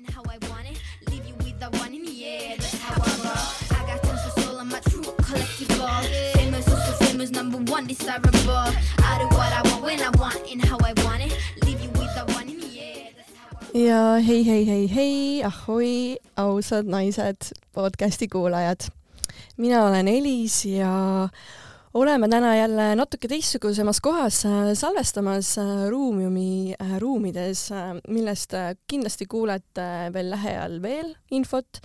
and how I want it. Leave you with the one in the air, that's how I roll. I got tons of soul, I'm a true collectible. Famous, also famous, number one, desirable. I do what I want when I want and how I want it. Leave you with the one in the air, that's how I roll. ja hei, hei, hei, hei, ahoi, ausad naised, podcasti kuulajad. mina olen Elis ja oleme täna jälle natuke teistsugusemas kohas äh, salvestamas äh, Ruumiumi äh, ruumides, millest kindlasti kuulete veel lähiajal veel infot.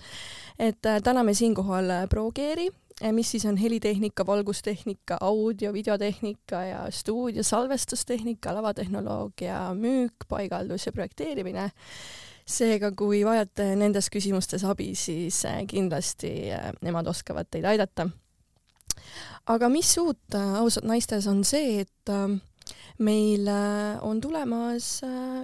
et täname siinkohal Progeeri, mis siis on helitehnika, valgustehnika, audio, videotehnika ja stuudio salvestustehnika, lavatehnoloogia, müük, paigaldus ja projekteerimine seega, kui vajate nendes küsimustes abi, siis kindlasti nemad oskavad teid aidata. Aga mis uut äh, ausalt naistes on see, et äh, meil äh, on tulemas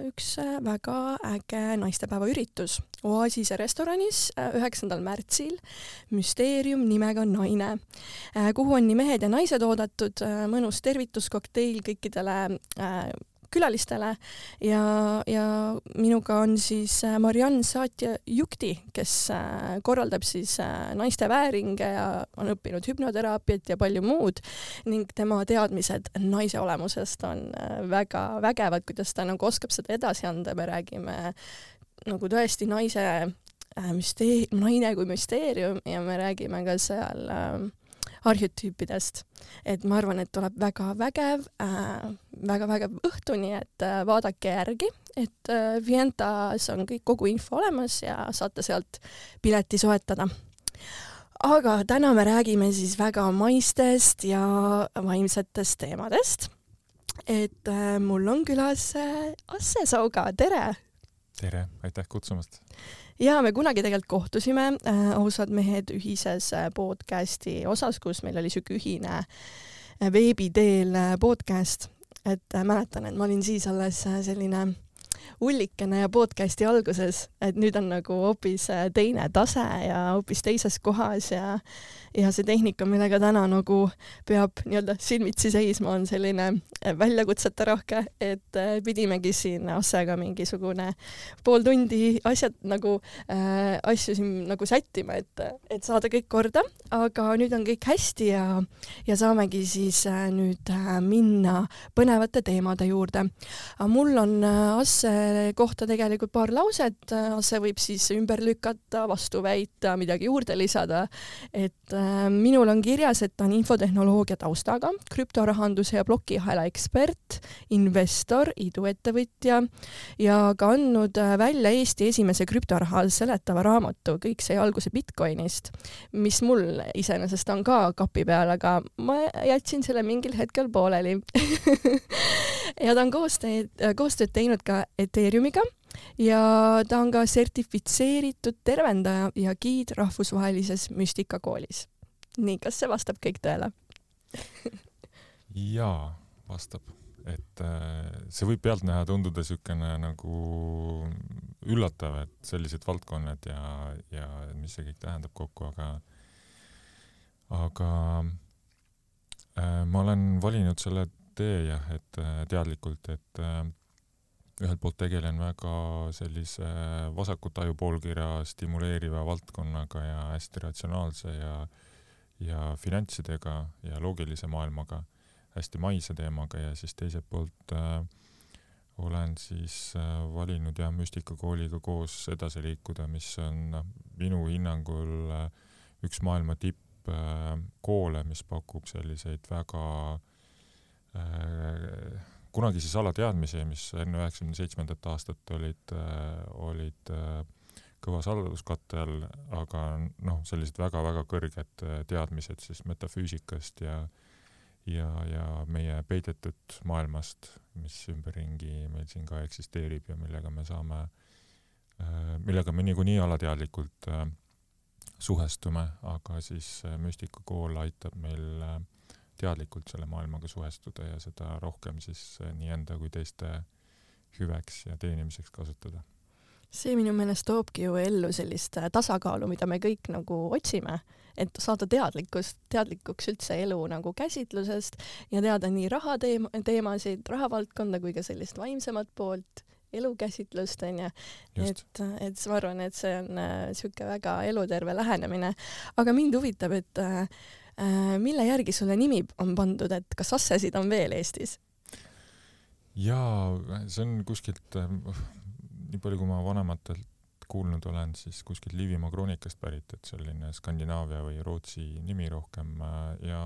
üks väga äge naistepäevaüritus Oasise restoranis üheksandal märtsil, müsteerium nimega Naine, kuhu on nii mehed ja naised oodatud, mõnus tervituskokteil kõikidele külalistele. Ja, ja minuga on siis äh, Mariann Saatja-Jukti, kes äh, korraldab siis äh, naiste vääringe ja on õppinud hüpnoteraapiat ja palju muud. Ning tema teadmised naise olemusest on väga vägevad, kuidas ta nagu oskab seda edasi anda, me räägime nagu tõesti naise äh, müstee-, naine kui müsteerium ja me räägime ka seal äh, arhetüüpidest. et ma arvan, et tuleb väga vägev äh,, väga vägev õhtu, nii et äh, vaadake järgi, et äh, Vientas on kõik, kogu info olemas ja saate sealt pileti soetada. aga täna me räägime siis väga maistest ja vaimsetest teemadest. et äh, mul on külas äh, Asse Sauga, tere! tere, aitäh kutsumast. Ja me kunagi tegelikult kohtusime äh, ausad mehed ühises äh, podcasti osas, kus meil oli siuke ühine äh, veebi teel äh, podcast, et äh, mäletan, et ma olin siis alles selline ullikene ja podcasti alguses, et nüüd on nagu hoopis äh, teine tase ja hoopis teises kohas ja ja see tehnika, millega täna nagu peab nii-öelda silmitsi seisma, on selline äh, väljakutseterohke, et äh, pidimegi siin Assega mingisugune pool tundi asjad nagu äh, asju siin nagu sättima, et, et saada kõik korda, aga nüüd on kõik hästi ja, ja saamegi siis äh, nüüd äh, minna põnevate teemade juurde. mul on Asse kohta tegelikult paar lauset, Asse võib siis ümber lükata, vastu väita, midagi juurde lisada. et äh, minul on kirjas, et ta on infotehnoloogia taustaga, krüptorahanduse ja plokiahela ekspert, investor, iduettevõtja ja ka andnud äh, välja Eesti esimese krüptoraha seletava raamatu Kõik sai alguse Bitcoinist, mis mul iseenesest on ka kapi peal, aga ma jätsin selle mingil hetkel pooleli ja ta on koostööd, koostööd teinud ka Ethereumiga ja ta on ka sertifitseeritud tervendaja ja giid rahvusvahelises müstikakoolis. nii, kas see vastab kõik tõele? jaa, vastab, et äh, see võib pealtnäha tunduda niisugune nagu üllatav, et sellised valdkonnad ja, ja mis see kõik tähendab kokku, aga aga äh, ma olen valinud selle tee jah, et äh, teadlikult, et äh, ühelt poolt tegelen väga sellise vasakut ajupoolkirja stimuleeriva valdkonnaga ja hästi ratsionaalse ja ja finantsidega ja loogilise maailmaga, hästi maise teemaga ja siis teiselt poolt äh, olen siis äh, valinud jah, müstikakooliga koos edasi liikuda, mis on noh, minu hinnangul äh, üks maailma tippkoole, mis pakub selliseid väga äh, kunagisi salateadmisi, mis enne üheksakümne seitsmendat aastat olid äh,, olid äh, kõva saladuskatte all, aga noh, sellised väga-väga kõrged äh, teadmised siis metafüüsikast ja ja, ja meie peidetud maailmast, mis ümberringi meil siin ka eksisteerib ja millega me saame, millega me niikuinii alateadlikult suhestume, aga siis müstikakool aitab meil äh, teadlikult selle maailmaga suhestuda ja seda rohkem siis äh, nii enda kui teiste hüveks ja teenimiseks kasutada. See minu meelest toobki ju ellu sellist äh, tasakaalu, mida me kõik nagu otsime, et saada teadlikkust, teadlikuks üldse elu nagu käsitlusest ja teada nii raha teema, teemasid, rahavaldkonda kui ka sellist vaimsemat poolt elukäsitlust onju, et, et ma arvan, et see on äh, sihuke väga eluterve lähenemine. aga mind huvitab, et äh, äh, mille järgi sulle nimi on pandud, et kas Assesid on veel Eestis? jaa, see on kuskilt, nii palju kui ma vanematelt kuulnud olen, siis kuskilt Liivimaa kroonikast pärit, et selline Skandinaavia või Rootsi nimi rohkem äh, ja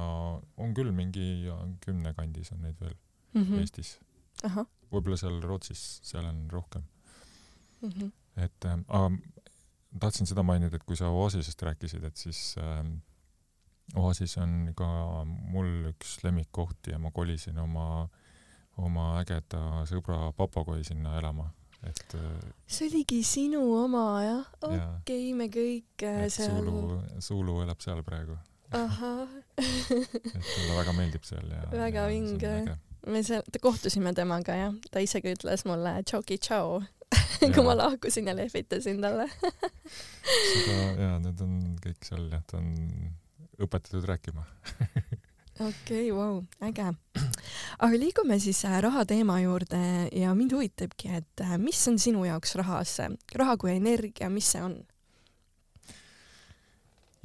on küll mingi kümne kandis on neid veel mm mm. -hmm. Eestis. võib-olla seal Rootsis, seal on rohkem. mm -hmm. et äh, aga tahtsin seda mainida, et kui sa Oasisest rääkisid, et siis äh, Oasis on ka mul üks lemmikkohti ja ma kolisin oma, oma ägeda sõbra papagoi sinna elama, et äh, see oligi sinu oma jah? okei Jaa. okay,, me kõik äh, seal. Suulu, Suulu elab seal praegu, ahah, et talle väga meeldib seal ja Väga vinge. me seal, kohtusime temaga jah, ta isegi ütles mulle tšauki tšau, kui Jaa. ma lahkusin ja lehvitasin talle. seda ja need on kõik seal jah, ta on õpetatud rääkima. okei, vau, äge. aga liigume siis äh, raha teema juurde ja mind huvitabki, et äh, mis on sinu jaoks rahas, raha kui energia, mis see on?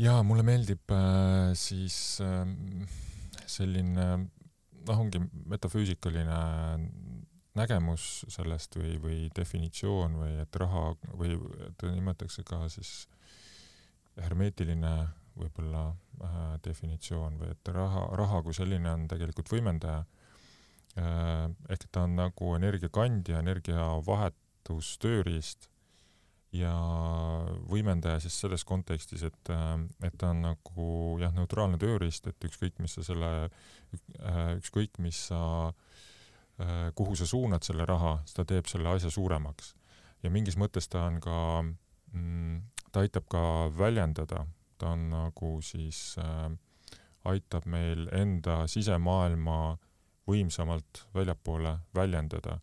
jaa, mulle meeldib äh, siis äh, selline noh, ongi metafüüsikaline nägemus sellest või, või definitsioon või et raha või teda nimetatakse ka siis hermeetiline võib-olla äh, definitsioon või et raha, raha kui selline on tegelikult võimendaja äh,. ehk ta on nagu energiakandja, energiavahetustööriist ja võimendaja siis selles kontekstis, et, et ta on nagu jah, neutraalne tööriist, et ükskõik, mis sa selle, ükskõik, mis sa, kuhu sa suunad selle raha, siis ta teeb selle asja suuremaks. ja mingis mõttes ta on ka mm,, ta aitab ka väljendada, ta on nagu siis äh,, aitab meil enda sisemaailma võimsamalt väljapoole väljendada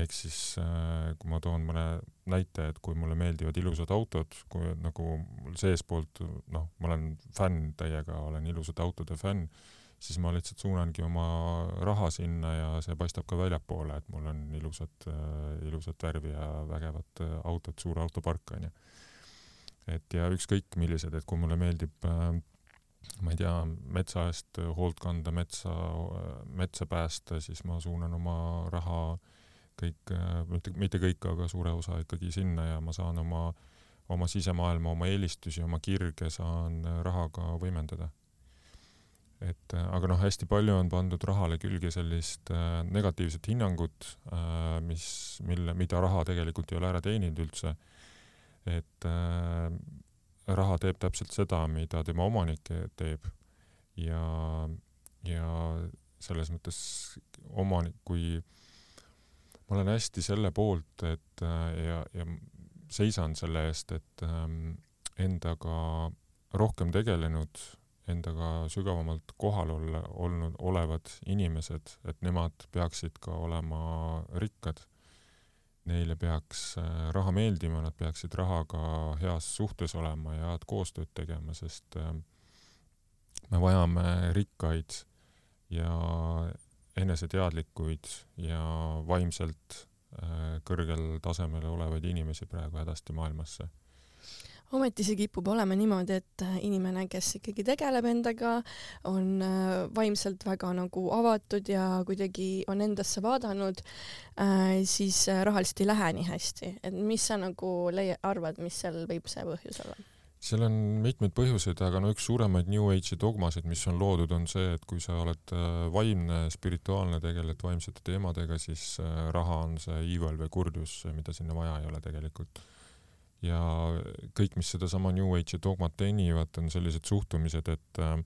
ehk siis äh, kui ma toon mõne näite, et kui mulle meeldivad ilusad autod, kui nagu mul seestpoolt noh, ma olen fänn täiega, olen ilusate autode fänn, siis ma lihtsalt suunangi oma raha sinna ja see paistab ka väljapoole, et mul on ilusad äh,, ilusat värvi ja vägevad äh, autod, suur autopark onju. Et ja ükskõik millised, et kui mulle meeldib äh, ma ei tea, metsa eest hoolt kanda, metsa, metsa päästa, siis ma suunan oma raha kõik, mitte, mitte kõik, aga suure osa ikkagi sinna ja ma saan oma, oma sisemaailma, oma eelistusi, oma kirge saan rahaga võimendada. et aga noh, hästi palju on pandud rahale külge sellist äh, negatiivset hinnangut äh,, mis, mille, mida raha tegelikult ei ole ära teeninud üldse. Et äh, raha teeb täpselt seda, mida tema omanik teeb ja, ja selles mõttes omanik, kui ma olen hästi selle poolt, et äh, ja, ja seisan selle eest, et ähm, endaga rohkem tegelenud, endaga sügavamalt kohal olla, olnud, olevad inimesed, et nemad peaksid ka olema rikkad. Neile peaks äh, raha meeldima, nad peaksid rahaga heas suhtes olema ja head koostööd tegema, sest äh, me vajame rikkaid ja eneseteadlikuid ja vaimselt äh, kõrgel tasemel olevaid inimesi praegu hädasti maailmasse. Ometi see kipub olema niimoodi, et äh, inimene, kes ikkagi tegeleb endaga, on äh, vaimselt väga nagu avatud ja kuidagi on endasse vaadanud, siis äh, rahaliselt ei lähe nii hästi, et mis sa nagu leia-, arvad, mis seal võib see põhjus olla? seal on mitmeid põhjuseid, aga no üks suuremaid New Age'i dogmasid, mis on loodud, on see, et kui sa oled vaimne, spirituaalne, tegeled vaimsete teemadega, siis raha on see evil või kurjus, mida sinna vaja ei ole tegelikult. Ja kõik, mis sedasama New Age'i dogmat teenivad, on sellised suhtumised, et äh,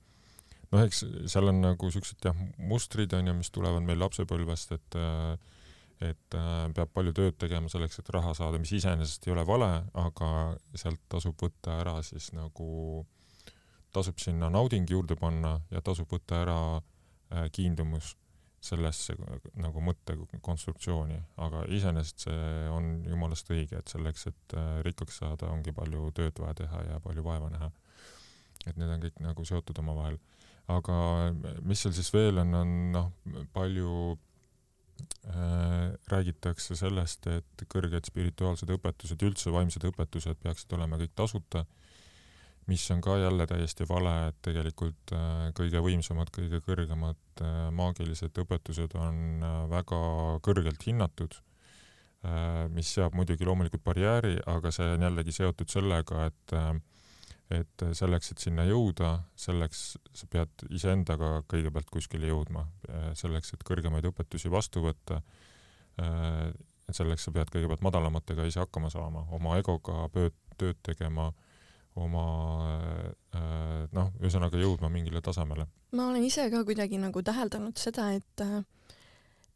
noh, eks seal on nagu siuksed jah, mustrid on ju, mis tulevad meil lapsepõlvest, et äh, et äh, peab palju tööd tegema selleks, et raha saada, mis iseenesest ei ole vale, aga sealt tasub võtta ära siis nagu, tasub sinna nauding juurde panna ja tasub võtta ära kiindumus sellesse nagu mõttekonstruktsiooni, aga iseenesest see on jumalast õige, et selleks, et äh, rikkaks saada, ongi palju tööd vaja teha ja palju vaeva näha. et need on kõik nagu seotud omavahel. aga mis seal siis veel on, on noh, palju äh, räägitakse sellest, et kõrged spirituaalsed õpetused, üldse vaimsed õpetused peaksid olema kõik tasuta, mis on ka jälle täiesti vale, et tegelikult äh, kõige võimsamad, kõige kõrgemad äh, maagilised õpetused on äh, väga kõrgelt hinnatud mis seab muidugi loomulikult barjääri, aga see on jällegi seotud sellega, et et selleks, et sinna jõuda, selleks sa pead iseendaga kõigepealt kuskile jõudma, selleks, et kõrgemaid õpetusi vastu võtta, et selleks sa pead kõigepealt madalamatega ise hakkama saama, oma egoga tööd, tööd tegema, oma noh, ühesõnaga jõudma mingile tasemele. ma olen ise ka kuidagi nagu täheldanud seda, et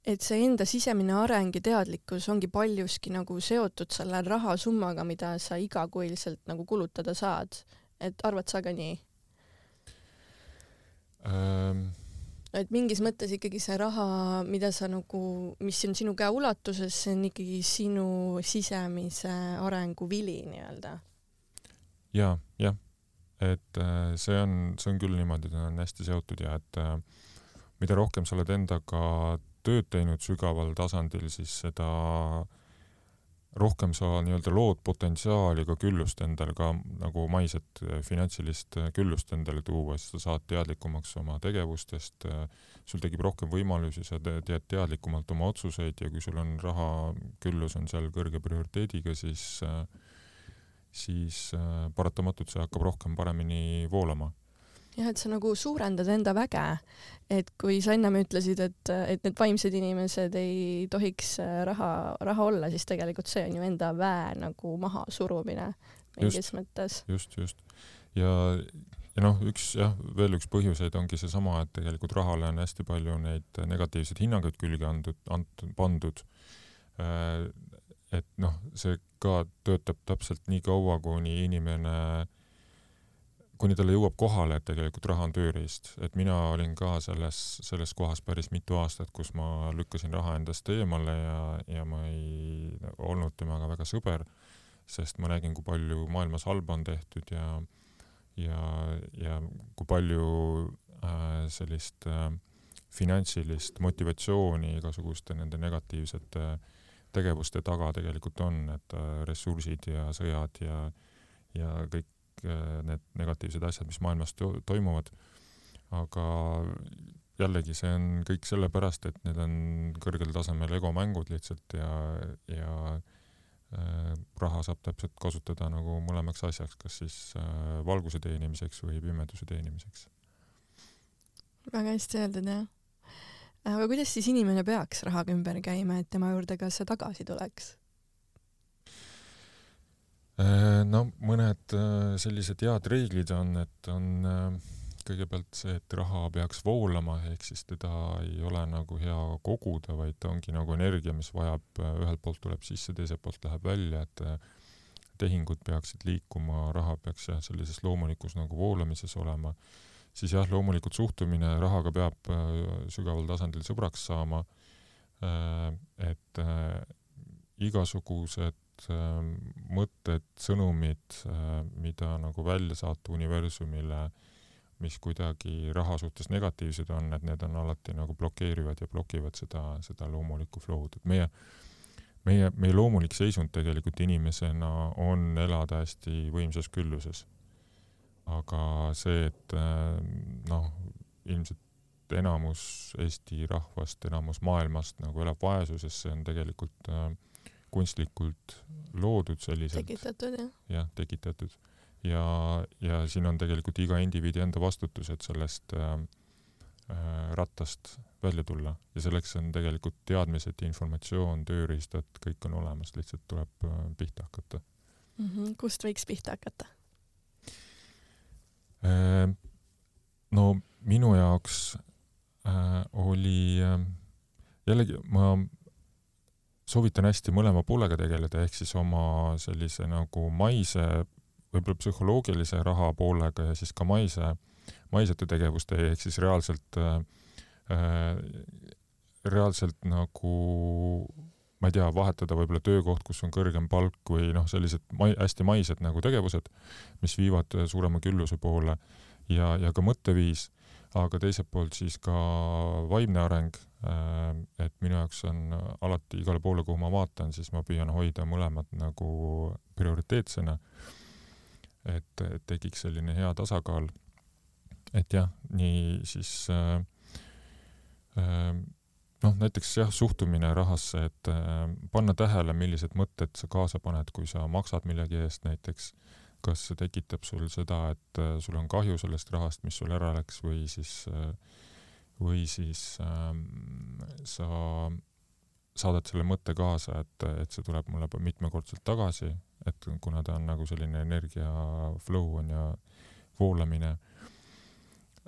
et see enda sisemine areng ja teadlikkus ongi paljuski nagu seotud selle rahasummaga, mida sa igakuiselt nagu kulutada saad et arvad sa ka nii ähm.? et mingis mõttes ikkagi see raha, mida sa nagu, mis on sinu käeulatuses, see on ikkagi sinu sisemise arengu vili nii-öelda. Ja, jah, et äh, see on, see on küll niimoodi, ta on hästi seotud ja et äh, mida rohkem sa oled endaga tööd teinud sügaval tasandil, siis seda äh, rohkem sa nii-öelda lood potentsiaali ka küllust endale ka nagu maiset äh, finantsilist äh, küllust endale tuua, siis sa saad teadlikumaks oma tegevustest, äh, sul tekib rohkem võimalusi, sa teed teadlikumalt oma otsuseid ja kui sul on raha küllus on seal kõrge prioriteediga, siis siis paratamatult see hakkab rohkem paremini voolama jah, et sa nagu suurendad enda väge, et kui sa ennem ütlesid, et, et need vaimsed inimesed ei tohiks äh, raha, raha olla, siis tegelikult see on ju enda väe nagu mahasurumine mingis just, mõttes. just, just. ja, ja noh, üks jah, veel üks põhjuseid ongi seesama, et tegelikult rahale on hästi palju neid negatiivseid hinnanguid külge andud, antud, pandud. Äh, et noh, see ka töötab täpselt nii kaua, kuni inimene äh, kuni talle jõuab kohale, et tegelikult raha on tööriist, et mina olin ka selles, selles kohas päris mitu aastat, kus ma lükkasin raha endast eemale ja, ja ma ei olnud temaga väga sõber, sest ma nägin, kui palju maailmas halba on tehtud ja, ja, ja kui palju äh, sellist äh, finantsilist motivatsiooni igasuguste nende negatiivsete tegevuste taga tegelikult on, et äh, ressursid ja sõjad ja, ja kõik Äh, need negatiivsed asjad, mis maailmas to toimuvad. aga jällegi, see on kõik sellepärast, et need on kõrgel tasemel egomängud lihtsalt ja, ja äh, raha saab täpselt kasutada nagu mõlemaks asjaks, kas siis äh, valguse teenimiseks või pimeduse teenimiseks. väga hästi öeldud, jah. Aga kuidas siis inimene peaks rahaga ümber käima, et tema juurde ka see tagasi tuleks? Äh, no mõned äh, sellised head reeglid on, et on äh, kõigepealt see, et raha peaks voolama, ehk siis teda ei ole nagu hea koguda, vaid ta ongi nagu energia, mis vajab, ühelt poolt tuleb sisse, teiselt poolt läheb välja, et tehingud peaksid liikuma, raha peaks jah, sellises loomulikus nagu voolamises olema, siis jah, loomulikult suhtumine rahaga peab sügaval tasandil sõbraks saama, et igasugused Ähm, mõtted, sõnumid, äh, mida nagu välja saata universumile, mis kuidagi raha suhtes negatiivsed on, et need on alati nagu blokeerivad ja blokivad seda, seda loomulikku flow'd, et meie, meie, meie loomulik seisund tegelikult inimesena on elada hästi võimsas külluses. Aga see, et äh, noh, ilmselt enamus Eesti rahvast, enamus maailmast nagu elab vaesuses, see on tegelikult äh, kunstlikult loodud selliselt. tekitatud, jah. jah, tekitatud. ja, ja siin on tegelikult iga indiviidi enda vastutus, et sellest äh, äh, rattast välja tulla ja selleks on tegelikult teadmised, informatsioon, tööriistad, kõik on olemas, lihtsalt tuleb pihta hakata mm. -hmm. kust võiks pihta hakata? No minu jaoks äh, oli äh, jällegi ma soovitan hästi mõlema poolega tegeleda, ehk siis oma sellise nagu maise, võib-olla psühholoogilise raha poolega ja siis ka maise, maisete tegevuste ehk siis reaalselt äh,, reaalselt nagu ma ei tea, vahetada võib-olla töökoht, kus on kõrgem palk või noh, sellised mai, hästi maised nagu tegevused, mis viivad suurema külluse poole ja, ja ka mõtteviis aga teiselt poolt siis ka vaimne areng, et minu jaoks on alati igale poole, kuhu ma vaatan, siis ma püüan hoida mõlemat nagu prioriteetsena, et, et tekiks selline hea tasakaal. et jah, nii siis äh, äh, noh, näiteks jah, suhtumine rahasse, et äh, panna tähele, millised mõtted sa kaasa paned, kui sa maksad millegi eest näiteks. kas see tekitab sul seda, et äh, sul on kahju sellest rahast, mis sul ära läks või siis äh,, või siis äh, sa saadad selle mõtte kaasa, et, et see tuleb mulle mitmekordselt tagasi, et kuna ta on nagu selline energia flow on ja voolamine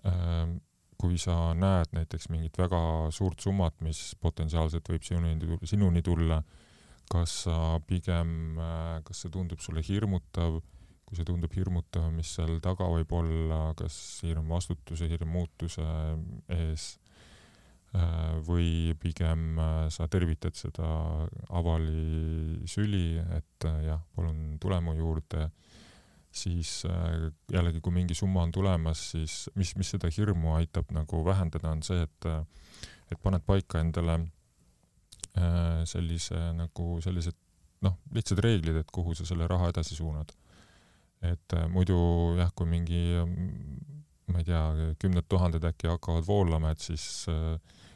äh, kui sa näed näiteks mingit väga suurt summat, mis potentsiaalselt võib sinuni, sinuni tulla, kas sa pigem, kas see tundub sulle hirmutav, kui see tundub hirmutav, mis seal taga võib olla, kas hirm vastutuse, hirm muutuse ees või pigem sa tervitad seda avali süli, et jah, palun tule mu juurde siis äh, jällegi, kui mingi summa on tulemas, siis mis, mis seda hirmu aitab nagu vähendada, on see, et äh, et paned paika endale äh, sellise nagu sellised noh, lihtsad reeglid, et kuhu sa selle raha edasi suunad. et muidu jah, kui mingi ma ei tea, kümned tuhanded äkki hakkavad voolama, et siis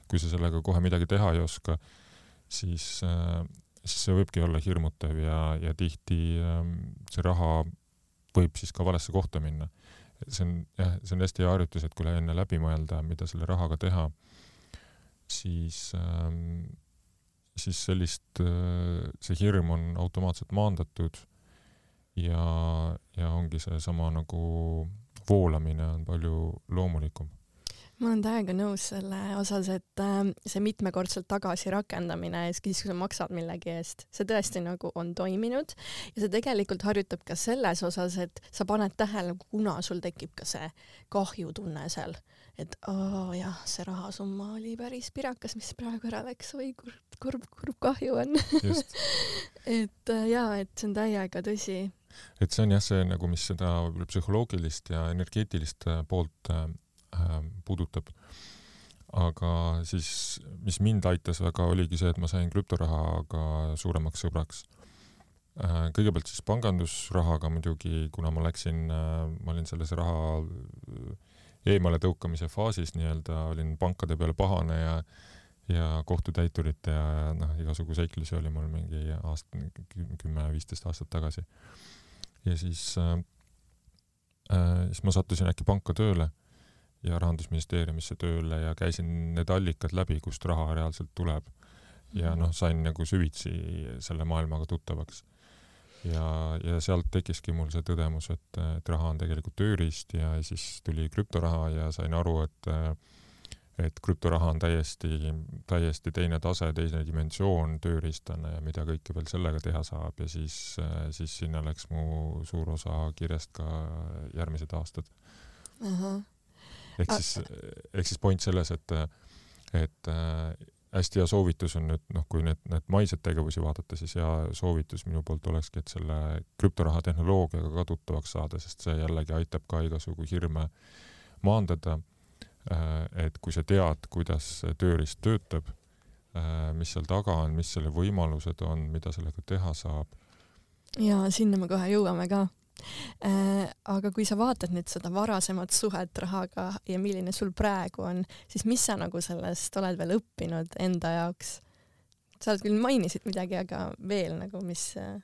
kui sa sellega kohe midagi teha ei oska, siis, siis see võibki olla hirmutav ja, ja tihti see raha võib siis ka valesse kohta minna. see on jah, see on hästi hea harjutus, et kui enne läbi mõelda, mida selle rahaga teha, siis ähm, siis sellist äh,, see hirm on automaatselt maandatud ja, ja ongi seesama nagu voolamine on palju loomulikum ma olen täiega nõus selle osas, et äh, see mitmekordselt tagasi rakendamine, siis kui sa maksad millegi eest, see tõesti nagu on toiminud ja see tegelikult harjutab ka selles osas, et sa paned tähele, kuna sul tekib ka see kahjutunne seal, et aa jah, see rahasumma oli päris pirakas, mis praegu ära läks, oi kurb, kurb, kurb kahju on. Et äh, jaa, et see on täiega tõsi. et see on jah, see nagu, mis seda psühholoogilist ja energeetilist äh, poolt äh, puudutab. aga siis, mis mind aitas väga, oligi see, et ma sain krüptorahaga suuremaks sõbraks äh,. kõigepealt siis pangandusrahaga muidugi, kuna ma läksin äh,, ma olin selles raha eemale tõukamise faasis nii-öelda, olin pankade peale pahane ja ja kohtutäiturite ja noh, igasugu seiklusi oli mul mingi aasta, kümme-viisteist aastat tagasi. ja siis äh,, äh, siis ma sattusin äkki panka tööle ja Rahandusministeeriumisse tööle ja käisin need allikad läbi, kust raha reaalselt tuleb. ja mhm. noh, sain nagu süvitsi selle maailmaga tuttavaks. ja, ja sealt tekkiski mul see tõdemus, et, et raha on tegelikult tööriist ja siis tuli krüptoraha ja sain aru, et et krüptoraha on täiesti, täiesti teine tase, teine dimensioon tööriistana ja mida kõike veel sellega teha saab ja siis, siis sinna läks mu suur osa kirjast ka järgmised aastad. ahah ehk siis, ehk siis point selles, et, et äh, hästi hea soovitus on nüüd noh, kui need, need maised tegevusi vaadata, siis hea soovitus minu poolt olekski, et selle krüptoraha tehnoloogiaga ka tuttavaks saada, sest see jällegi aitab ka igasugu hirme maandada. Äh, et kui sa tead, kuidas tööriist töötab, äh, mis seal taga on, mis selle võimalused on, mida sellega teha saab. ja sinna me kohe jõuame ka aga kui sa vaatad nüüd seda varasemat suhet rahaga ja milline sul praegu on, siis mis sa nagu sellest oled veel õppinud enda jaoks? sa oled küll mainisid midagi, aga veel nagu, mis äh,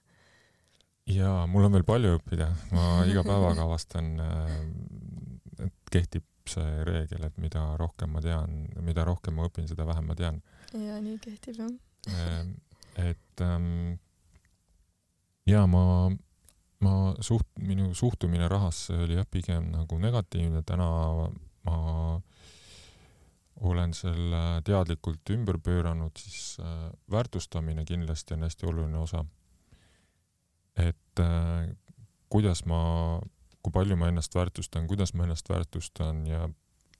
jaa, mul on veel palju õppida, ma iga päevaga avastan, äh, et kehtib see reegel, et mida rohkem ma tean, mida rohkem ma õpin, seda vähem ma tean. jaa, nii kehtib jah. et ähm, jaa, ma ma suht-, minu suhtumine rahasse oli jah, pigem nagu negatiivne, täna ma olen selle teadlikult ümber pööranud, siis äh, väärtustamine kindlasti on hästi oluline osa. et äh, kuidas ma, kui palju ma ennast väärtustan, kuidas ma ennast väärtustan ja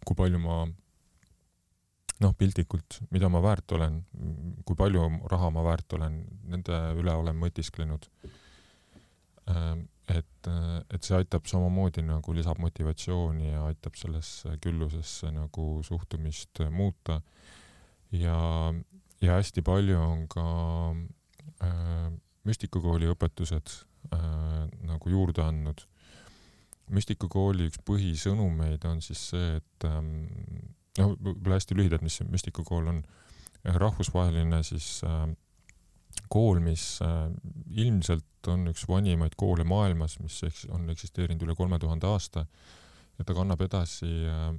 kui palju ma noh, piltlikult, mida ma väärt olen, kui palju raha ma väärt olen, nende üle olen mõtisklenud et, et see aitab samamoodi nagu lisab motivatsiooni ja aitab sellesse küllusesse nagu suhtumist muuta. ja, ja hästi palju on ka äh, müstikukooli õpetused äh, nagu juurde andnud. müstikukooli üks põhisõnumeid on siis see, et ähm, noh, võib-olla hästi lühidalt, mis see müstikukool on, rahvusvaheline siis äh, kool, mis äh, ilmselt on üks vanimaid koole maailmas, mis eks on eksisteerinud üle kolme tuhande aasta ja ta kannab edasi äh,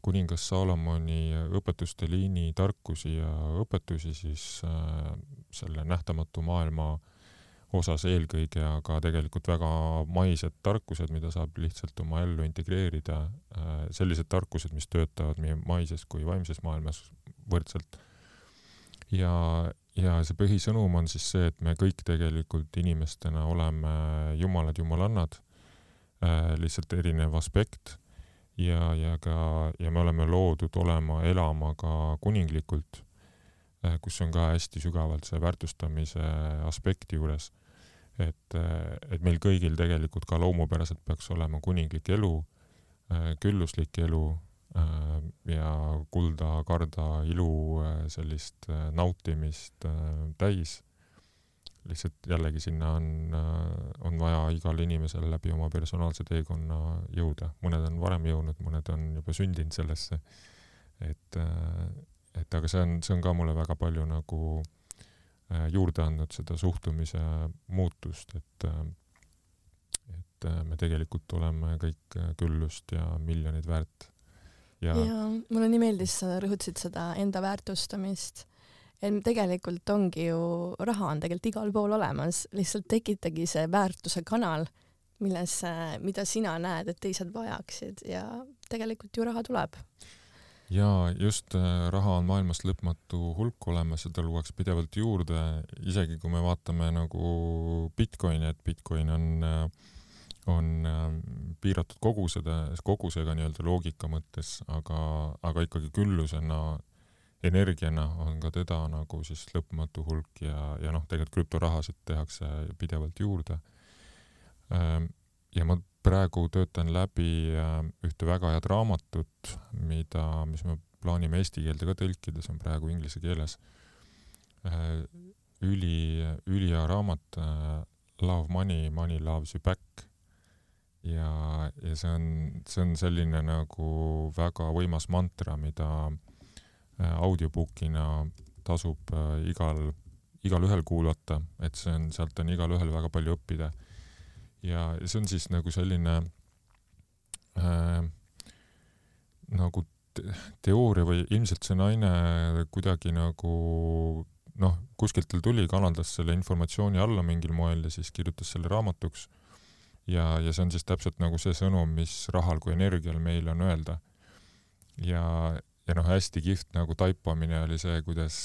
kuningas Salomoni õpetuste liini tarkusi ja õpetusi siis äh, selle nähtamatu maailma osas eelkõige, aga tegelikult väga maised tarkused, mida saab lihtsalt oma ellu integreerida, sellised tarkused, mis töötavad nii maises kui vaimses maailmas võrdselt. ja, ja see põhisõnum on siis see, et me kõik tegelikult inimestena oleme jumalad, jumalannad äh,, lihtsalt erinev aspekt ja, ja ka, ja me oleme loodud olema, elama ka kuninglikult äh,, kus on ka hästi sügavalt see väärtustamise aspekti juures. et, äh, et meil kõigil tegelikult ka loomupäraselt peaks olema kuninglik elu äh,, külluslik elu ja kulda, karda, ilu, äh, sellist äh, nautimist täis. lihtsalt jällegi sinna on, on vaja igal inimesel läbi oma personaalse teekonna jõuda, mõned on varem jõudnud, mõned on juba sündinud sellesse. et, et aga see on, see on ka mulle väga palju nagu juurde andnud seda suhtumise muutust, et et me tegelikult oleme kõik küllust ja miljonid väärt ja, ja mulle nii meeldis, sa rõhutasid seda enda väärtustamist. et tegelikult ongi ju, raha on tegelikult igal pool olemas, lihtsalt tekitagi see väärtuse kanal, milles, mida sina näed, et teised vajaksid ja tegelikult ju raha tuleb. Jaa, just äh, raha on maailmas lõpmatu hulk olemas, seda luuakse pidevalt juurde, isegi kui me vaatame nagu Bitcoini, et Bitcoin on äh, on ähm, piiratud koguseda, kogusega nii-öelda loogika mõttes, aga, aga ikkagi küllusena, energiana on ka teda nagu siis lõpmatu hulk ja, ja noh, tegelikult krüptorahasid tehakse pidevalt juurde. Ähm, ja ma praegu töötan läbi ähm, ühte väga head raamatut, mida, mis me plaanime eesti keelde ka tõlkida, see on praegu inglise keeles. Äh, üli, ülihea raamat äh, Love money, money loves you back ja, ja see on, see on selline nagu väga võimas mantra, mida äh, audiobookina tasub äh, igal, igalühel kuulata, et see on, sealt on igalühel väga palju õppida. ja see on siis nagu selline äh, nagu teooria või ilmselt see naine kuidagi nagu noh, kuskilt tal tuli, kanaldas selle informatsiooni alla mingil moel ja siis kirjutas selle raamatuks ja, ja see on siis täpselt nagu see sõnum, mis rahal kui energial meil on öelda. ja, ja noh, hästi kihvt nagu taipamine oli see, kuidas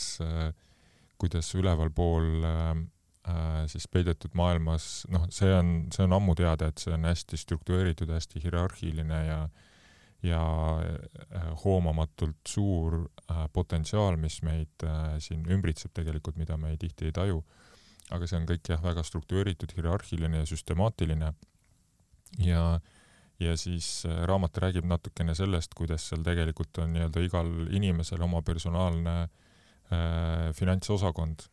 kuidas ülevalpool äh, siis peidetud maailmas, noh, see on, see on ammu teada, et see on hästi struktureeritud, hästi hierarhiline ja ja äh, hoomamatult suur äh, potentsiaal, mis meid äh, siin ümbritseb tegelikult, mida me ei, tihti ei taju. Aga see on kõik jah, väga struktureeritud, hierarhiline ja süstemaatiline. Ja, ja siis äh, raamat räägib natukene sellest, kuidas seal tegelikult on nii-öelda igal inimesel oma personaalne äh, finantsosakond.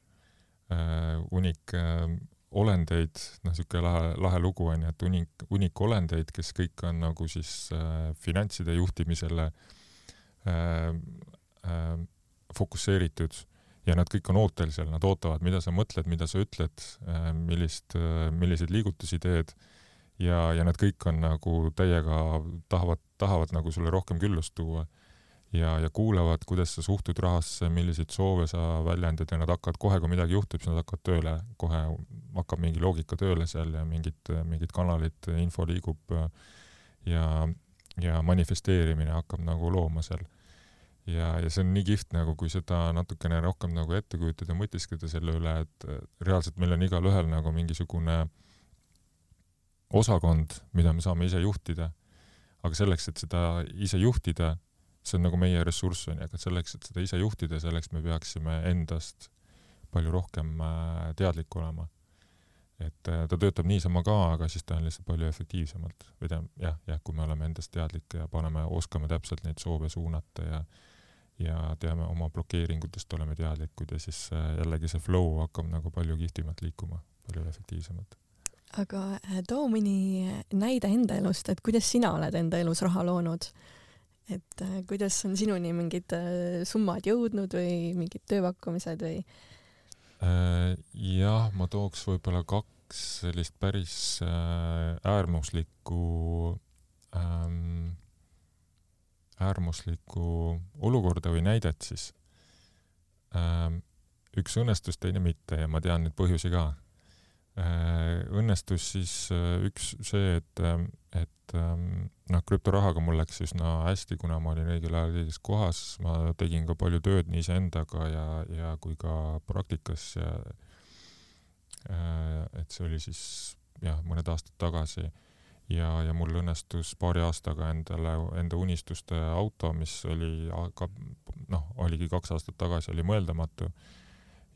Äh,, unik äh, olendeid, noh, niisugune lahe, lahe lugu on ju, et unik, unikolendeid, kes kõik on nagu siis äh, finantside juhtimisele äh, äh, fokusseeritud ja nad kõik on ootel seal, nad ootavad, mida sa mõtled, mida sa ütled äh,, millist äh,, milliseid liigutusi teed. Äh, ja, ja nad kõik on nagu täiega tahavad, tahavad nagu sulle rohkem küllust tuua. Ja, ja kuulavad, kuidas sa suhtud rahasse, milliseid soove sa väljendad ja nad hakkavad kohe, kui midagi juhtub, siis nad hakkavad tööle, kohe hakkab mingi loogika tööle seal ja mingid, mingid kanalid, info liigub ja, ja manifesteerimine hakkab nagu looma seal. Ja, ja see on nii kihvt nagu, kui seda natukene rohkem nagu ette kujutada, mõtiskleda selle üle, et reaalselt meil on igalühel nagu mingisugune osakond, mida me saame ise juhtida. aga selleks, et seda ise juhtida, see on nagu meie ressurss onju, aga selleks, et seda ise juhtida, selleks me peaksime endast palju rohkem äh, teadlik olema. et äh, ta töötab niisama ka, aga siis ta on lihtsalt palju efektiivsemalt või tähendab jah, jah, kui me oleme endast teadlikud ja paneme, oskame täpselt neid soove suunata ja ja teame oma blokeeringutest, oleme teadlikud ja siis äh, jällegi see flow hakkab nagu palju kihvtimalt liikuma, palju efektiivsemalt. aga äh, too mõni näide enda elust, et kuidas sina oled enda elus raha loonud? et kuidas on sinuni mingid summad jõudnud või mingid tööpakkumised või? jah, ma tooks võib-olla kaks sellist päris äh, äärmuslikku ähm, äärmuslikku olukorda või näidet siis ähm,. üks õnnestus, teine mitte ja ma tean neid põhjusi ka äh,. õnnestus siis äh, üks see, et, et ähm, noh, krüptorahaga mul läks üsna hästi, kuna ma olin õigel ajal õiges kohas, ma tegin ka palju tööd nii iseendaga ja, ja kui ka praktikas ja Äh, et see oli siis jah, mõned aastad tagasi ja, ja mul õnnestus paari aastaga endale, enda unistuste auto, mis oli ka noh, oligi kaks aastat tagasi, oli mõeldamatu.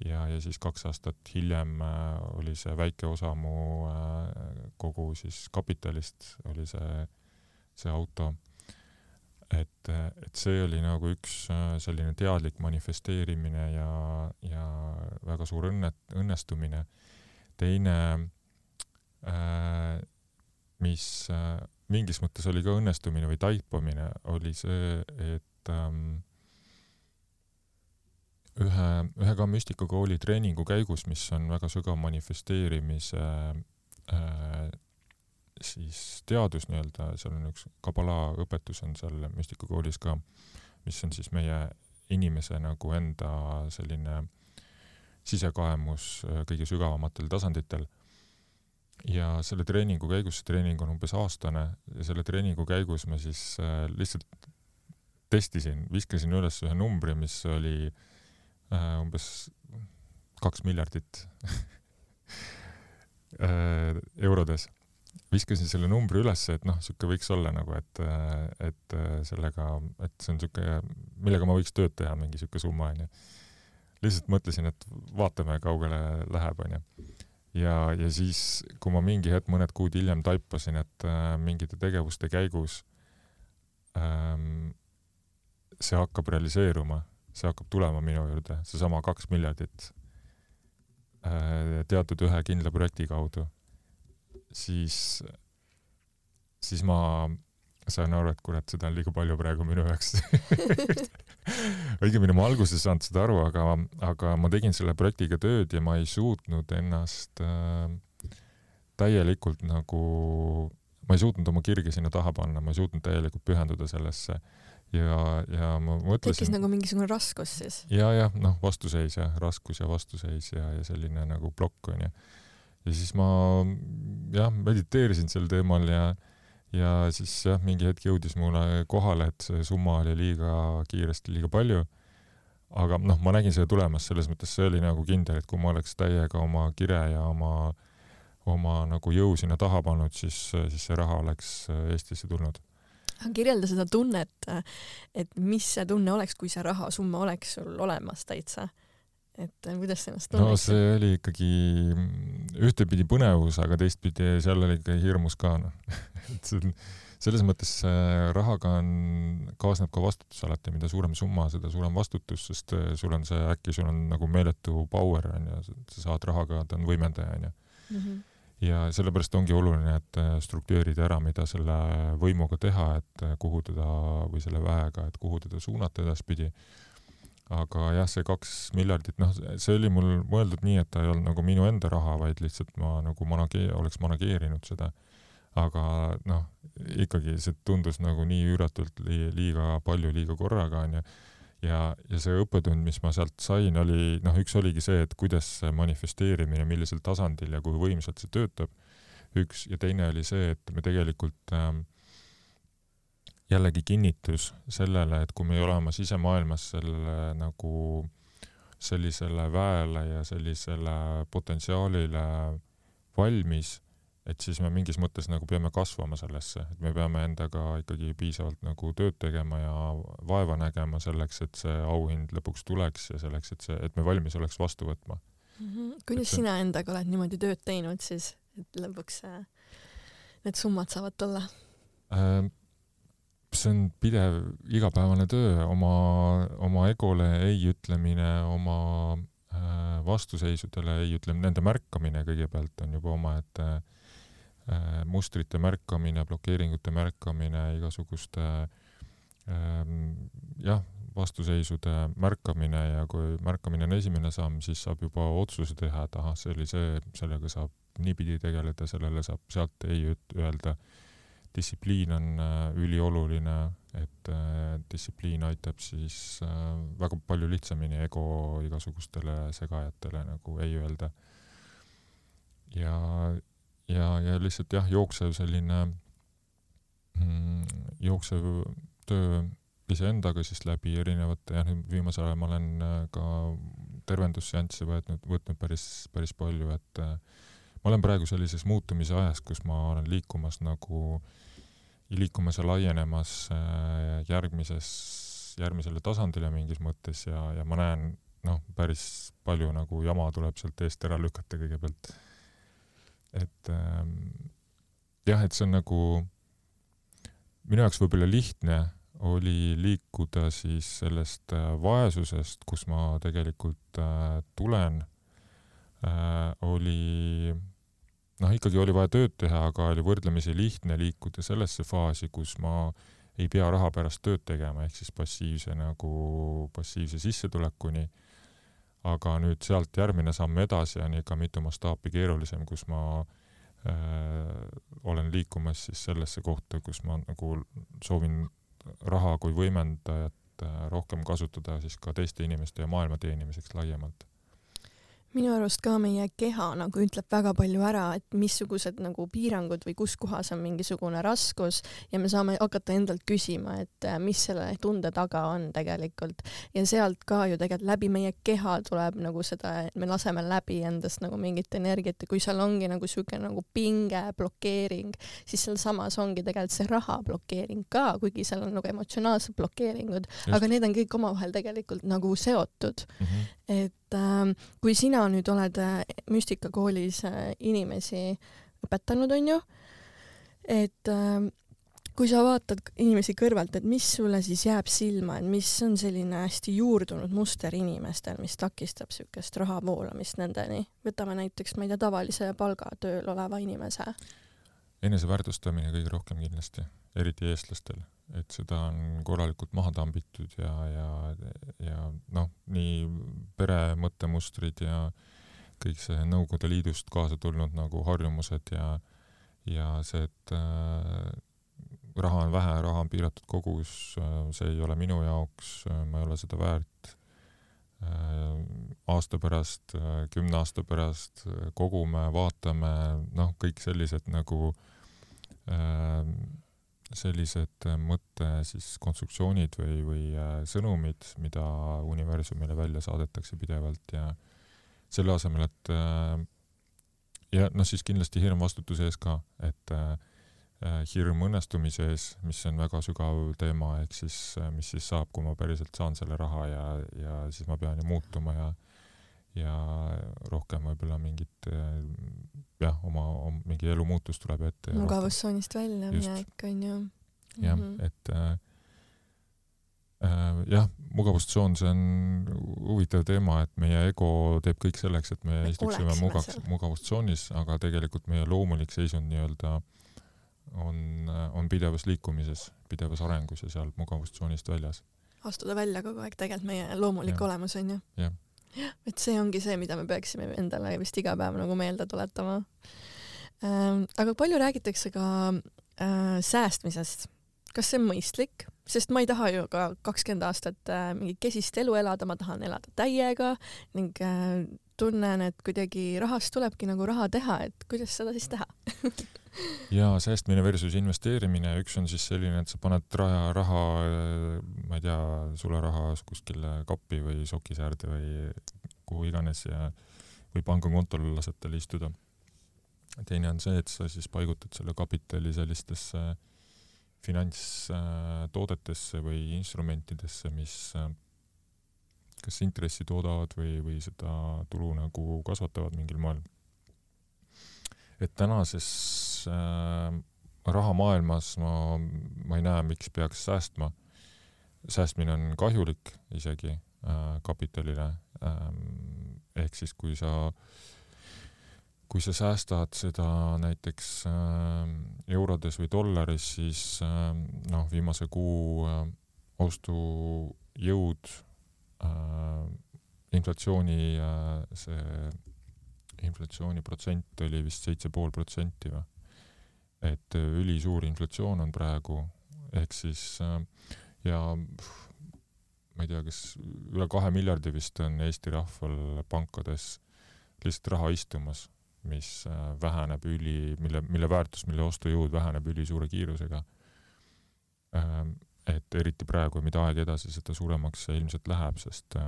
ja, ja siis kaks aastat hiljem äh, oli see väike osa mu äh, kogu siis kapitalist oli see, see auto. et, et see oli nagu üks selline teadlik manifesteerimine ja, ja väga suur õnne, õnnestumine teine, äh, mis äh, mingis mõttes oli ka õnnestumine või taipamine, oli see, et ähm, ühe, ühe ka müstikakooli treeningu käigus, mis on väga sügav manifesteerimise äh, siis teadus nii-öelda, seal on üks kabala õpetus on seal müstikakoolis ka, mis on siis meie inimese nagu enda selline sisekaemus äh, kõige sügavamatel tasanditel. Ja selle treeningu käigus, see treening on umbes aastane ja selle treeningu käigus ma siis äh, lihtsalt testisin, viskasin üles ühe numbri, mis oli äh, umbes kaks miljardit eurodes. viskasin selle numbri ülesse, et noh, sihuke võiks olla nagu, et, et sellega, et see on sihuke, millega ma võiks tööd teha, mingi sihuke summa onju lihtsalt mõtlesin, et vaatame, kaugele läheb, onju. Ja, ja siis, kui ma mingi hetk, mõned kuud hiljem taipasin, et äh, mingite tegevuste käigus ähm, see hakkab realiseeruma, see hakkab tulema minu juurde, seesama kaks miljardit äh, teatud ühe kindla projekti kaudu, siis, siis ma sain aru, et kurat, seda on liiga palju praegu minu jaoks õigemini ma alguses ei saanud seda aru, aga, aga ma tegin selle projektiga tööd ja ma ei suutnud ennast äh, täielikult nagu, ma ei suutnud oma kirge sinna taha panna, ma ei suutnud täielikult pühenduda sellesse ja, ja ma mõtlesin. tekkis nagu mingisugune raskus siis? ja, jah, noh, vastuseis ja raskus ja vastuseis ja, ja selline nagu plokk onju. ja siis ma jah, mediteerisin sel teemal ja ja siis jah, mingi hetk jõudis mulle kohale, et see summa oli liiga kiiresti liiga palju. aga noh, ma nägin seda tulemas, selles mõttes see oli nagu kindel, et kui ma oleks täiega oma kire ja oma, oma nagu jõu sinna taha pannud, siis, siis see raha oleks Eestisse tulnud kirjelda seda tunnet, et mis see tunne oleks, kui see rahasumma oleks sul olemas täitsa et äh, kuidas sa ennast tunned? no see oli ikkagi ühtepidi põnevus, aga teistpidi seal oli ikka hirmus ka noh et see on selles mõttes rahaga on, kaasneb ka vastutus alati, mida suurem summa, seda suurem vastutus, sest äh, sul on see, äkki sul on nagu meeletu power onju, sa saad rahaga, ta on võimendaja onju mm. -hmm. ja sellepärast ongi oluline, et äh, struktureerida ära, mida selle võimuga teha, et kuhu teda või selle väega, et kuhu teda suunata edaspidi aga jah, see kaks miljardit, noh, see oli mul mõeldud nii, et ta ei olnud nagu minu enda raha, vaid lihtsalt ma nagu managee-, oleks manageerinud seda. aga noh, ikkagi see tundus nagu nii üüratult li liiga palju liiga korraga onju. ja, ja see õppetund, mis ma sealt sain, oli noh, üks oligi see, et kuidas see manifesteerimine, millisel tasandil ja kui võimsalt see töötab. üks ja teine oli see, et me tegelikult ähm, jällegi kinnitus sellele, et kui me ei ole oma sisemaailmas selle nagu sellisele väele ja sellisele potentsiaalile valmis, et siis me mingis mõttes nagu peame kasvama sellesse, et me peame endaga ikkagi piisavalt nagu tööd tegema ja vaeva nägema selleks, et see auhind lõpuks tuleks ja selleks, et see, et me valmis oleks vastu võtma Mhm. kuidas Et sina endaga oled niimoodi tööd teinud siis, et lõpuks äh, need summad saavad tulla? Äh, see on pidev igapäevane töö, oma, oma egole ei ütlemine, oma äh, vastuseisudele ei ütlemine, nende märkamine kõigepealt on juba omaette äh, mustrite märkamine, blokeeringute märkamine, igasuguste ähm, jah, vastuseisude märkamine ja kui märkamine on esimene samm, siis saab juba otsuse teha, et ahah, see oli see, sellega saab niipidi tegeleda, sellele saab sealt ei öelda distsipliin on äh, ülioluline, et äh, distsipliin aitab siis äh, väga palju lihtsamini ego igasugustele segajatele nagu ei öelda. ja, ja, ja lihtsalt jah, jooksev selline mm, jooksev töö iseendaga siis läbi erinevate, jah nüüd viimasel ajal ma olen äh, ka tervendusseansse võtnud, võtnud päris, päris palju, et äh, ma olen praegu sellises muutumise ajas, kus ma olen liikumas nagu, liikumas ja laienemas äh, järgmises, järgmisele tasandile mingis mõttes ja, ja ma näen, noh, päris palju nagu jama tuleb sealt eest ära lükata kõigepealt. et ähm, jah, et see on nagu minu jaoks võib-olla lihtne oli liikuda siis sellest äh, vaesusest, kus ma tegelikult äh, tulen äh,, oli noh, ikkagi oli vaja tööd teha, aga oli võrdlemisi lihtne liikuda sellesse faasi, kus ma ei pea raha pärast tööd tegema, ehk siis passiivse nagu, passiivse sissetulekuni. aga nüüd sealt järgmine samm edasi on ikka mitu mastaapi keerulisem, kus ma äh, olen liikumas siis sellesse kohta, kus ma nagu soovin raha kui võimendajat äh, rohkem kasutada siis ka teiste inimeste ja maailma teenimiseks laiemalt minu arust ka meie keha nagu ütleb väga palju ära, et missugused nagu piirangud või kus kohas on mingisugune raskus ja me saame hakata endalt küsima, et äh, mis selle tunde taga on tegelikult ja sealt ka ju tegelikult läbi meie keha tuleb nagu seda, et me laseme läbi endast nagu mingit energiat ja kui seal ongi nagu siuke nagu pinge, blokeering, siis seal samas ongi tegelikult see raha blokeering ka, kuigi seal on nagu emotsionaalsed blokeeringud, aga need on kõik omavahel tegelikult nagu seotud mm. -hmm. et äh, kui sina nüüd oled äh, müstikakoolis äh, inimesi õpetanud, onju, et äh, kui sa vaatad inimesi kõrvalt, et mis sulle siis jääb silma, et mis on selline hästi juurdunud muster inimestel, mis takistab siukest raha voolamist nendeni? võtame näiteks, ma ei tea, tavalise palgatööl oleva inimese. eneseväärtustamine kõige rohkem kindlasti, eriti eestlastel, et seda on korralikult maha tambitud ja, ja, ja noh, nii pere mõttemustrid ja kõik see Nõukogude Liidust kaasa tulnud nagu harjumused ja, ja see, et äh, raha on vähe, raha on piiratud kogus, see ei ole minu jaoks, ma ei ole seda väärt. aasta pärast, kümne aasta pärast kogume, vaatame, noh, kõik sellised nagu sellised mõtte siis konstruktsioonid või, või sõnumid, mida universumile välja saadetakse pidevalt ja selle asemel, et ja noh, siis kindlasti hirm vastutuse ees ka, et äh, hirm õnnestumise ees, mis on väga sügav teema, ehk siis mis siis saab, kui ma päriselt saan selle raha ja, ja siis ma pean ju muutuma ja ja rohkem võib-olla mingit jah, oma, oma mingi elumuutus tuleb ette. mugavustsoonist välja minek onju. jah, et äh, äh, jah, mugavustsoon, see on huvitav teema, et meie ego teeb kõik selleks, et me, me istuksime mugavs, mugavustsoonis, aga tegelikult meie loomulik seisund nii-öelda on, on pidevas liikumises, pidevas arengus ja seal mugavustsoonist väljas. astuda välja kogu aeg, tegelikult meie loomulik ja. olemus on ju. jah et see ongi see, mida me peaksime endale vist iga päev nagu meelde tuletama ähm,. aga palju räägitakse ka äh, säästmisest. kas see on mõistlik? sest ma ei taha ju ka kakskümmend aastat äh, mingit kesist elu elada, ma tahan elada täiega ning äh, tunnen, et kuidagi rahast tulebki nagu raha teha, et kuidas seda siis teha ja säästmine versus investeerimine, üks on siis selline, et sa paned raha, raha, ma ei tea, sularaha kuskile kappi või sokisäärde või kuhu iganes ja või pangakontole lased tal istuda. teine on see, et sa siis paigutad selle kapitali sellistesse finantstoodetesse või instrumentidesse, mis kas intressi toodavad või, või seda tulu nagu kasvatavad mingil moel. et tänases äh, rahamaailmas ma, ma ei näe, miks peaks säästma. säästmine on kahjulik isegi äh, kapitalile ähm,. ehk siis, kui sa, kui sa säästad seda näiteks äh, eurodes või dollaris, siis äh, noh, viimase kuu äh, ostujõud äh,, inflatsiooni äh, see inflatsiooni protsent oli vist seitse pool protsenti või et äh, ülisuur inflatsioon on praegu, ehk siis äh, ja ma ei tea, kas üle kahe miljardi vist on Eesti rahval pankades lihtsalt raha istumas, mis äh, väheneb üli, mille, mille väärtus, mille ostujõud väheneb ülisuure kiirusega. Ähm, et eriti praegu, mida aeg edasi, seda suuremaks see ilmselt läheb, sest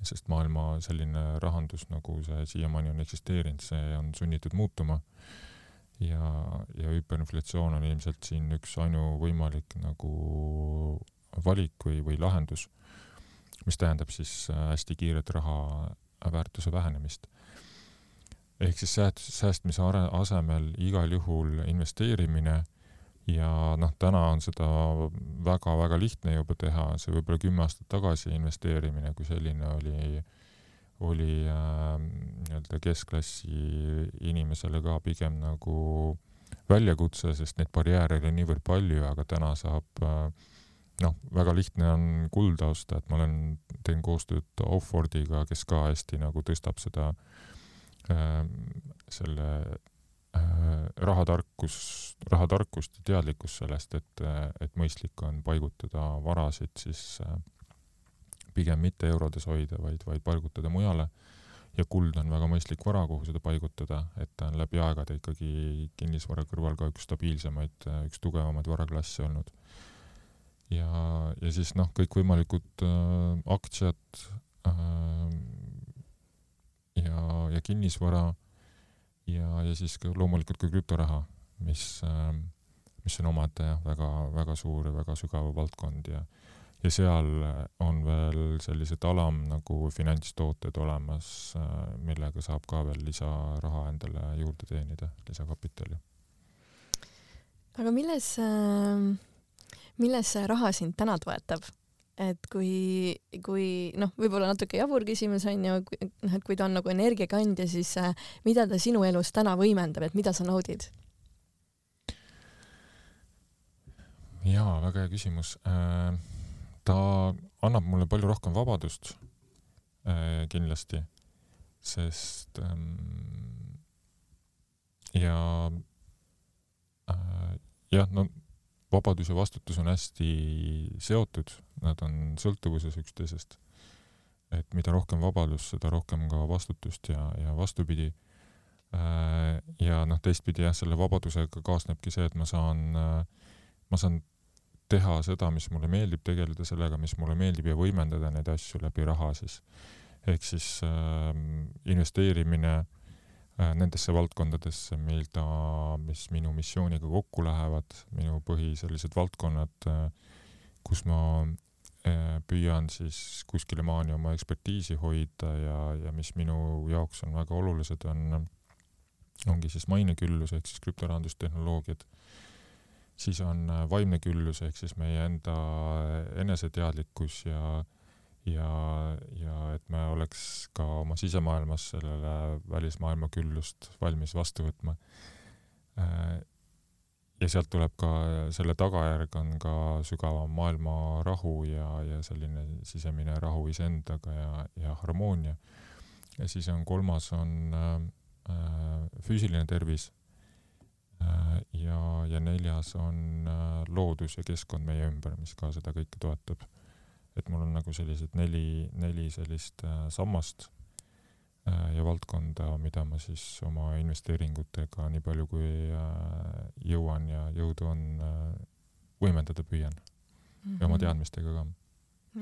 sest maailma selline rahandus, nagu see siiamaani on eksisteerinud, see on sunnitud muutuma ja, ja hüperinflatsioon on ilmselt siin üks ainuvõimalik nagu valik või, või lahendus, mis tähendab siis äh, hästi kiiret raha väärtuse vähenemist. ehk siis sääst-, säästmise asemel igal juhul investeerimine ja noh, täna on seda väga-väga lihtne juba teha, see võib-olla kümme aastat tagasi investeerimine kui selline oli äh, oli äh, nii-öelda keskklassi inimesele ka pigem nagu väljakutse, sest neid barjääre oli niivõrd palju, aga täna saab äh, noh, väga lihtne on kulda osta, et ma olen, teen koostööd Auffordiga, kes ka hästi nagu tõstab seda äh,, selle äh, rahatarkus, rahatarkust ja teadlikkust sellest, et, et mõistlik on paigutada varasid siis äh, pigem mitte eurodes hoida, vaid, vaid paigutada mujale. ja kuld on väga mõistlik vara, kuhu seda paigutada, et ta on läbi aegade ikkagi kinnisvara kõrval ka üks stabiilsemaid, üks tugevamaid varaklasse olnud. ja, ja siis noh, kõikvõimalikud äh, aktsiad äh, ja, ja kinnisvara ja, ja siis ka loomulikult ka krüptoraha, mis äh,, mis on omaette jah, väga, väga suur ja väga sügav valdkond ja ja seal on veel sellised alam nagu finantstooted olemas, millega saab ka veel lisaraha endale juurde teenida, lisakapitali. aga milles, milles see raha sind täna toetab? et kui, kui noh, võib-olla natuke jabur küsimus on ju, noh, et kui ta on nagu energiakandja, siis mida ta sinu elus täna võimendab, et mida sa naudid? jaa, väga hea küsimus äh, ta annab mulle palju rohkem vabadust äh, kindlasti, sest ähm, ja äh, jah, no vabadus ja vastutus on hästi seotud, nad on sõltuvuses üksteisest. et mida rohkem vabadust, seda rohkem ka vastutust ja, ja vastupidi äh,. ja noh, teistpidi jah, selle vabadusega kaasnebki see, et ma saan ma saan teha seda, mis mulle meeldib, tegeleda sellega, mis mulle meeldib ja võimendada neid asju läbi raha siis. ehk siis äh, investeerimine äh, nendesse valdkondadesse, mida, mis minu missiooniga kokku lähevad, minu põhi sellised valdkonnad äh,, kus ma äh, püüan siis kuskile maani oma ekspertiisi hoida ja, ja mis minu jaoks on väga olulised, on, ongi siis maineküllus ehk siis krüptorahandustehnoloogiad siis on äh, vaimne küllus ehk siis meie enda eneseteadlikkus ja ja, ja et me oleks ka oma sisemaailmas sellele välismaailma küllust valmis vastu võtma. Äh, ja sealt tuleb ka, selle tagajärg on ka sügavam maailma rahu ja, ja selline sisemine rahu iseendaga ja, ja harmoonia. ja siis on kolmas on äh, äh füüsiline tervis Äh, ja, ja neljas on äh, loodus ja keskkond meie ümber, mis ka seda kõike toetab. et mul on nagu sellised neli, neli sellist äh, sammast ja valdkonda, mida ma siis oma investeeringutega nii palju kui jõuan ja jõudu on, võimendada püüan mm. -hmm. ja oma mhm. teadmistega ka.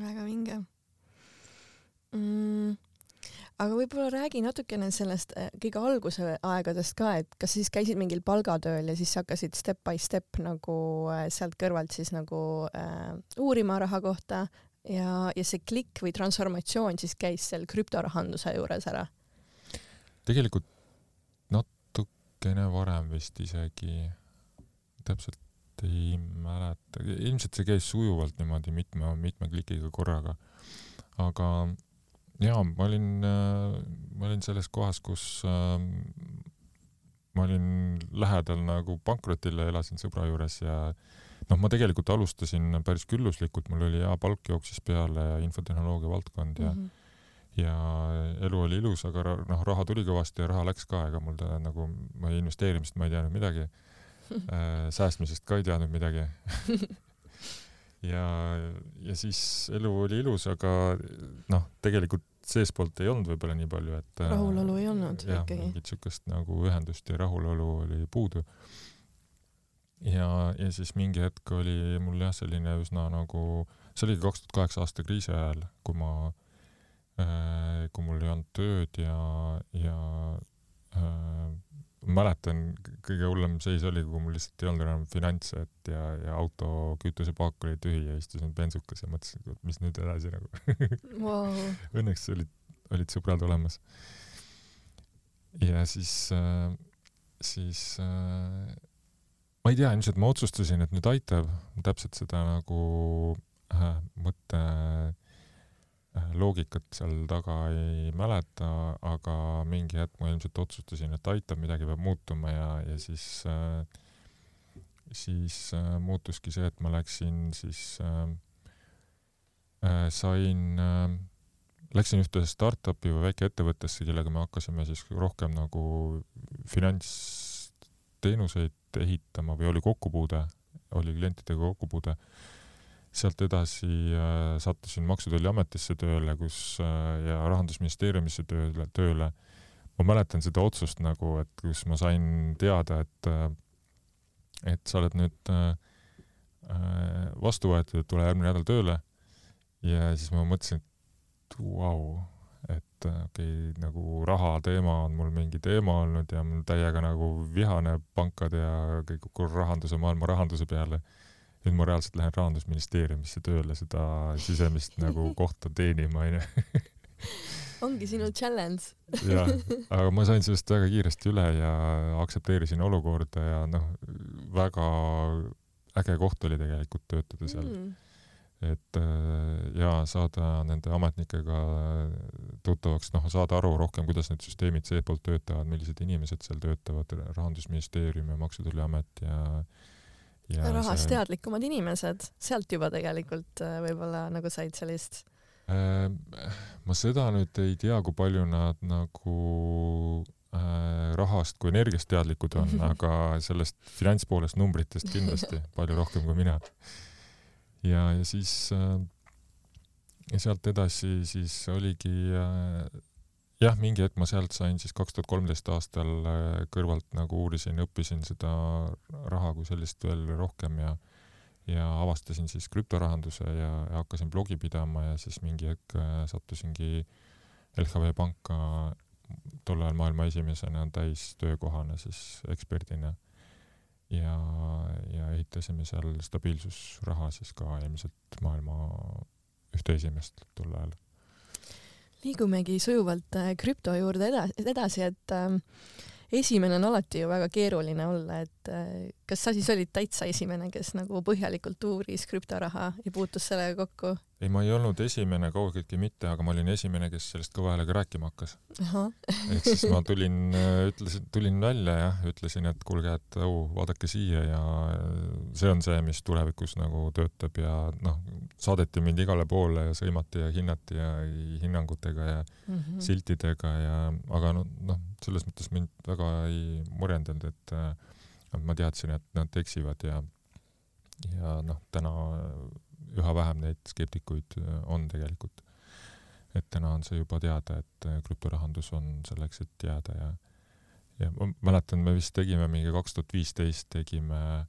väga vinge mm aga võib-olla räägi natukene sellest äh, kõige alguse aegadest ka, et kas siis käisid mingil palgatööl ja siis hakkasid step by step nagu äh, sealt kõrvalt siis nagu äh, uurima raha kohta ja, ja see klikk või transformatsioon siis käis seal krüptorahanduse juures ära. tegelikult natukene varem vist isegi, täpselt ei mäleta, ilmselt see käis sujuvalt niimoodi mitme, mitme klikiga korraga. aga jaa, ma olin, ma olin selles kohas, kus äh, ma olin lähedal nagu pankrotile, elasin sõbra juures ja noh, ma tegelikult alustasin päris külluslikult, mul oli hea palk jooksis peale infotehnoloogia valdkond ja mm. -hmm. ja elu oli ilus, aga noh, raha tuli kõvasti ja raha läks ka, ega mul ta nagu, ma investeerimisest ma ei teadnud midagi äh,, säästmisest ka ei teadnud midagi ja, ja siis elu oli ilus, aga noh, tegelikult seestpoolt ei olnud võib-olla nii palju, et äh, rahulolu ei olnud jah, ikkagi. mingit siukest nagu ühendust ja rahulolu oli puudu. ja, ja siis mingi hetk oli mul jah, selline üsna nagu, see oligi kaks tuhat kaheksa aasta kriisi ajal, kui ma, kui mul ei olnud tööd ja, ja äh, mäletan, kõige hullem seis oli, kui mul lihtsalt ei olnud enam finantse, et ja, ja auto kütusepaak oli tühi ja istusin bensukas ja mõtlesin, et mis nüüd edasi nagu. Wow. Õnneks olid, olid sõbrad olemas. ja siis äh,, siis äh, ma ei tea, ilmselt ma otsustasin, et nüüd aitab, täpselt seda nagu äh, mõtte äh, loogikat seal taga ei mäleta, aga mingi hetk ma ilmselt otsustasin, et aitab, midagi peab muutuma ja, ja siis äh, siis äh, muutuski see, et ma läksin siis äh, äh, sain äh, läksin ühte startup'i või väikeettevõttesse, kellega me hakkasime siis rohkem nagu finantsteenuseid ehitama või oli kokkupuude, oli klientidega kokkupuude. Sealt edasi äh, sattusin Maksu- ja Tolliametisse tööle, kus äh, ja Rahandusministeeriumisse tööle, tööle. ma mäletan seda otsust nagu, et kus ma sain teada, et äh, et sa oled nüüd vastu võetud, et tule järgmine nädal tööle. ja siis ma mõtlesin, et vau, et äh, okei okay,, nagu raha teema on mul mingi teema olnud ja mul täiega nagu vihane pankade ja kõik rahanduse, maailma rahanduse peale. Nüüd ma reaalselt lähen Rahandusministeeriumisse tööle seda sisemist nagu kohta teenima, onju. ongi sinu challenge. jah, aga ma sain sellest väga kiiresti üle ja aktsepteerisin olukorda ja noh, väga äge koht oli tegelikult töötada seal mm.. et äh, ja saada nende ametnikega tuttavaks, noh, saada aru rohkem, kuidas need süsteemid seestpoolt töötavad, millised inimesed seal töötavad, Rahandusministeerium ja Maksu- ja Tolliamet ja ja rahast see... teadlikumad inimesed, sealt juba tegelikult äh, võib-olla nagu said sellist äh, ma seda nüüd ei tea, kui palju nad nagu äh, rahast kui energiast teadlikud on, aga sellest finantspoolest numbritest kindlasti palju rohkem kui mina. ja, ja siis äh, ja sealt edasi siis oligi jah, mingi hetk ma sealt sain siis kaks tuhat kolmteist aastal äh, kõrvalt nagu uurisin, õppisin seda raha kui sellist veel rohkem ja ja avastasin siis krüptorahanduse ja, ja hakkasin blogi pidama ja siis mingi hetk äh, sattusingi LHV panka tol ajal maailma esimesena täistöökohana siis eksperdina. Ja, ja ehitasime seal stabiilsusraha siis ka ilmselt maailma ühte esimest tol ajal liigumegi sujuvalt äh, krüpto juurde edasi, edasi, et äh, esimene on alati ju väga keeruline olla, et äh, kas sa siis olid täitsa esimene, kes nagu põhjalikult uuris krüptoraha ja puutus sellega kokku? ei, ma ei olnud esimene kaugeltki mitte, aga ma olin esimene, kes sellest kõva häälega rääkima hakkas. ehk siis ma tulin, ütlesin, tulin välja ja ütlesin, et kuulge, et au, vaadake siia ja see on see, mis tulevikus nagu töötab ja noh, saadeti mind igale poole ja sõimati ja hinnati ja hinnangutega ja mm -hmm. siltidega ja, aga noh, noh, selles mõttes mind väga ei murjendanud, et äh, et ma teadsin, et nad eksivad ja ja noh, täna üha vähem neid skeptikuid äh, on tegelikult. et täna on see juba teada, et äh, krüptorahandus on selleks, et jääda ja ja ma mäletan, me vist tegime mingi kaks tuhat viisteist tegime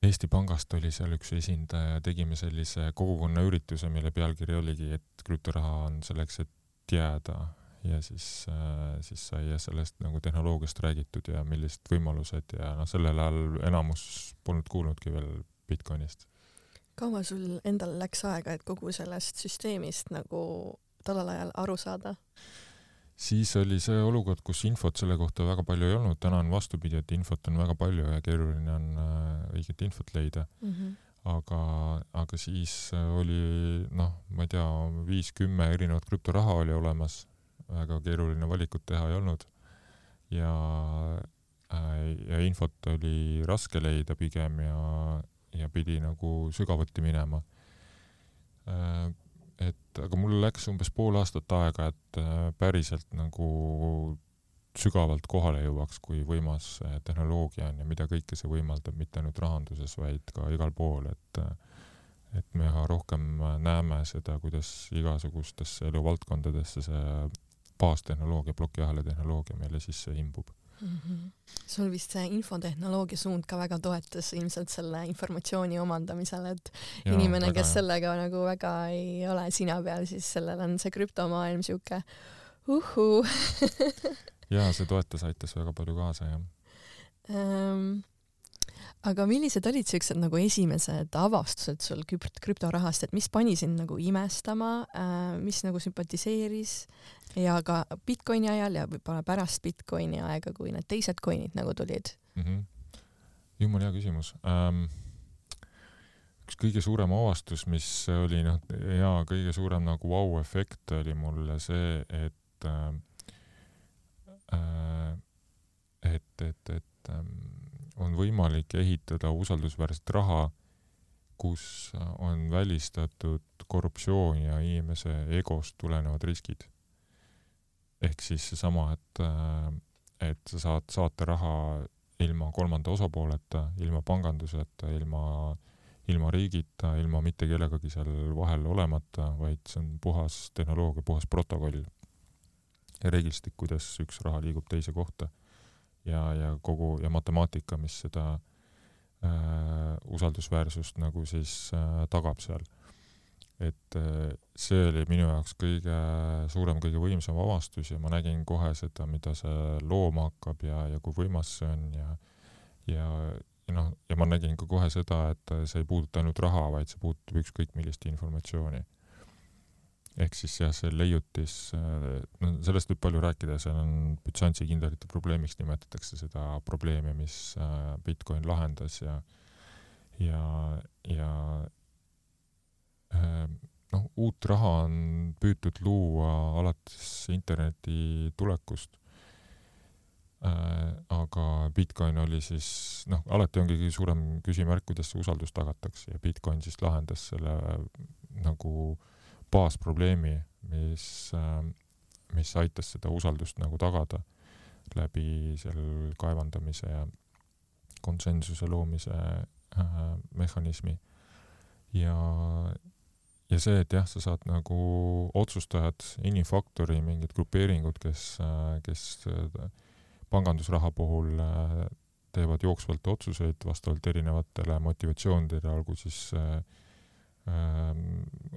Eesti Pangast oli seal üks esindaja, tegime sellise kogukonnaürituse, mille pealkiri oligi, et krüptoraha on selleks, et jääda ja siis, siis sai sellest nagu tehnoloogiast räägitud ja millised võimalused ja noh, sellel ajal enamus polnud kuulnudki veel Bitcoinist. kaua sul endal läks aega, et kogu sellest süsteemist nagu tollel ajal aru saada? siis oli see olukord, kus infot selle kohta väga palju ei olnud, täna on vastupidi, et infot on väga palju ja keeruline on äh, õiget infot leida mm. -hmm. aga, aga siis oli noh, ma ei tea, viis-kümme erinevat krüptoraha oli olemas, väga keeruline valikut teha ei olnud. Ja äh, ja infot oli raske leida pigem ja, ja pidi nagu sügavuti minema. Äh, et aga mul läks umbes pool aastat aega, et äh, päriselt nagu sügavalt kohale jõuaks, kui võimas tehnoloogia on ja mida kõike see võimaldab, mitte ainult rahanduses, vaid ka igal pool, et et me üha rohkem näeme seda, kuidas igasugustesse eluvaldkondadesse see baastehnoloogia, plokiahela tehnoloogia meile sisse imbub mm. -hmm. sul vist see infotehnoloogia suund ka väga toetas ilmselt selle informatsiooni omandamisel, et ja, inimene, kes jah. sellega nagu väga ei ole sina peal, siis sellel on see krüptomaailm sihuke uhuu ja see toetas, aitas väga palju kaasa jah um, aga millised olid siuksed nagu esimesed avastused sul krüpt-, krüptorahast, et mis pani sind nagu imestama äh,, mis nagu sümpatiseeris ja ka Bitcoini ajal ja võib-olla pärast Bitcoini aega, kui need teised coin'id nagu tulid mm? -hmm. jumala hea küsimus ähm,. üks kõige suurem avastus, mis oli noh, ja kõige suurem nagu vau-efekt oli mulle see, et äh, äh, et, et, et ähm, on võimalik ehitada usaldusväärset raha, kus on välistatud korruptsioon ja inimese egost tulenevad riskid. ehk siis seesama, et, et sa saad saata raha ilma kolmanda osapooleta, ilma panganduseta, ilma, ilma riigita, ilma mitte kellegagi seal vahel olemata, vaid see on puhas tehnoloogia, puhas protokoll ja reeglistik, kuidas üks raha liigub teise kohta ja, ja kogu ja matemaatika, mis seda äh, usaldusväärsust nagu siis äh, tagab seal. et äh, see oli minu jaoks kõige suurem, kõige võimsam avastus ja ma nägin kohe seda, mida see looma hakkab ja, ja kui võimas see on ja ja, ja noh, ja ma nägin ka kohe seda, et see ei puuduta ainult raha, vaid see puudutab ükskõik millist informatsiooni ehk siis jah, see leiutis, no sellest võib palju rääkida, seal on bütsansi kindlate probleemiks nimetatakse seda probleemi, mis äh, Bitcoin lahendas ja ja, ja äh, noh, uut raha on püütud luua alates interneti tulekust äh,. aga Bitcoin oli siis noh, alati ongi kõige suurem küsimärk, kuidas see usaldus tagatakse ja Bitcoin siis lahendas selle nagu äh, baasprobleemi, mis, äh, mis aitas seda usaldust nagu tagada läbi seal kaevandamise ja konsensuse loomise äh, mehhanismi. ja, ja see, et jah, sa saad nagu otsustajad, inimfaktori mingid grupeeringud, kes äh,, kes äh, pangandusraha puhul teevad jooksvalt otsuseid vastavalt erinevatele motivatsioonidele, olgu siis äh, Ähm,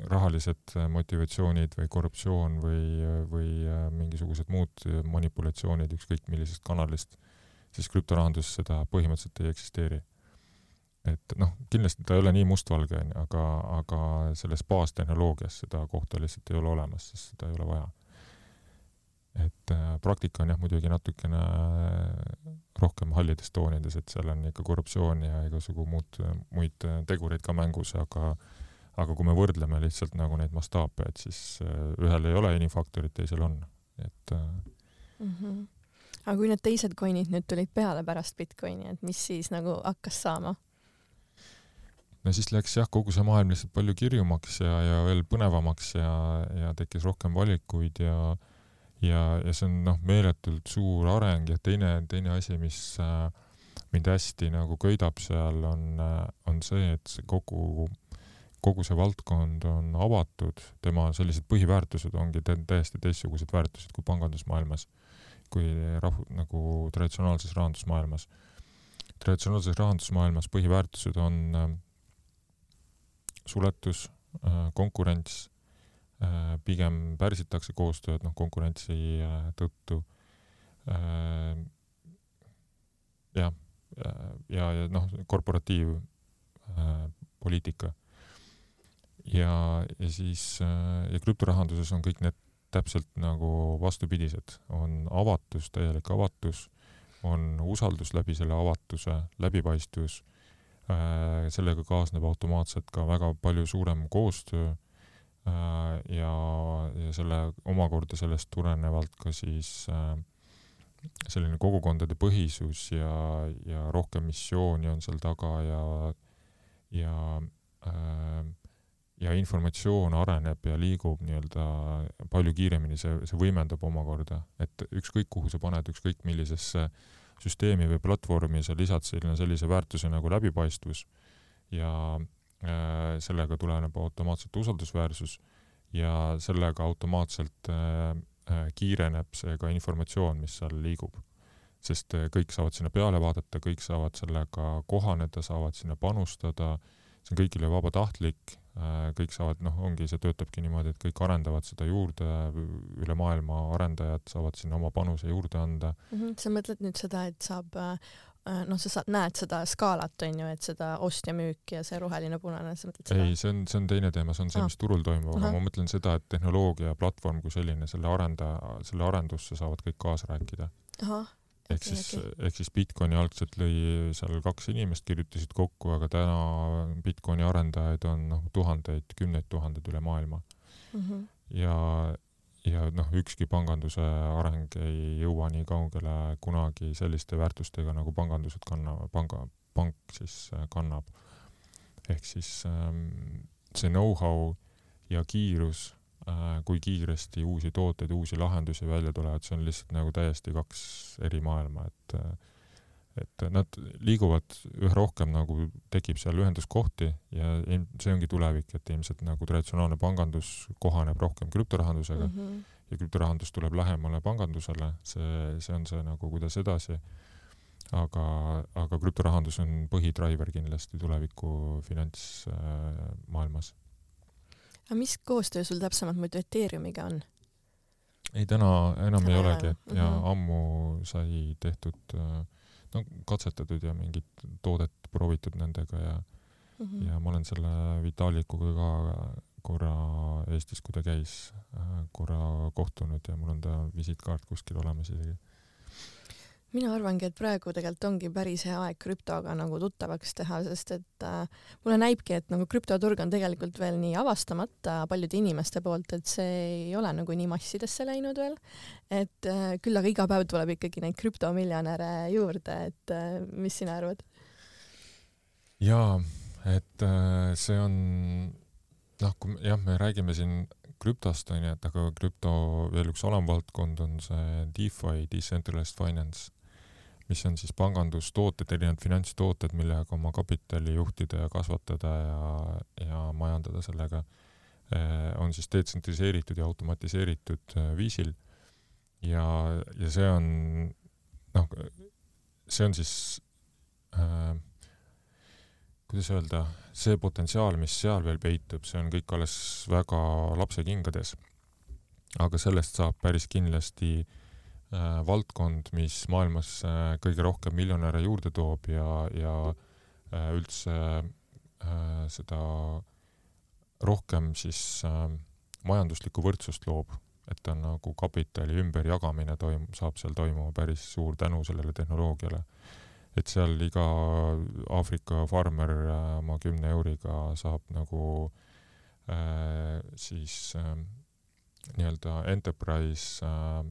rahalised motivatsioonid või korruptsioon või, või äh, mingisugused muud manipulatsioonid ükskõik millisest kanalist, siis krüptorahanduses seda põhimõtteliselt ei eksisteeri. et noh, kindlasti ta ei ole nii mustvalge, onju, aga, aga selles baastehnoloogias seda kohta lihtsalt ei ole olemas, sest seda ei ole vaja. et äh, praktika on jah muidugi natukene rohkem hallides toonides, et seal on ikka korruptsioon ja igasugu muud, muid tegureid ka mängus, aga aga kui me võrdleme lihtsalt nagu neid mastaape, et siis äh, ühel ei ole inimfaktorit, teisel on, et mm. -hmm. aga kui need teised coin'id nüüd tulid peale pärast Bitcoini, et mis siis nagu hakkas saama? no siis läks jah, kogu see maailm lihtsalt palju kirjumaks ja, ja veel põnevamaks ja, ja tekkis rohkem valikuid ja ja, ja see on noh, meeletult suur areng ja teine, teine asi, mis äh, mind hästi nagu köidab seal, on, äh, on see, et see kogu kogu see valdkond on avatud, tema sellised põhiväärtused ongi täiesti teistsugused väärtused kui pangandusmaailmas, kui rahv-, nagu traditsionaalses rahandusmaailmas. traditsionaalses rahandusmaailmas põhiväärtused on äh, suletus äh,, konkurents äh,, pigem pärsitakse koostööd, noh, konkurentsi äh, tõttu äh,. jah, äh, ja, ja noh, korporatiivpoliitika ja, ja siis ja krüptorahanduses on kõik need täpselt nagu vastupidised, on avatus, täielik avatus, on usaldus läbi selle avatuse, läbipaistvus, sellega kaasneb automaatselt ka väga palju suurem koostöö ja, ja selle omakorda sellest tulenevalt ka siis äh, selline kogukondade põhisus ja, ja rohkem missiooni on seal taga ja, ja äh, ja informatsioon areneb ja liigub nii-öelda palju kiiremini, see, see võimendab omakorda, et ükskõik kuhu sa paned, ükskõik millisesse süsteemi või platvormi sa lisad sinna sellise väärtuse nagu läbipaistvus ja äh, sellega tuleneb automaatselt usaldusväärsus ja sellega automaatselt äh, Äh, kiireneb see ka informatsioon, mis seal liigub. sest äh, kõik saavad sinna peale vaadata, kõik saavad sellega kohaneda, saavad sinna panustada, see on kõigile vabatahtlik, kõik saavad, noh, ongi, see töötabki niimoodi, et kõik arendavad seda juurde, üle maailma arendajad saavad sinna oma panuse juurde anda mm. -hmm. sa mõtled nüüd seda, et saab Äh, noh, sa saad, näed seda skaalat onju, et seda ost ja müük ja see roheline, punane, sa mõtled seda? ei, see on, see on teine teema, see on see ah., mis turul toimub, aga ma mõtlen seda, et tehnoloogia ja platvorm kui selline, selle arendaja, selle arendusse saavad kõik kaasa rääkida. Ehk okay, siis okay., ehk siis Bitcoini algselt lõi seal kaks inimest, kirjutasid kokku, aga täna Bitcoini arendajaid on noh, tuhandeid, kümneid tuhandeid üle maailma mm. -hmm. ja, ja noh, ükski panganduse areng ei jõua nii kaugele kunagi selliste väärtustega, nagu pangandused kannavad, panga, pank siis äh, kannab. ehk siis ähm, see know-how ja kiirus kui kiiresti uusi tooteid, uusi lahendusi välja tulevad, see on lihtsalt nagu täiesti kaks eri maailma, et äh, et nad liiguvad üha rohkem nagu tekib seal ühenduskohti ja see ongi tulevik, et ilmselt nagu traditsionaalne pangandus kohaneb rohkem krüptorahandusega mm -hmm. ja krüptorahandus tuleb lähemale pangandusele, see, see on see nagu, kuidas edasi. aga, aga krüptorahandus on põhidriver kindlasti tuleviku finantsmaailmas äh,. Aga mis koostöö sul täpsemalt muidu Ethereumiga on? ei, täna enam ei olegi mm -hmm. ja ammu sai tehtud äh, no katsetatud ja mingit toodet proovitud nendega ja mm -hmm. ja ma olen selle Vitalikuga ka korra Eestis, kui ta käis, äh, korra kohtunud ja mul on ta visiitkaart kuskil olemas isegi mina arvangi, et praegu tegelikult ongi päris hea aeg krüptoga nagu tuttavaks teha, sest et äh, mulle näibki, et nagu krüptoturg on tegelikult veel nii avastamata paljude inimeste poolt, et see ei ole nagu nii massidesse läinud veel. et äh, küll aga iga päev tuleb ikkagi neid krüptomiljonäre juurde, et äh, mis sina arvad? jaa, et äh, see on noh, kui jah, me räägime siin krüptost onju, et aga krüpto veel üks alamvaldkond on see DeFi, Decentralized Finance mis on siis pangandustooted, erinevad finantstooted, millega oma kapitali juhtida ja kasvatada ja, ja majandada sellega, eh, on siis detsentraliseeritud ja automatiseeritud eh, viisil. ja, ja see on, noh, see on siis äh, kuidas öelda, see potentsiaal, mis seal veel peitub, see on kõik alles väga lapsekingades. aga sellest saab päris kindlasti äh, valdkond, mis maailmas äh, kõige rohkem miljonäre juurde toob ja, ja äh, üldse äh, seda rohkem siis äh, majanduslikku võrdsust loob, et on nagu kapitali ümberjagamine toim-, saab seal toimuma päris suur tänu sellele tehnoloogiale. et seal iga Aafrika farmer äh, oma kümne euriga saab nagu äh, siis äh, nii-öelda enterprise äh,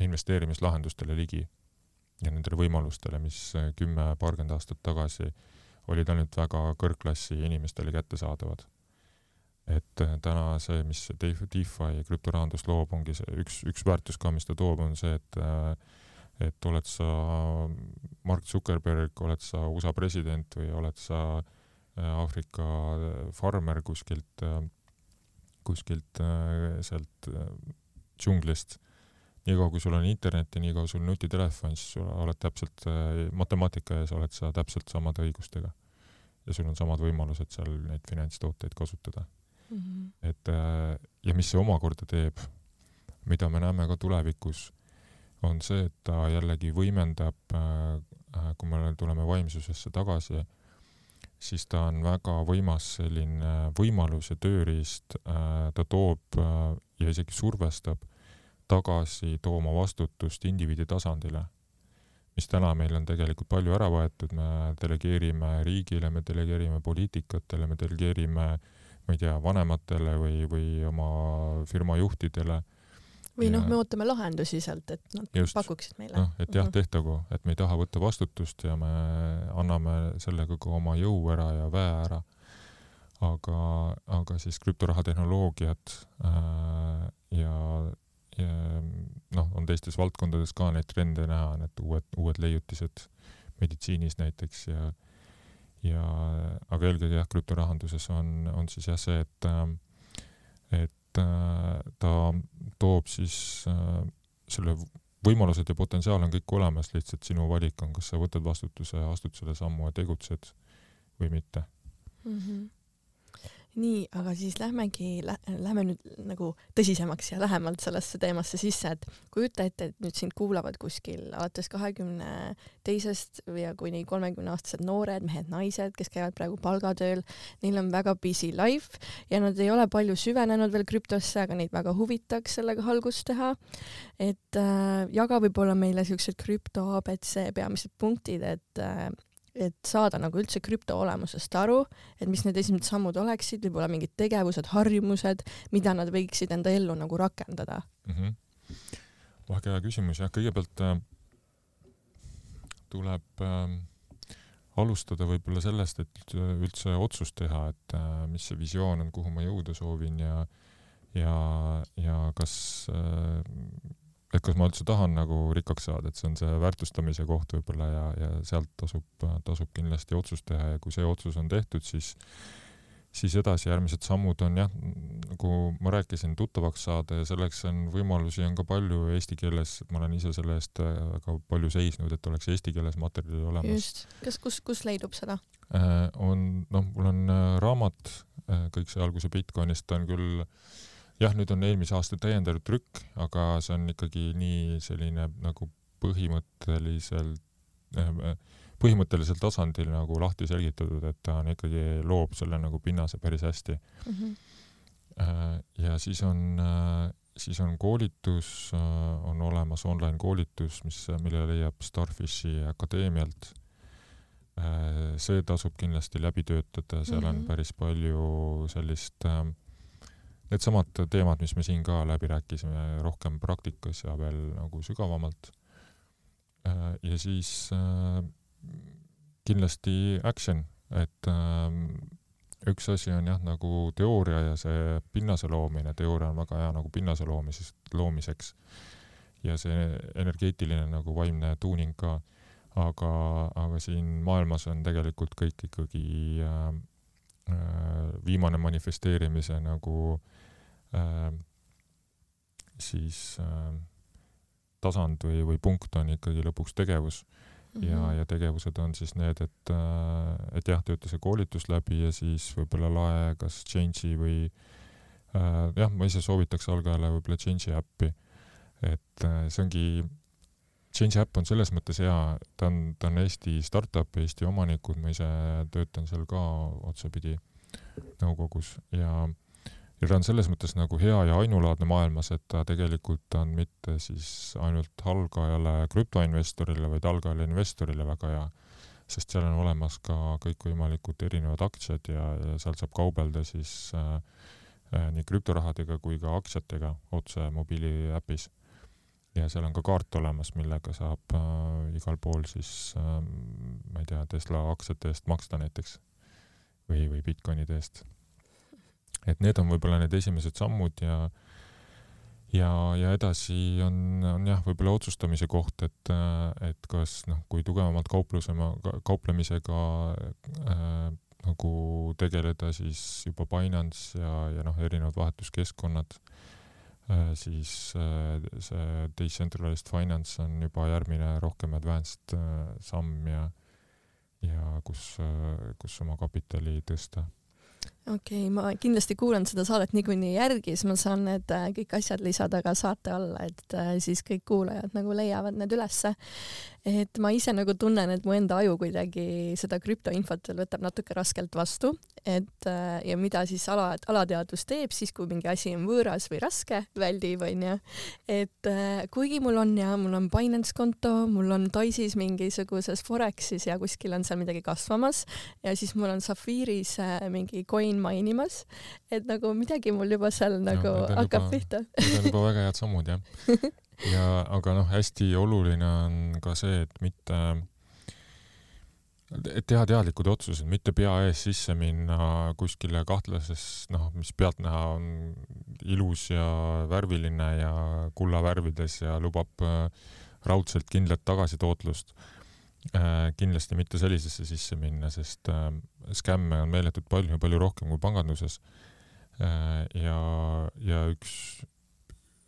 investeerimislahendustele ligi ja nendele võimalustele, mis äh, kümme, paarkümmend aastat tagasi olid ainult väga kõrgklassi inimestele kättesaadavad. et äh, täna see, mis DeFi krüptorahandus loob, ongi see üks, üks väärtus ka, mis ta toob, on see, et äh, et oled sa Mark Zuckerberg, oled sa USA president või oled sa Aafrika farmer kuskilt, kuskilt sealt džunglist niikaua kui sul on internet ja niikaua sul nutitelefon, siis sa oled täpselt äh, matemaatika ees oled sa täpselt samade õigustega. ja sul on samad võimalused seal neid finantstooteid kasutada mm. -hmm. et äh, ja mis see omakorda teeb, mida me näeme ka tulevikus, on see, et ta jällegi võimendab, äh, kui me tuleme vaimsusesse tagasi, siis ta on väga võimas selline võimalus ja tööriist, ta toob ja isegi survestab tagasi tooma vastutust indiviidi tasandile, mis täna meil on tegelikult palju ära võetud, me delegeerime riigile, me delegeerime poliitikatele, me delegeerime ma ei tea, vanematele või, või oma firma juhtidele või noh, me ootame lahendusi sealt, et nad just, pakuksid meile. noh, et jah, mhm. tehtagu, et me ei taha võtta vastutust ja me anname sellega ka oma jõu ära ja väe ära. aga, aga siis krüptorahatehnoloogiad äh, ja, ja noh, on teistes valdkondades ka neid trende näha, need uued, uued leiutised meditsiinis näiteks ja ja aga eelkõige jah, krüptorahanduses on, on siis jah see, et et Äh, ta toob siis äh, selle võimalused ja potentsiaal on kõik olemas, lihtsalt sinu valik on, kas sa võtad vastutuse, astud selle sammu ja tegutsed või mitte mm. -hmm nii, aga siis lähmegi lä, lähme nüüd nagu tõsisemaks ja lähemalt sellesse teemasse sisse, et kujuta ette, et nüüd sind kuulavad kuskil alates kahekümne teisest ja kuni kolmekümne aastased noored mehed-naised, kes käivad praegu palgatööl, neil on väga busy life ja nad ei ole palju süvenenud veel krüptosse, aga neid väga huvitaks sellega algust teha. et äh, jaga võib-olla meile siuksed krüpto abc peamised punktid, et äh, et saada nagu üldse krüpto olemusest aru, et mis need esimesed sammud oleksid, võib-olla mingid tegevused, harjumused, mida nad võiksid enda ellu nagu rakendada mm. -hmm. väga hea küsimus jah, kõigepealt äh, tuleb äh, alustada võib-olla sellest, et üldse otsust teha, et äh, mis see visioon on, kuhu ma jõuda soovin ja ja, ja kas äh, et kas ma üldse tahan nagu rikkaks saada, et see on see väärtustamise koht võib-olla ja, ja sealt tasub, tasub kindlasti otsust teha ja kui see otsus on tehtud, siis siis edasi järgmised sammud on jah, nagu ma rääkisin, tuttavaks saada ja selleks on võimalusi on ka palju eesti keeles, ma olen ise selle eest väga palju seisnud, et oleks eesti keeles materjali olemas. just, kas, kus, kus leidub seda äh,? on, noh, mul on äh, raamat äh,, kõik see alguse Bitcoinist on küll äh, jah, nüüd on eelmise aasta täiendav trükk, aga see on ikkagi nii selline nagu põhimõtteliselt, äh, põhimõttelisel tasandil nagu lahti selgitatud, et ta on ikkagi, loob selle nagu pinnase päris hästi mm. -hmm. ja siis on, äh, siis on koolitus, on olemas online koolitus, mis, mille leiab Starfishi akadeemialt. see tasub kindlasti läbi töötada, seal mm -hmm. on mhm. päris palju sellist äh, needsamad teemad, mis me siin ka läbi rääkisime, rohkem praktikas ja veel nagu sügavamalt. Äh, ja siis äh, kindlasti action, et äh, üks asi on jah, nagu teooria ja see pinnase loomine, teooria on väga hea nagu pinnase loomisest, loomiseks. Ja see energeetiline nagu vaimne tuuning ka, aga, aga siin maailmas on tegelikult kõik ikkagi äh, viimane manifesteerimise nagu äh, siis äh, tasand või, või punkt on ikkagi lõpuks tegevus mm. -hmm. ja, ja tegevused on siis need, et äh,, et jah, tööta see koolitus läbi ja siis võib-olla lae kas Change'i või äh, jah, ma ise soovitaks algajale võib-olla Change'i äppi. et äh, see ongi, Change äpp on selles mõttes hea, ta on, ta on Eesti startup, Eesti omanikud, ma ise töötan seal ka otsapidi nõukogus ja ja ta on selles mõttes nagu hea ja ainulaadne maailmas, et ta tegelikult on mitte siis ainult algajale krüptoinvestorile, vaid algajale investorile väga hea, sest seal on olemas ka kõikvõimalikud erinevad aktsiad ja, ja seal saab kaubelda siis äh, äh, nii krüptorahadega kui ka aktsiatega otse mobiiliäpis. ja seal on ka kaart olemas, millega saab äh, igal pool siis äh, ma ei tea, Tesla aktsiate eest maksta näiteks või, või Bitcoinide eest et need on võib-olla need esimesed sammud ja ja, ja edasi on, on jah, võib-olla otsustamise koht, et, et kas noh, kui tugevamalt kauplusema, kauplemisega äh, nagu tegeleda, siis juba Binance ja, ja noh, erinevad vahetuskeskkonnad äh,, siis äh, see decentralized finance on juba järgmine rohkem advanced äh, samm ja ja kus äh,, kus oma kapitali tõsta okei okay,, ma kindlasti kuulan seda saadet niikuinii järgi, siis ma saan need äh, kõik asjad lisada ka saate alla, et äh, siis kõik kuulajad nagu leiavad need ülesse. Et ma ise nagu tunnen, et mu enda aju kuidagi seda krüptoinfot veel võtab natuke raskelt vastu, et äh, ja mida siis ala, alateadvus teeb siis, kui mingi asi on võõras või raske, väldib, onju. et äh, kuigi mul on ja mul on Binance konto, mul on Toisis mingisuguses Forexis ja kuskil on seal midagi kasvamas ja siis mul on Safiris äh, mingi coin mainimas, et nagu midagi mul juba seal nagu ja, hakkab juba, pihta. Need on juba väga head sammud jah ja aga noh, hästi oluline on ka see, et mitte, et teha teadlikud otsused, mitte pea ees sisse minna kuskile kahtlases, noh, mis pealtnäha on ilus ja värviline ja kullavärvides ja lubab äh, raudselt kindlat tagasitootlust äh,. kindlasti mitte sellisesse sisse minna, sest äh, skämme on meeletult palju, palju rohkem kui panganduses ja, ja üks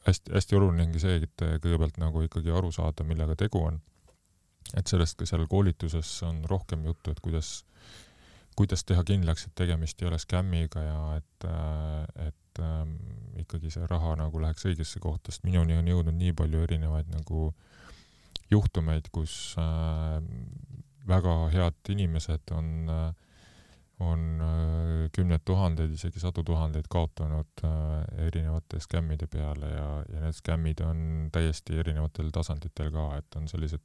hästi-hästi oluline ongi see, et kõigepealt nagu ikkagi aru saada, millega tegu on. et sellest ka seal koolituses on rohkem juttu, et kuidas, kuidas teha kindlaks, et tegemist ei ole skämmiga ja et, et ähm, ikkagi see raha nagu läheks õigesse kohta, sest minuni on jõudnud nii palju erinevaid nagu juhtumeid, kus äh, väga head inimesed on äh, on äh, kümned tuhanded, isegi sadu tuhandeid kaotanud äh, erinevate skämmide peale ja, ja need skämmid on täiesti erinevatel tasanditel ka, et on sellised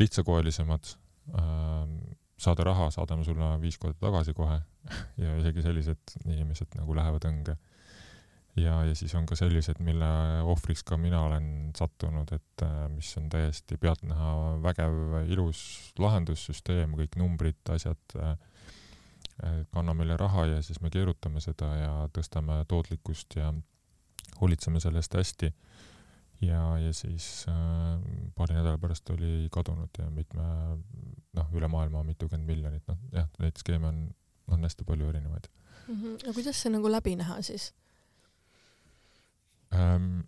lihtsakoelisemad, ähm, saada raha, saadame sulle viis korda tagasi kohe ja isegi sellised inimesed nagu lähevad õnge. ja, ja siis on ka sellised, mille ohvriks ka mina olen sattunud, et äh, mis on täiesti pealtnäha vägev, ilus lahendussüsteem, kõik numbrid, asjad äh, kanname üle raha ja siis me keerutame seda ja tõstame tootlikkust ja hoolitseme selle eest hästi. ja, ja siis äh, paari nädala pärast oli kadunud ja mitme, noh, üle maailma mitukümmend miljonit, noh jah, neid skeeme on, on hästi palju erinevaid mm. -hmm. no kuidas see nagu läbi näha siis ähm,?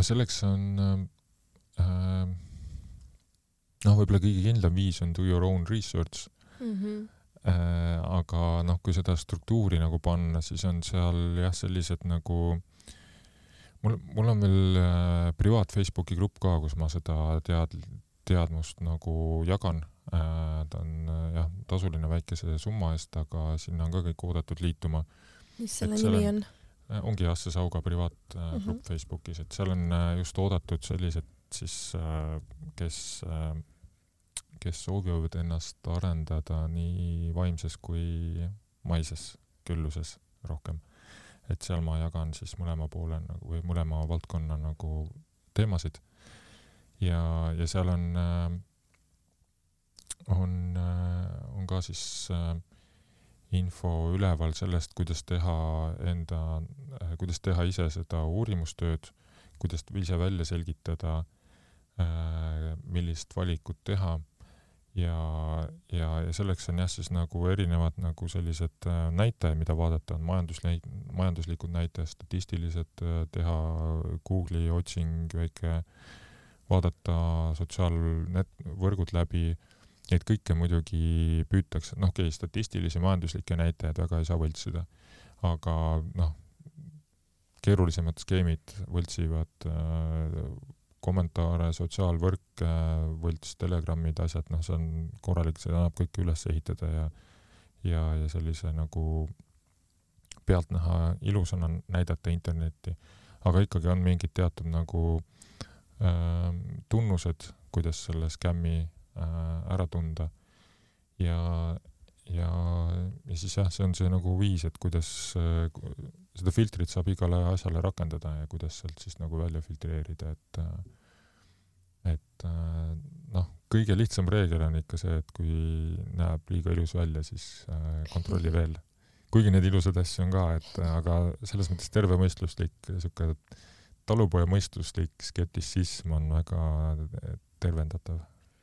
selleks on äh, noh, võib-olla kõige kindlam viis on do your own research mm. -hmm Äh, aga noh, kui seda struktuuri nagu panna, siis on seal jah, sellised nagu mul, mul on veel äh, privaat Facebooki grupp ka, kus ma seda tead-, teadmust nagu jagan. Äh, ta on jah, tasuline väikese summa eest, aga sinna on ka kõik oodatud liituma. mis selle nimi on? ongi Asse Sauga privaatgrupp uh -huh. Facebookis, et seal on just oodatud sellised siis, kes kes soovivad ennast arendada nii vaimses kui maises külluses rohkem. et seal ma jagan siis mõlema poole nagu või mõlema valdkonna nagu teemasid. ja, ja seal on, äh, on, äh, on ka siis äh, info üleval sellest, kuidas teha enda, kuidas teha ise seda uurimustööd, kuidas ise välja selgitada, millist valikut teha ja, ja, ja selleks on jah, siis nagu erinevad nagu sellised äh, näitajad, mida vaadata, on majandusnäit-, majanduslikud näitajad, statistilised, äh, teha Google'i otsing väike, vaadata sotsiaalnet-, läbi, neid kõike muidugi püütakse, noh, okei okay,, statistilisi majanduslikke näitajaid väga ei saa võltsida, aga noh, keerulisemad skeemid võltsivad äh, kommentaare, sotsiaalvõrke, võlts, Telegramid, asjad, noh, see on korralik, see annab kõike üles ehitada ja ja, ja sellise nagu pealtnäha ilusana näidata internetti, aga ikkagi on mingid teatud nagu äh, tunnused, kuidas selle skämmi äh, ära tunda. ja, ja, ja siis jah, see on see nagu viis, et kuidas äh, seda filtrit saab igale asjale rakendada ja kuidas sealt siis nagu välja filtreerida, et et äh, noh, kõige lihtsam reegel on ikka see, et kui näeb liiga ilus välja, siis äh, kontrolli veel. kuigi neid ilusaid asju on ka, et aga selles mõttes tervemõistuslik sihuke talupoja mõistuslik skeptitsism on väga tervendatav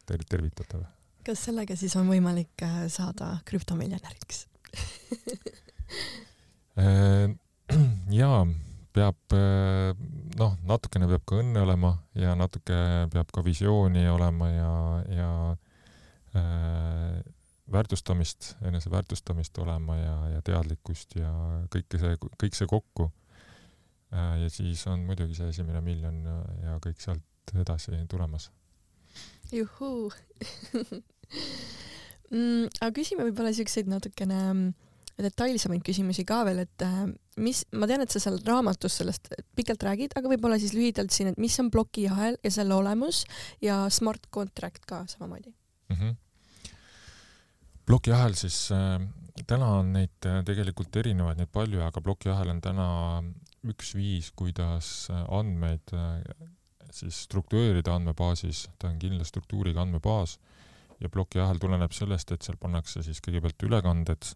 ter, tervitatav. Kas sellega siis on võimalik saada krüptomiljonäriks jaa, peab noh, natukene peab ka õnne olema ja natuke peab ka visiooni olema ja, ja äh, väärtustamist, enese väärtustamist olema ja, ja teadlikkust ja kõike see, kõik see kokku äh,. ja siis on muidugi see esimene miljon ja kõik sealt edasi tulemas juhuu mm, aga küsime võib-olla siukseid natukene mm, detailsemaid küsimusi ka veel, et äh, mis, ma tean, et sa seal raamatus sellest pikalt räägid, aga võib-olla siis lühidalt siin, et mis on plokiahel ja selle olemus ja smart contract ka samamoodi mm. -hmm. plokiahel siis äh, täna on neid äh, tegelikult erinevaid, neid palju, aga plokiahel on täna üks viis, kuidas äh, andmeid siis struktureerida andmebaasis, ta on kindla struktuuriga andmebaas ja plokiahel tuleneb sellest, et seal pannakse siis kõigepealt ülekanded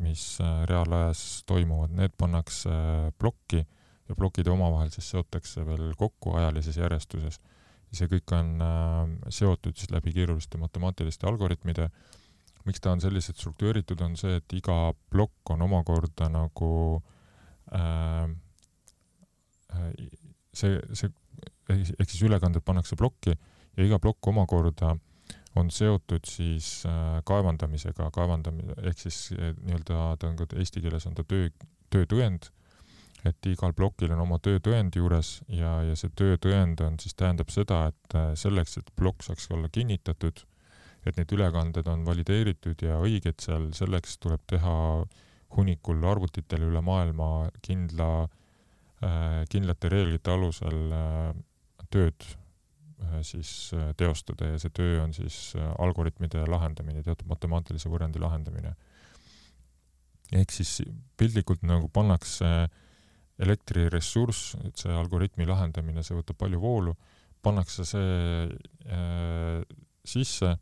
mis äh, reaalajas toimuvad, need pannakse äh, plokki ja plokid omavahel siis seotakse veel kokku ajalises järjestuses. see kõik on äh, seotud siis läbi keeruliste matemaatiliste algoritmide. miks ta on selliselt struktureeritud, on see, et iga plokk on omakorda nagu äh, see, see ehk siis ülekanded pannakse plokki ja iga plokk omakorda on seotud siis äh, kaevandamisega, kaevandamine ehk siis äh, nii-öelda ta on ka eesti keeles on ta töö, töötõend, et igal plokil on oma töötõend juures ja, ja see töötõend on siis tähendab seda, et äh, selleks, et plokk saaks olla kinnitatud, et need ülekanded on valideeritud ja õiged seal, selleks tuleb teha hunnikul arvutitel üle maailma kindla, kindlate reeglite alusel tööd Äh, siis äh, teostada ja see töö on siis äh, algoritmide lahendamine, teatud matemaatilise võrrandi lahendamine. ehk siis piltlikult nagu pannakse elektriressurss, et see algoritmi lahendamine, see võtab palju voolu, pannakse see äh, sisse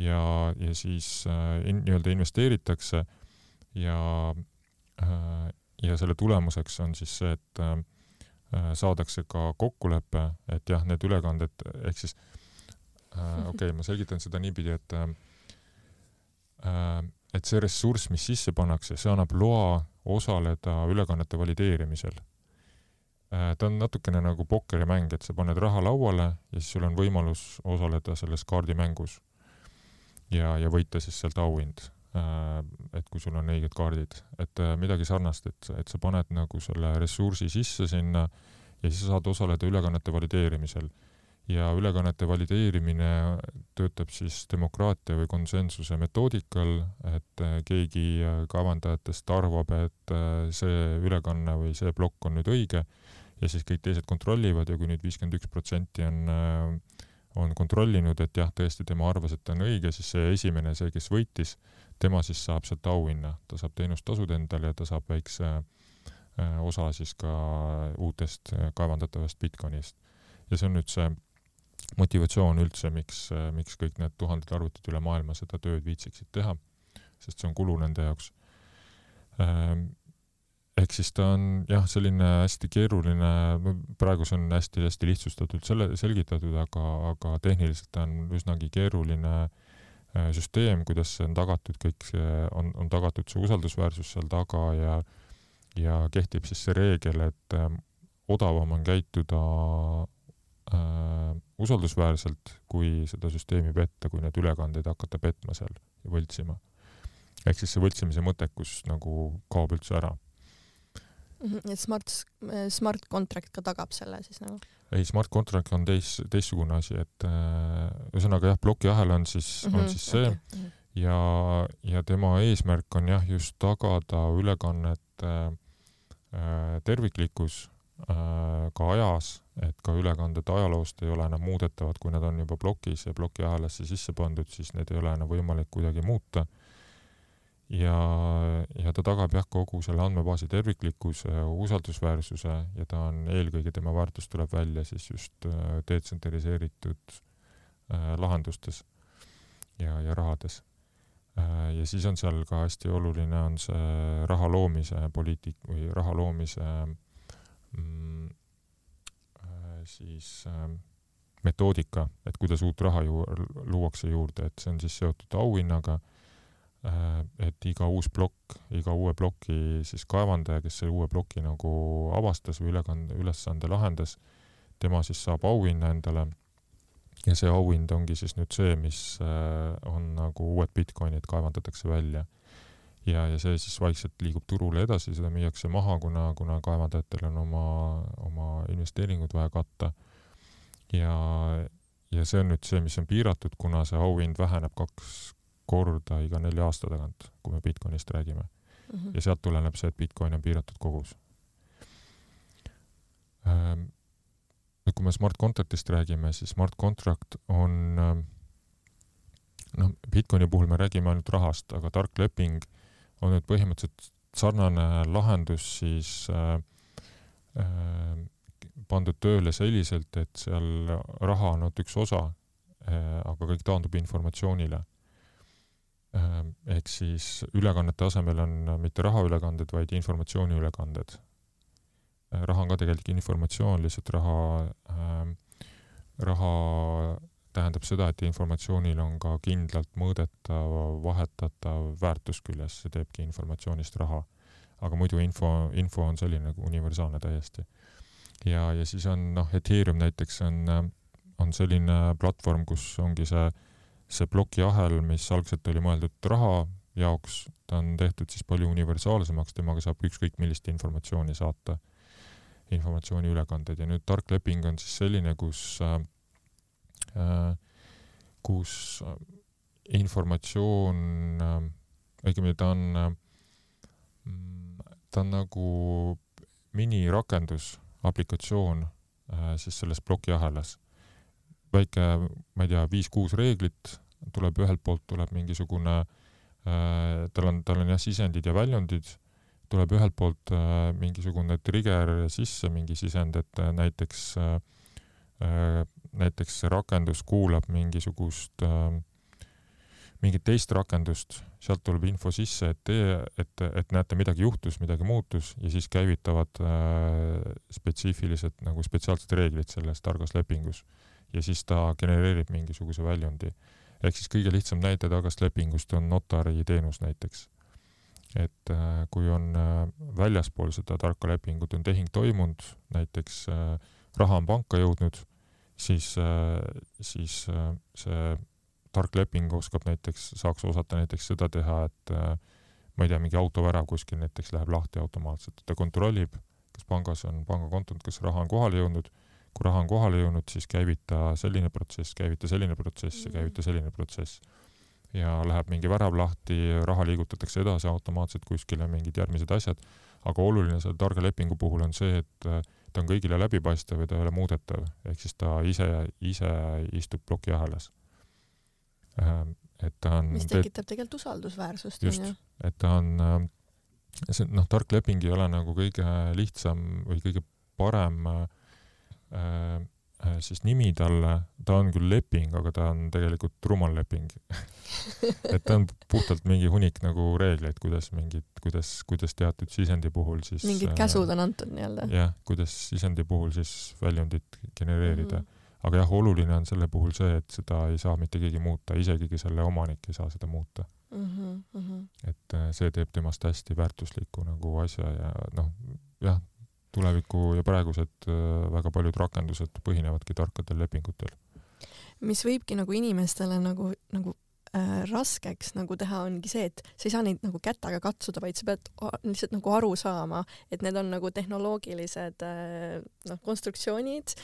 ja, ja siis äh, in, nii-öelda investeeritakse ja äh, ja selle tulemuseks on siis see, et äh, Äh, saadakse ka kokkulepe, et jah, need ülekanded ehk siis äh, okei okay,, ma selgitan seda niipidi, et et see ressurss, mis sisse pannakse, see annab loa osaleda ülekannete valideerimisel. ta on natukene nagu pokkerimäng, et sa paned raha lauale ja siis sul on võimalus osaleda selles kaardimängus ja, ja võita siis sealt auhind kui sul on õiged kaardid, et midagi sarnast, et, et sa paned nagu selle ressursi sisse sinna ja siis sa saad osaleda ülekannete valideerimisel. ja ülekannete valideerimine töötab siis demokraatia või konsensuse metoodikal, et äh, keegi äh, kavandajatest arvab, et äh, see ülekanne või see plokk on nüüd õige ja siis kõik teised kontrollivad ja kui nüüd viiskümmend üks protsenti on on kontrollinud, et jah, tõesti tema arvas, et ta on õige, siis see esimene, see, kes võitis, tema siis saab sealt auhinna, ta saab teenustasud endale ja ta saab väikse äh, Äh, osa siis ka uutest äh, kaevandatavast Bitcoinist. ja see on nüüd see motivatsioon üldse, miks, äh, miks kõik need tuhanded arvutid üle maailma seda tööd viitsiksid teha, sest see on kulu nende jaoks. Ähm, ehk siis ta on jah, selline hästi keeruline, praegu see on hästi-hästi lihtsustatult selle, selgitatud, aga, aga tehniliselt ta on üsnagi keeruline süsteem, kuidas see on tagatud, kõik see on, on tagatud see usaldusväärsus seal taga ja äh, ja kehtib siis see reegel, et äh, odavam on käituda äh, usaldusväärselt, kui seda süsteemi petta, kui neid ülekandeid hakata petma seal ja võltsima. ehk siis see võltsimise mõttekus nagu kaob üldse ära. Mhm, et smart, smart contract ka tagab selle siis nagu? ei, smart contract on teis, teistsugune asi, et äh, ühesõnaga jah, plokiahel on siis mm, -hmm, on mhm, siis see okay. Mhm. ja, ja tema eesmärk on jah, just tagada ülekannete äh, Äh, terviklikkus äh, ka ajas, et ka ülekanded ajaloost ei ole enam muudetavad, kui nad on juba plokis ja plokiahelasse sisse pandud, siis need ei ole enam võimalik kuidagi muuta. Ja, ja ta tagab jah, kogu selle andmebaasi terviklikkuse, usaldusväärsuse ja ta on eelkõige, tema väärtus tuleb välja siis just äh, detsentraliseeritud lahendustes ja, ja rahades. Äh, ja siis on seal ka hästi oluline, on see raha loomise poliitik või raha loomise mm, äh, siis äh, metoodika, et kuidas uut raha ju luuakse juurde, et see on siis seotud auhinnaga, et iga uus plokk, iga uue ploki siis kaevandaja, kes selle uue ploki nagu avastas või ülekande, ülesande lahendas, tema siis saab auhinna endale ja see auhind ongi siis nüüd see, mis äh, on nagu uued Bitcoinid kaevandatakse välja. ja, ja see siis vaikselt liigub turule edasi, seda müüakse maha, kuna, kuna kaevandajatel on oma, oma investeeringud vaja katta. ja, ja see on nüüd see, mis on piiratud, kuna see auhind väheneb kaks korda iga nelja aasta tagant, kui me Bitcoinist räägime mm. -hmm. ja sealt tuleneb see, et Bitcoin on piiratud kogus ähm,. nüüd, kui me smart contract'ist räägime, siis smart contract on ähm, noh, Bitcoini puhul me räägime ainult rahast, aga tark leping on nüüd põhimõtteliselt sarnane lahendus siis äh, äh, pandud tööle selliselt, et seal raha on ainult üks osa äh,, aga kõik taandub informatsioonile. Ehk siis ülekannete asemel on mitte rahaülekanded, vaid informatsiooniülekanded äh,. raha on ka tegelikult informatsioon, lihtsalt raha äh,, raha tähendab seda, et informatsioonil on ka kindlalt mõõdetav, vahetatav väärtus küljes, see teebki informatsioonist raha. aga muidu info, info on selline nagu universaalne täiesti. ja, ja siis on noh, Ethereum näiteks on, on selline platvorm, kus ongi see, see plokiahel, mis algselt oli mõeldud raha jaoks, ta on tehtud siis palju universaalsemaks, temaga saab ükskõik millist informatsiooni saata, informatsiooniülekandeid ja nüüd tark leping on siis selline, kus äh, Äh, kus äh, informatsioon, äh, õigemini ta on, ta on nagu minirakendus, aplikatsioon siis selles plokiahelas. Väike, ma ei tea, viis-kuus reeglit, tuleb ühelt poolt tuleb mingisugune, tal on, tal on jah, sisendid ja väljundid, tuleb ühelt poolt mingisugune trigger sisse, mingi sisend, et näiteks näiteks see rakendus kuulab mingisugust äh, mingit teist rakendust, sealt tuleb info sisse, et teie, et, et näete, midagi juhtus, midagi muutus ja siis käivitavad äh, spetsiifilised nagu spetsiaalsed reeglid selles targas lepingus. Ja siis ta genereerib mingisuguse väljundi. ehk siis kõige lihtsam näide targast lepingust on notari teenus näiteks. et äh, kui on äh, väljaspool seda tarka lepingut on tehing toimunud, näiteks äh, raha on panka jõudnud siis, siis see tark leping oskab näiteks, saaks osata näiteks seda teha, et ma ei tea, mingi autovärav kuskil näiteks läheb lahti automaatselt, ta kontrollib, kas pangas on pangakontod, kas raha on kohale jõudnud, kui raha on kohale jõudnud, siis käivita selline protsess, käivita selline protsess ja käivita mm. selline protsess. ja läheb mingi värav lahti, raha liigutatakse edasi automaatselt kuskile, mingid järgmised asjad, aga oluline selle targa lepingu puhul on see, et ta on kõigile läbipaistev ja ta ei ole muudetav, ehk siis ta ise, ise istub plokiahelas. Ähm, et ta on mis tekitab tegelikult usaldusväärsust, onju. et ta on, ähm, see noh, tark leping ei ole nagu kõige lihtsam või kõige parem äh, Äh, siis nimi talle, ta on küll leping, aga ta on tegelikult rumal leping et ta on puhtalt mingi hunnik nagu reegleid, kuidas mingid, kuidas, kuidas teatud sisendi puhul siis mingid äh, käsud on antud nii-öelda. jah, kuidas sisendi puhul siis väljundit genereerida mm. -hmm. aga jah, oluline on selle puhul see, et seda ei saa mitte keegi muuta, isegi selle omanik ei saa seda muuta mm. -hmm. et äh, see teeb temast hästi väärtusliku nagu asja ja noh, jah, tuleviku ja praegused äh, väga paljud rakendused põhinevadki tarkadel lepingutel. mis võibki nagu inimestele nagu, nagu äh, raskeks nagu teha, ongi see, et sa ei saa neid nagu kätega katsuda, vaid sa pead lihtsalt nagu aru saama, et need on nagu tehnoloogilised äh, noh, konstruktsioonid,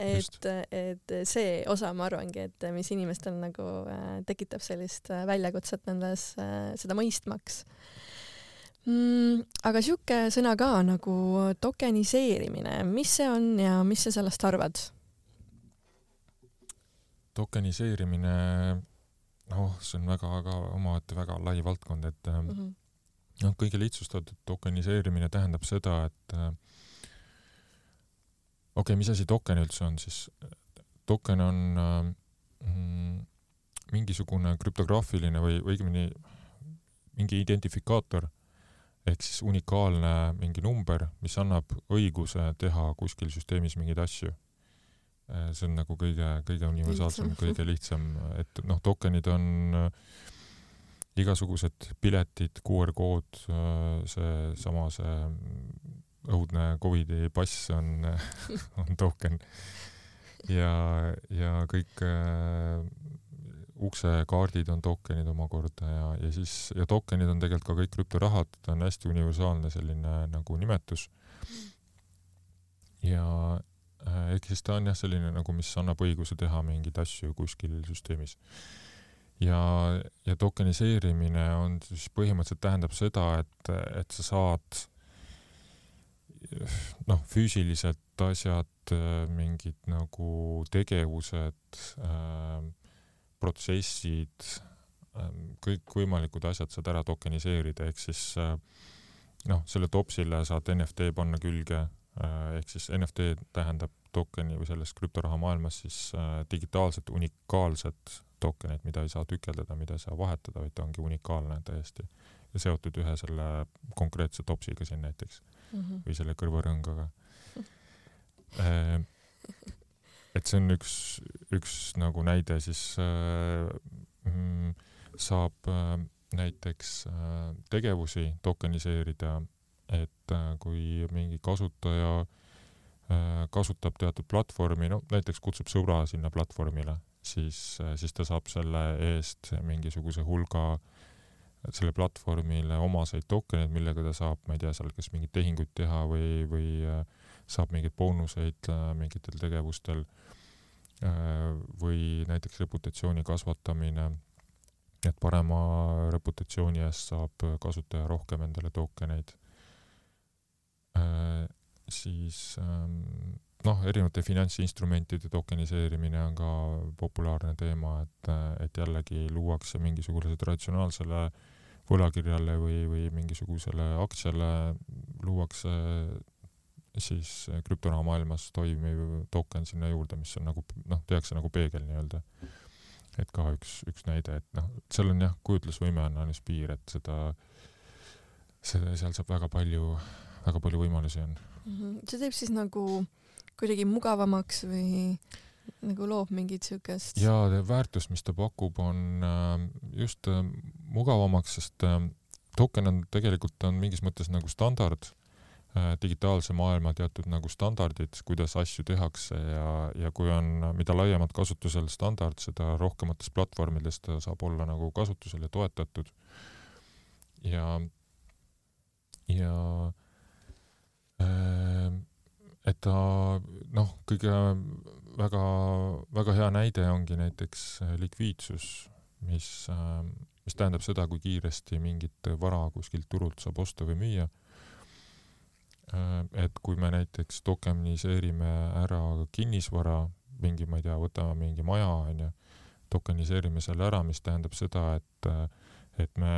et, et see osa, ma arvangi, et mis inimestel nagu äh, tekitab sellist äh, väljakutset nendes äh,, seda mõistmaks mm,. aga sihuke sõna ka nagu tokeniseerimine, mis see on ja mis sa sellest arvad? tokeniseerimine, noh, see on väga-väga omaette väga lai valdkond, et mm -hmm. noh, kõige lihtsustatud tokeniseerimine tähendab seda, et äh, okei okay,, mis asi token üldse on siis? token on äh, mm, mingisugune krüptograafiline või õigemini mingi identifikaator ehk siis unikaalne mingi number, mis annab õiguse teha kuskil süsteemis mingeid asju. Äh, see on nagu kõige, kõige universaalsem, kõige lihtsam, et noh, tokenid on äh, igasugused piletid, QR kood, äh, seesama see õudne Covidi pass on, on token. ja, ja kõik uksekaardid on tokenid omakorda ja, ja siis, ja tokenid on tegelikult ka kõik krüptorahad, ta on hästi universaalne selline nagu nimetus. ja äh, ehk siis ta on jah selline nagu, mis annab õiguse teha mingeid asju kuskil süsteemis. ja, ja tokeniseerimine on siis põhimõtteliselt tähendab seda, et, et sa saad noh, füüsiliselt asjad, mingid nagu tegevused äh,, protsessid äh,, kõikvõimalikud asjad saad ära tokeniseerida, ehk siis äh, noh, selle topsile saad NFT panna külge Äh, ehk siis NFT tähendab tokeni või selles krüptoraha maailmas siis äh, digitaalset unikaalset tokenit, mida ei saa tükeldada, mida ei saa vahetada, vaid ta ongi unikaalne täiesti ja seotud ühe selle konkreetse topsiga siin näiteks mm -hmm. või selle kõrvarõngaga äh,. Et see on üks, üks nagu näide siis äh, mm, saab äh, näiteks äh, tegevusi tokeniseerida et äh, kui mingi kasutaja äh, kasutab teatud platvormi, no näiteks kutsub sõbra sinna platvormile, siis, äh, siis ta saab selle eest mingisuguse hulga selle platvormile omaseid tokeneid, millega ta saab, ma ei tea, seal kas mingeid tehinguid teha või, või saab mingeid boonuseid mingitel tegevustel või näiteks reputatsiooni kasvatamine, et parema reputatsiooni eest saab kasutaja rohkem endale tokeneid Äh, siis ähm, noh, erinevate finantsinstrumentide tokeniseerimine on ka populaarne teema, et, et jällegi luuakse mingisugusele traditsionaalsele võlakirjale või, või mingisugusele aktsiale luuakse siis krüptoraha maailmas toimiv token sinna juurde, mis on nagu noh, tehakse nagu peegel nii-öelda. et ka üks, üks näide, et noh, seal on jah, kujutlusvõime on ainus piir, et seda, seda, seal saab väga palju väga palju võimalusi on mm. -hmm. see teeb siis nagu kuidagi mugavamaks või nagu loob mingit siukest? jaa, väärtus, mis ta pakub, on äh, just äh, mugavamaks, sest äh, token on tegelikult on mingis mõttes nagu standard, digitaalse maailma teatud nagu standardid, kuidas asju tehakse ja, ja kui on, mida laiemalt kasutusel standard, seda rohkemates platvormides ta saab olla nagu kasutusel ja toetatud. ja, ja Ehm, et ta noh, kõige väga, väga hea näide ongi näiteks äh, likviidsus, mis, ähm, mis tähendab seda, kui kiiresti mingit vara kuskilt turult saab osta või müüa. Ehm, et kui me näiteks tokeniseerime ära kinnisvara, mingi, ma ei tea, võtame mingi maja, onju, tokeniseerime selle ära, mis tähendab seda, et, et me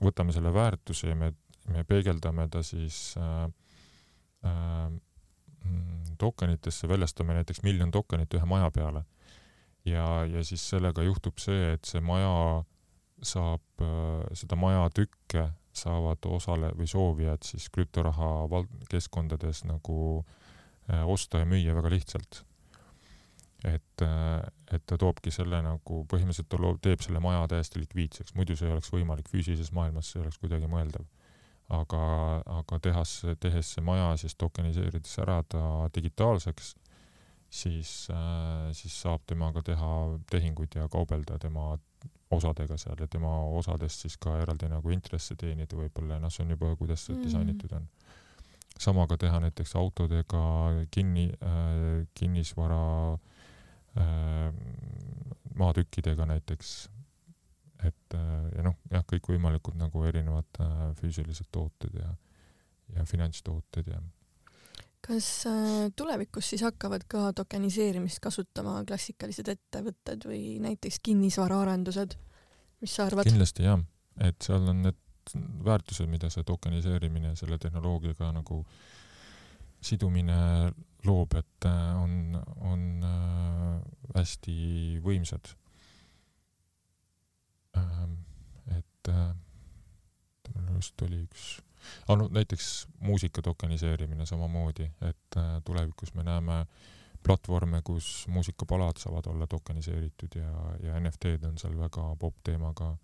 võtame selle väärtuse ja me, me peegeldame ta siis äh, äh, tokenitesse, väljastame näiteks miljon tokenit ühe maja peale. ja, ja siis sellega juhtub see, et see maja saab, äh, seda majatükke saavad osale- või soovijad siis krüptoraha val-, keskkondades nagu äh, osta ja müüa väga lihtsalt. et, äh, et ta toobki selle nagu, põhimõtteliselt ta loob, teeb selle maja täiesti likviidseks, muidu see ei oleks võimalik, füüsilises maailmas see ei oleks kuidagi mõeldav aga, aga tehas, tehes see maja siis tokeniseerides ära ta digitaalseks, siis äh,, siis saab temaga teha tehinguid ja kaubelda tema osadega seal ja tema osadest siis ka eraldi nagu intresse teenida võib-olla ja noh, see on juba, kuidas see mm. disainitud on. sama ka teha näiteks autodega kinni äh,, kinnisvara äh, maatükkidega näiteks et äh, ja noh, jah, kõikvõimalikud nagu erinevad äh, füüsilised tooted ja, ja finantstooted ja. Kas äh, tulevikus siis hakkavad ka tokeniseerimist kasutama klassikalised ettevõtted või näiteks kinnisvaraarendused, mis sa arvad? kindlasti jah, et seal on need väärtused, mida see tokeniseerimine selle tehnoloogiaga nagu sidumine loob, et on, on hästi võimsad. Ähm, et äh, mul just oli üks, ah no näiteks muusika tokeniseerimine samamoodi, et äh, tulevikus me näeme platvorme, kus muusikapalad saavad olla tokeniseeritud ja, ja NFT-d on seal väga popp teema ka.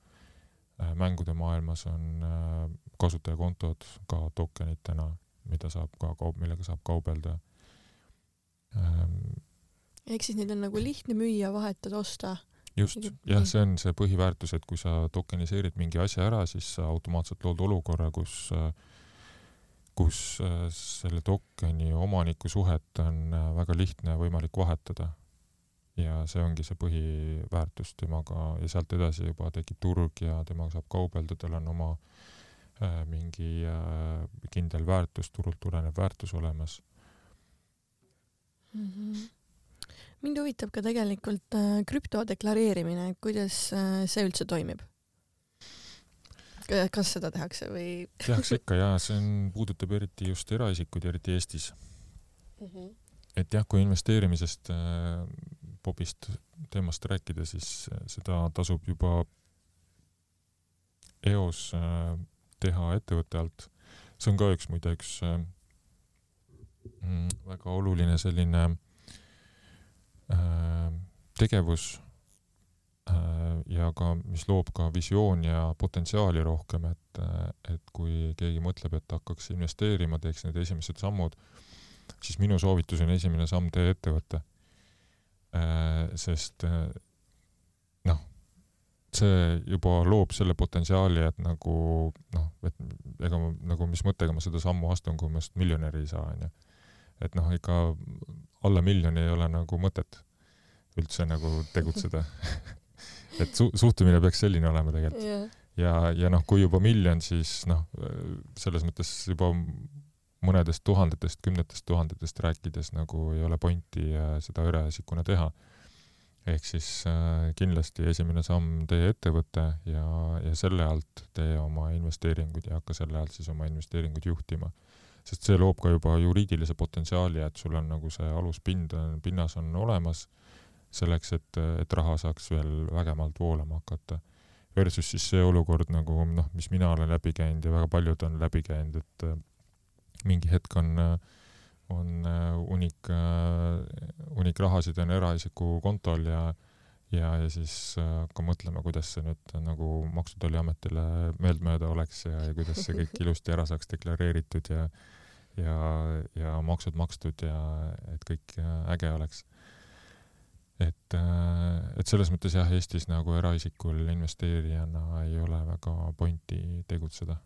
Äh, mängude maailmas on kasutajakontod ka tokenitena, mida saab ka kaup, millega saab kaubelda. Ehk siis neid on nagu lihtne müüa, vahetada, osta just, jah, see on see põhiväärtus, et kui sa tokeniseerid mingi asja ära, siis sa automaatselt lood olukorra, kus kus äh, selle tokeni omaniku suhet on äh, väga lihtne võimalik vahetada. ja see ongi see põhiväärtus temaga ja sealt edasi juba tekib turg ja temaga saab kaubelda, tal on oma äh, mingi äh, kindel väärtus, turult tulenev väärtus olemas mm. -hmm mind huvitab ka tegelikult äh, krüpto deklareerimine, kuidas äh, see üldse toimib? kas seda tehakse või? tehakse ikka ja see on, puudutab eriti just eraisikuid, eriti Eestis mm. -hmm. et jah, kui investeerimisest äh, Bobist teemast rääkida, siis äh, seda tasub juba eos äh, teha ettevõtte alt. see on ka üks muide üks äh, mm, väga oluline selline äh, tegevus Äh, ja ka, mis loob ka visiooni ja potentsiaali rohkem, et, et kui keegi mõtleb, et hakkaks investeerima, teeks need esimesed sammud, siis minu soovitus on esimene samm tee ettevõte. Äh, sest äh, noh, see juba loob selle potentsiaali, et nagu noh, et ega ma nagu mis mõttega ma seda sammu astun, kui ma just miljonäri ei saa, onju. Et noh, ikka alla miljoni ei ole nagu mõtet üldse nagu tegutseda et su-, suhtumine peaks selline olema tegelikult yeah.. ja, ja noh, kui juba miljon, siis noh, selles mõttes juba mõnedest tuhandetest, kümnetest tuhandetest rääkides nagu ei ole pointi seda eraisikuna teha. ehk siis äh, kindlasti esimene samm tee ettevõte ja, ja selle alt tee oma investeeringuid ja hakka selle alt siis oma investeeringuid juhtima. Sest see loob ka juba juriidilise potentsiaali, et sul on nagu see aluspind, pinnas on olemas selleks, et, et raha saaks veel vägemalt voolama hakata. Versus siis see olukord nagu noh, mis mina olen läbi käinud ja väga paljud on läbi käinud, et äh, mingi hetk on, on äh, hunnik, äh, hunnik rahasid on eraisiku kontol ja ja, ja siis hakka mõtlema, kuidas see nüüd nagu Maksu- ja Tolliametile meeltmööda oleks ja, ja kuidas see kõik ilusti ära saaks deklareeritud ja ja, ja maksud makstud ja et kõik äge oleks. Et, äh, et selles mõttes jah, Eestis nagu eraisikul investeerijana ei ole väga pointi tegutseda.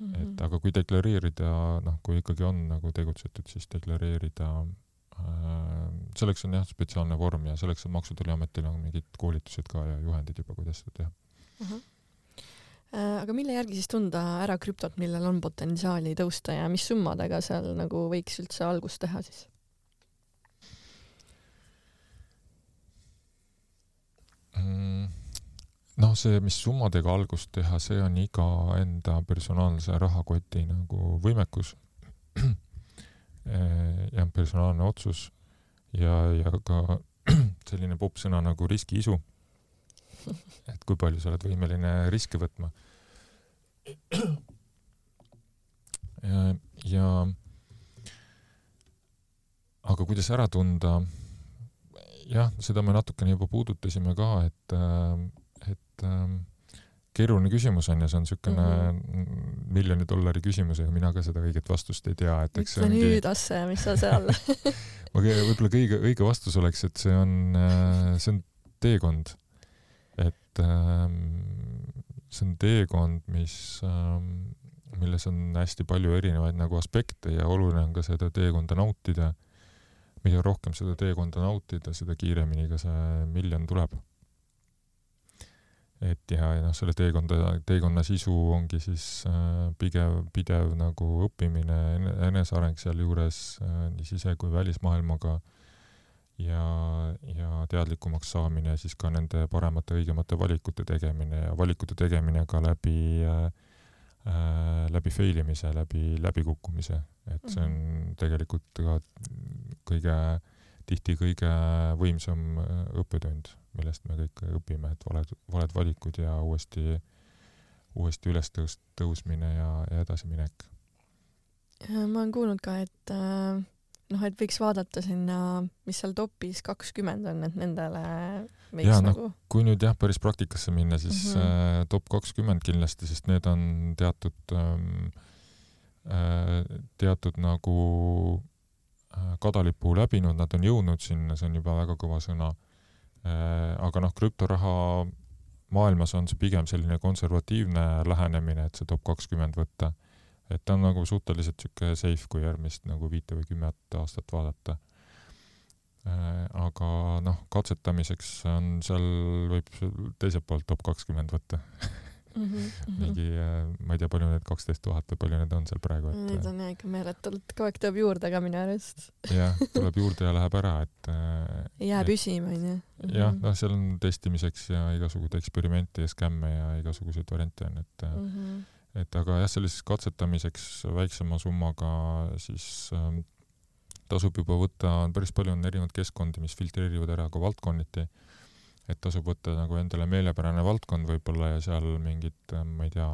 Et aga kui deklareerida, noh, kui ikkagi on nagu tegutsetud, siis deklareerida äh, selleks on jah spetsiaalne vorm ja selleks on Maksu- ja Tolliametil on mingid koolitused ka ja juhendid juba, kuidas seda teha. Mm. -hmm aga mille järgi siis tunda ära krüptot, millel on potentsiaali tõusta ja mis summadega seal nagu võiks üldse algust teha siis? Mm, noh, see, mis summadega algust teha, see on iga enda personaalse rahakoti nagu võimekus ja personaalne otsus ja, ja ka selline popp sõna nagu riskiisu. et kui palju sa oled võimeline riske võtma. ja, ja aga kuidas ära tunda jah, seda me natukene juba puudutasime ka, et, äh, et ähm, keeruline küsimus on ja see on niisugune mm -hmm. miljoni dollari küsimus ja mina ka seda õiget vastust ei tea, et eks ütle ongi... nüüd, Asse, mis sa seal võib-olla kõige õige vastus oleks, et see on, äh, see on teekond. Et ähm, see on teekond, mis, ähm, milles on hästi palju erinevaid nagu aspekte ja oluline on ka seda teekonda nautida mida rohkem seda teekonda nautida, seda kiiremini ka see miljon tuleb. et ja, ja noh, selle teekonda, teekonna sisu ongi siis äh, pigev, pidev nagu õppimine, eneseareng sealjuures äh, nii sise- kui välismaailmaga ja, ja teadlikumaks saamine, siis ka nende paremate, õigemate valikute tegemine ja valikute tegemine ka läbi äh, äh, läbi fail imise, läbi läbikukkumise, et see on mhm. tegelikult ka kõige, tihti kõige võimsam äh, õppetund, millest me kõik õpime, et valed, valed valikud ja uuesti, uuesti üles tõus-, tõusmine ja, ja edasiminek. ma olen kuulnud ka, et äh, noh, et võiks vaadata sinna, mis seal topis kakskümmend on, et nendele võiks ja, nagu no, kui nüüd jah, päris praktikasse minna, siis mm -hmm. äh, top kakskümmend kindlasti, sest need on teatud ähm, äh, teatud nagu äh, kadalipu läbinud, nad on jõudnud sinna, see on juba väga kõva sõna äh,. aga noh, krüptoraha maailmas on see pigem selline konservatiivne lähenemine, et see top kakskümmend võtta et ta on nagu suhteliselt sihuke safe, kui järgmist nagu viite või kümmet aastat vaadata äh, aga noh, katsetamiseks on seal, võib teiselt poolt top kakskümmend võtta mm. -hmm. mingi, äh, ma ei tea, palju need kaksteist tuhat või palju need on seal praegu, et. Neid on jah ikka meeletult, kogu aeg tuleb juurde ka minu arust. jah, tuleb juurde ja läheb ära, et. jää püsima, onju. jah, noh, seal on testimiseks ja igasuguseid eksperimente ja skämme ja igasuguseid variante on, et mm. -hmm et aga jah, selliseks katsetamiseks väiksema summaga siis äh, tasub juba võtta, päris palju on erinevaid keskkondi, mis filtreerivad ära ka valdkonniti. et tasub võtta nagu endale meelepärane valdkond võib-olla ja seal mingid, äh, ma ei tea,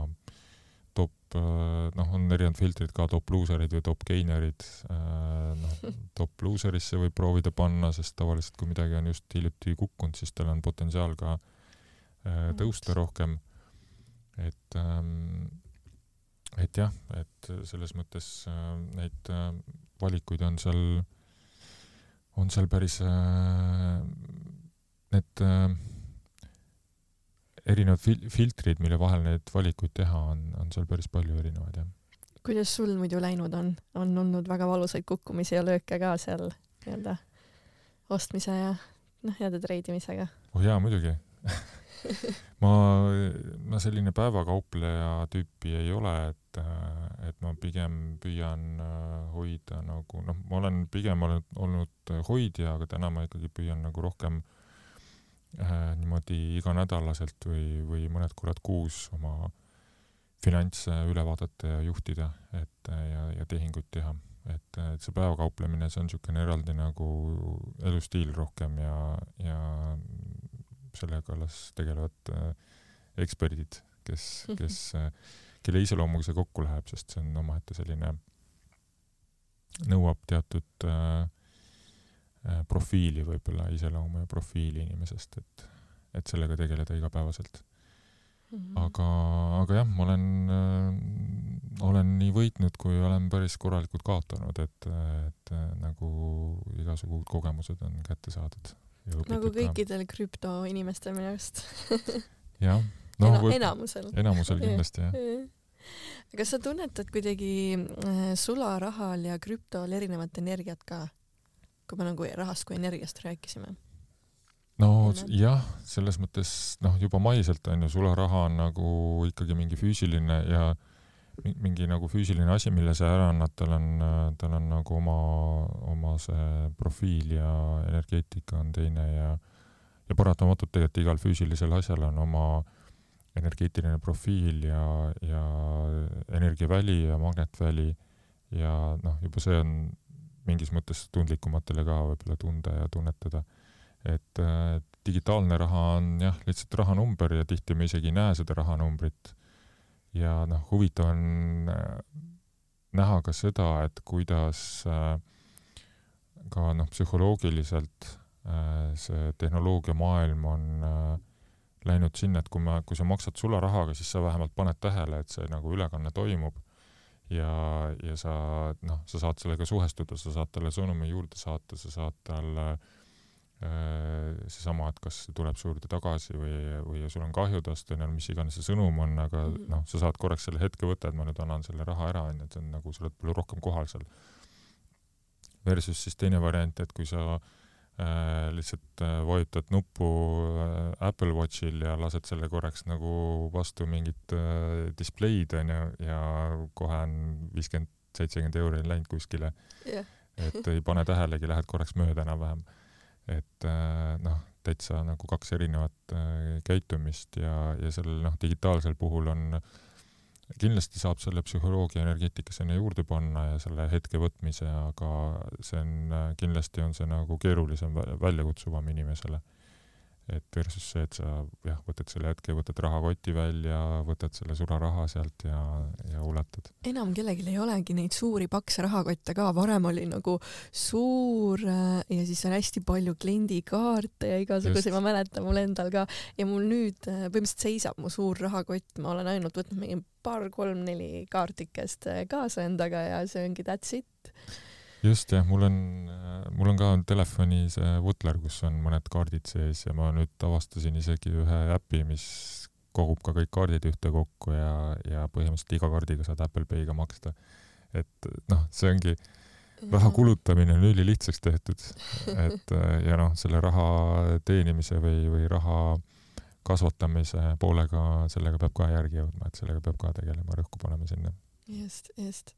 top, äh, noh, on erinevad filtrid ka, top luuserid või top geinerid. Äh, noh, top luuserisse võib proovida panna, sest tavaliselt kui midagi on just hiljuti kukkunud, siis tal on potentsiaal ka tõusta rohkem. et ähm, et jah, et selles mõttes äh, neid äh, valikuid on seal, on seal päris äh, need erinevad fil-, filtrid, mille vahel neid valikuid teha, on, on seal päris palju erinevaid, jah. kuidas sul muidu läinud on? on olnud väga valusaid kukkumisi ja lööke ka seal nii-öelda ostmise ja noh, heade treidimisega? oh jaa, muidugi ma, ma selline päevakaupleja tüüpi ei ole, et, et ma pigem püüan äh, hoida nagu noh, ma olen pigem olnud, olnud hoidja, aga täna ma ikkagi püüan nagu rohkem äh, niimoodi iganädalaselt või, või mõned korrad kuus oma finantse üle vaadata ja juhtida, et ja, ja tehinguid teha. et, et see päevakauplemine, see on niisugune eraldi nagu elustiil rohkem ja, ja sellega alles tegelevad äh, eksperdid, kes, kes, äh, kelle iseloomuga see kokku läheb, sest see on omaette selline, nõuab teatud äh, profiili võib-olla, iseloomu ja profiili inimesest, et, et sellega tegeleda igapäevaselt mm. -hmm. aga, aga jah, ma olen äh,, olen nii võitnud, kui olen päris korralikult kaotanud, et, et äh, nagu igasugused kogemused on kätte saadud nagu kõikidel krüptoinimestel minu arust. Jah. No, Ena, enamusel. enamusel kindlasti jah. Aga kas sa tunnetad kuidagi äh, sularahal ja krüptol erinevat energiat ka? Kui me nagu rahast kui energiast rääkisime. No jah selles mõttes noh juba maiselt on ju sularaha on nagu ikkagi mingi füüsiline ja äh, mingi nagu füüsiline asi, mille sa ära annad, tal on, tal on nagu oma, oma see profiil ja energeetika on teine ja ja paratamatult tegelikult igal füüsilisel asjal on oma energeetiline profiil ja, ja energiaväli ja magnetväli ja noh, juba see on mingis mõttes tundlikumatele ka võib-olla tunda ja tunnetada. et digitaalne raha on jah, lihtsalt rahanumber ja tihti me isegi ei näe seda rahanumbrit ja noh, huvitav on äh, näha ka seda, et kuidas äh, ka noh, psühholoogiliselt äh, see tehnoloogiamaailm on läinud sinna, et kui ma, kui sa maksad sularahaga, siis sa vähemalt paned tähele, et see nagu ülekanne toimub. Ja, ja sa noh, sa saad sellega suhestuda, sa saad talle sõnumi juurde saata, sa saad talle äh, seesama, et kas tuleb su juurde tagasi või, või sul on kahju tast onju, mis iganes see sõnum on, aga mm. noh, sa saad korraks selle hetke võtta, et ma nüüd annan selle raha ära onju, et see on nagu, sa oled palju rohkem kohal seal. Versus siis teine variant, et kui sa äh, lihtsalt äh, vajutad nuppu äh, Apple Watchil ja lased selle korraks nagu vastu mingit äh, displeid onju ja kohe on viiskümmend, seitsekümmend euri läinud kuskile yeah. et ei pane tähelegi, lähed korraks mööda enam-vähem et äh, noh, täitsa nagu kaks erinevat äh, käitumist ja, ja sellel noh, digitaalsel puhul on, kindlasti saab selle psühholoogia energeetika sinna juurde panna ja selle hetke võtmise, aga see on, kindlasti on see nagu keerulisem, väljakutsuvam inimesele et versus see, et sa jah, võtad selle hetke, võtad rahakoti välja, võtad selle sularaha sealt ja, ja ulatad. enam kellelgi ei olegi neid suuri pakse rahakotte ka, varem oli nagu suur äh, ja siis on hästi palju kliendikaarte ja igasuguseid, ma mäletan mul endal ka. Ja mul nüüd äh, põhimõtteliselt seisab mu suur rahakott, ma olen ainult võtnud mingi paar-kolm-neli kaartikest äh, kaasa endaga ja see ongi that's it just jah, mul on, mul on ka telefonis Woodler, kus on mõned kaardid sees ja ma nüüd avastasin isegi ühe äpi, mis kogub ka kõik kaardid ühtekokku ja, ja põhimõtteliselt iga kaardiga saad Apple Pay'ga maksta. et noh, see ongi, raha kulutamine on ülilihtsaks tehtud, et ja noh, selle raha teenimise või, või raha kasvatamise poolega, sellega peab ka järgi jõudma, et sellega peab ka tegelema, rõhku panema sinna just, just.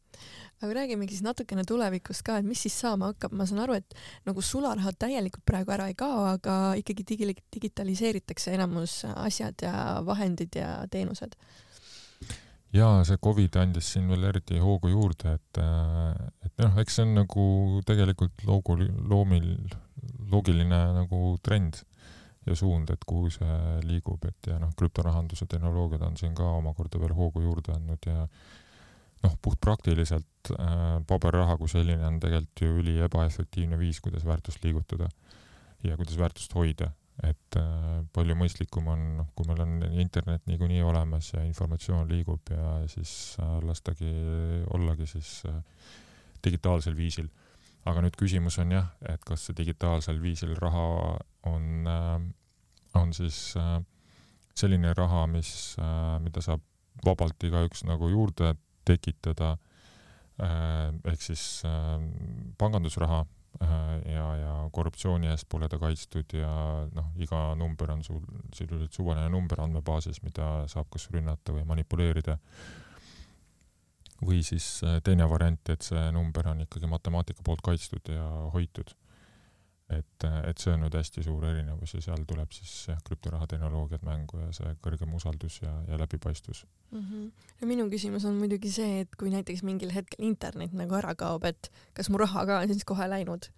aga räägimegi siis natukene tulevikust ka, et mis siis saama hakkab, ma saan aru, et nagu sularaha täielikult praegu ära ei kao, aga ikkagi digi-, digitaliseeritakse enamus asjad ja vahendid ja teenused. jaa, see Covid andis siin veel eriti hoogu juurde, et, et noh, eks see on nagu tegelikult loogu, loomil, loogiline nagu trend ja suund, et kuhu see liigub, et ja noh, krüptorahanduse tehnoloogiad on siin ka omakorda veel hoogu juurde andnud ja noh, puhtpraktiliselt äh, paberraha kui selline on tegelikult ju üli ebaefektiivne viis, kuidas väärtust liigutada ja kuidas väärtust hoida. et äh, palju mõistlikum on, noh, kui meil on internet niikuinii olemas ja informatsioon liigub ja siis äh, lastagi ollagi siis digitaalsel viisil. aga nüüd küsimus on jah, et kas see digitaalsel viisil raha on on siis selline raha, mis mida saab vabalt igaüks nagu juurde tekitada äh, ehk siis äh, pangandusraha äh, ja, ja korruptsiooni eest pole ta kaitstud ja noh, iga number on sul sisuliselt suvaline number andmebaasis, mida saab kas rünnata või manipuleerida. või siis teine variant, et see number on ikkagi matemaatika poolt kaitstud ja hoitud et, et see on nüüd hästi suur erinevus ja seal tuleb siis jah, krüptoraha tehnoloogiad mängu ja see kõrgem usaldus ja, ja läbipaistvus mm. -hmm. ja minu küsimus on muidugi see, et kui näiteks mingil hetkel internet nagu ära kaob, et kas mu raha ka on siis kohe läinud?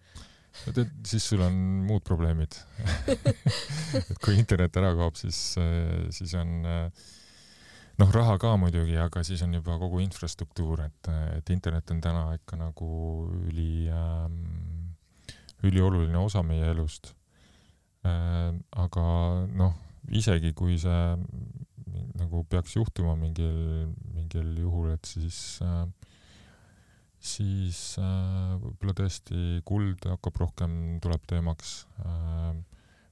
no tead, siis sul on muud probleemid et kui internet ära kaob, siis, siis on noh, raha ka muidugi, aga siis on juba kogu infrastruktuur, et, et internet on täna ikka nagu üli ähm, ülioluline osa meie elust. Äh, aga noh, isegi kui see nagu peaks juhtuma mingil, mingil juhul, et siis äh, siis äh, võib-olla tõesti kuld hakkab rohkem, tuleb teemaks.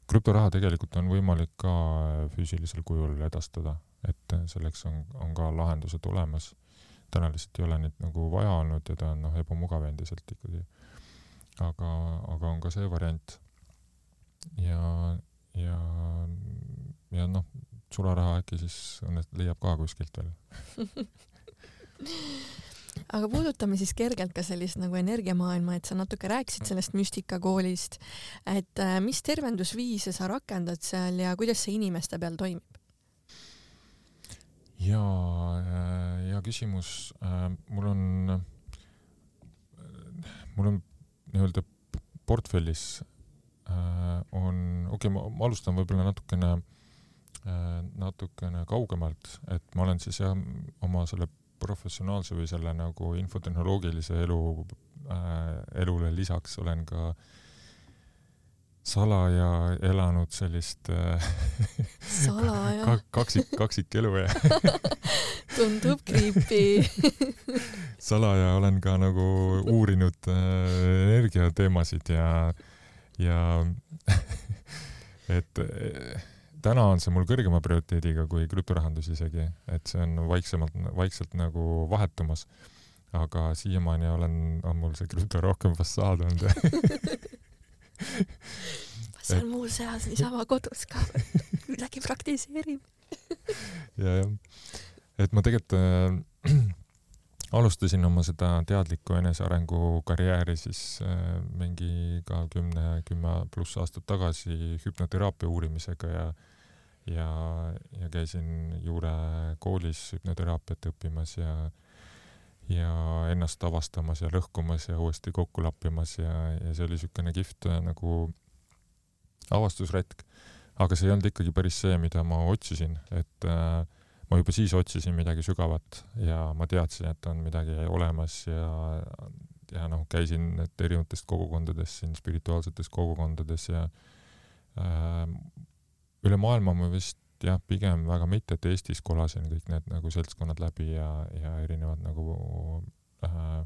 krüptoraha tegelikult on võimalik ka füüsilisel kujul edastada, et selleks on, on ka lahendused olemas. täna lihtsalt ei ole neid nagu vaja olnud ja ta on noh, ebamugav endiselt ikkagi aga, aga on ka see variant. ja, ja, ja noh, sularaha äkki siis õnnet-, leiab ka kuskilt veel aga puudutame siis kergelt ka sellist nagu energiamaailma, et sa natuke rääkisid sellest müstikakoolist, et äh, mis tervendusviise sa rakendad seal ja kuidas see inimeste peal toimib? jaa, äh, hea küsimus. Äh, mul on, mul on nii-öelda portfellis äh, on, okei okay,, ma, alustan võib-olla natukene äh,, natukene kaugemalt, et ma olen siis jah, oma selle professionaalse või selle nagu infotehnoloogilise elu äh,, elule lisaks olen ka salaja elanud sellist salaja? ka, kaksik, kaksikelu ja tundub creepy salaja olen ka nagu uurinud äh, energiateemasid ja, ja et äh, täna on see mul kõrgema prioriteediga kui krüptorahandus isegi, et see on vaiksemalt, vaikselt nagu vahetumas. aga siiamaani olen, on mul see krüpto rohkem fassaad olnud. See on mul seas niisama kodus ka, midagi praktiseerib. Ja, jah. Et ma tegelikult äh, alustasin oma seda teadlikku enesearengu karjääri siis äh, mingi ka kümne, kümme pluss aastat tagasi hüpnoteraapia uurimisega ja ja, ja käisin juurekoolis hüpnoteraapiat õppimas ja ja ennast avastamas ja lõhkumas ja uuesti kokku lappimas ja, ja see oli niisugune kihvt äh, nagu avastusretk. aga see ei olnud ikkagi päris see, mida ma otsisin, et äh, ma juba siis otsisin midagi sügavat ja ma teadsin, et on midagi olemas ja, ja noh, käisin erinevates kogukondades siin, spirituaalsetes kogukondades ja äh, üle maailma ma vist jah, pigem väga mitte, et Eestis kolasin kõik need nagu seltskonnad läbi ja, ja erinevad nagu äh,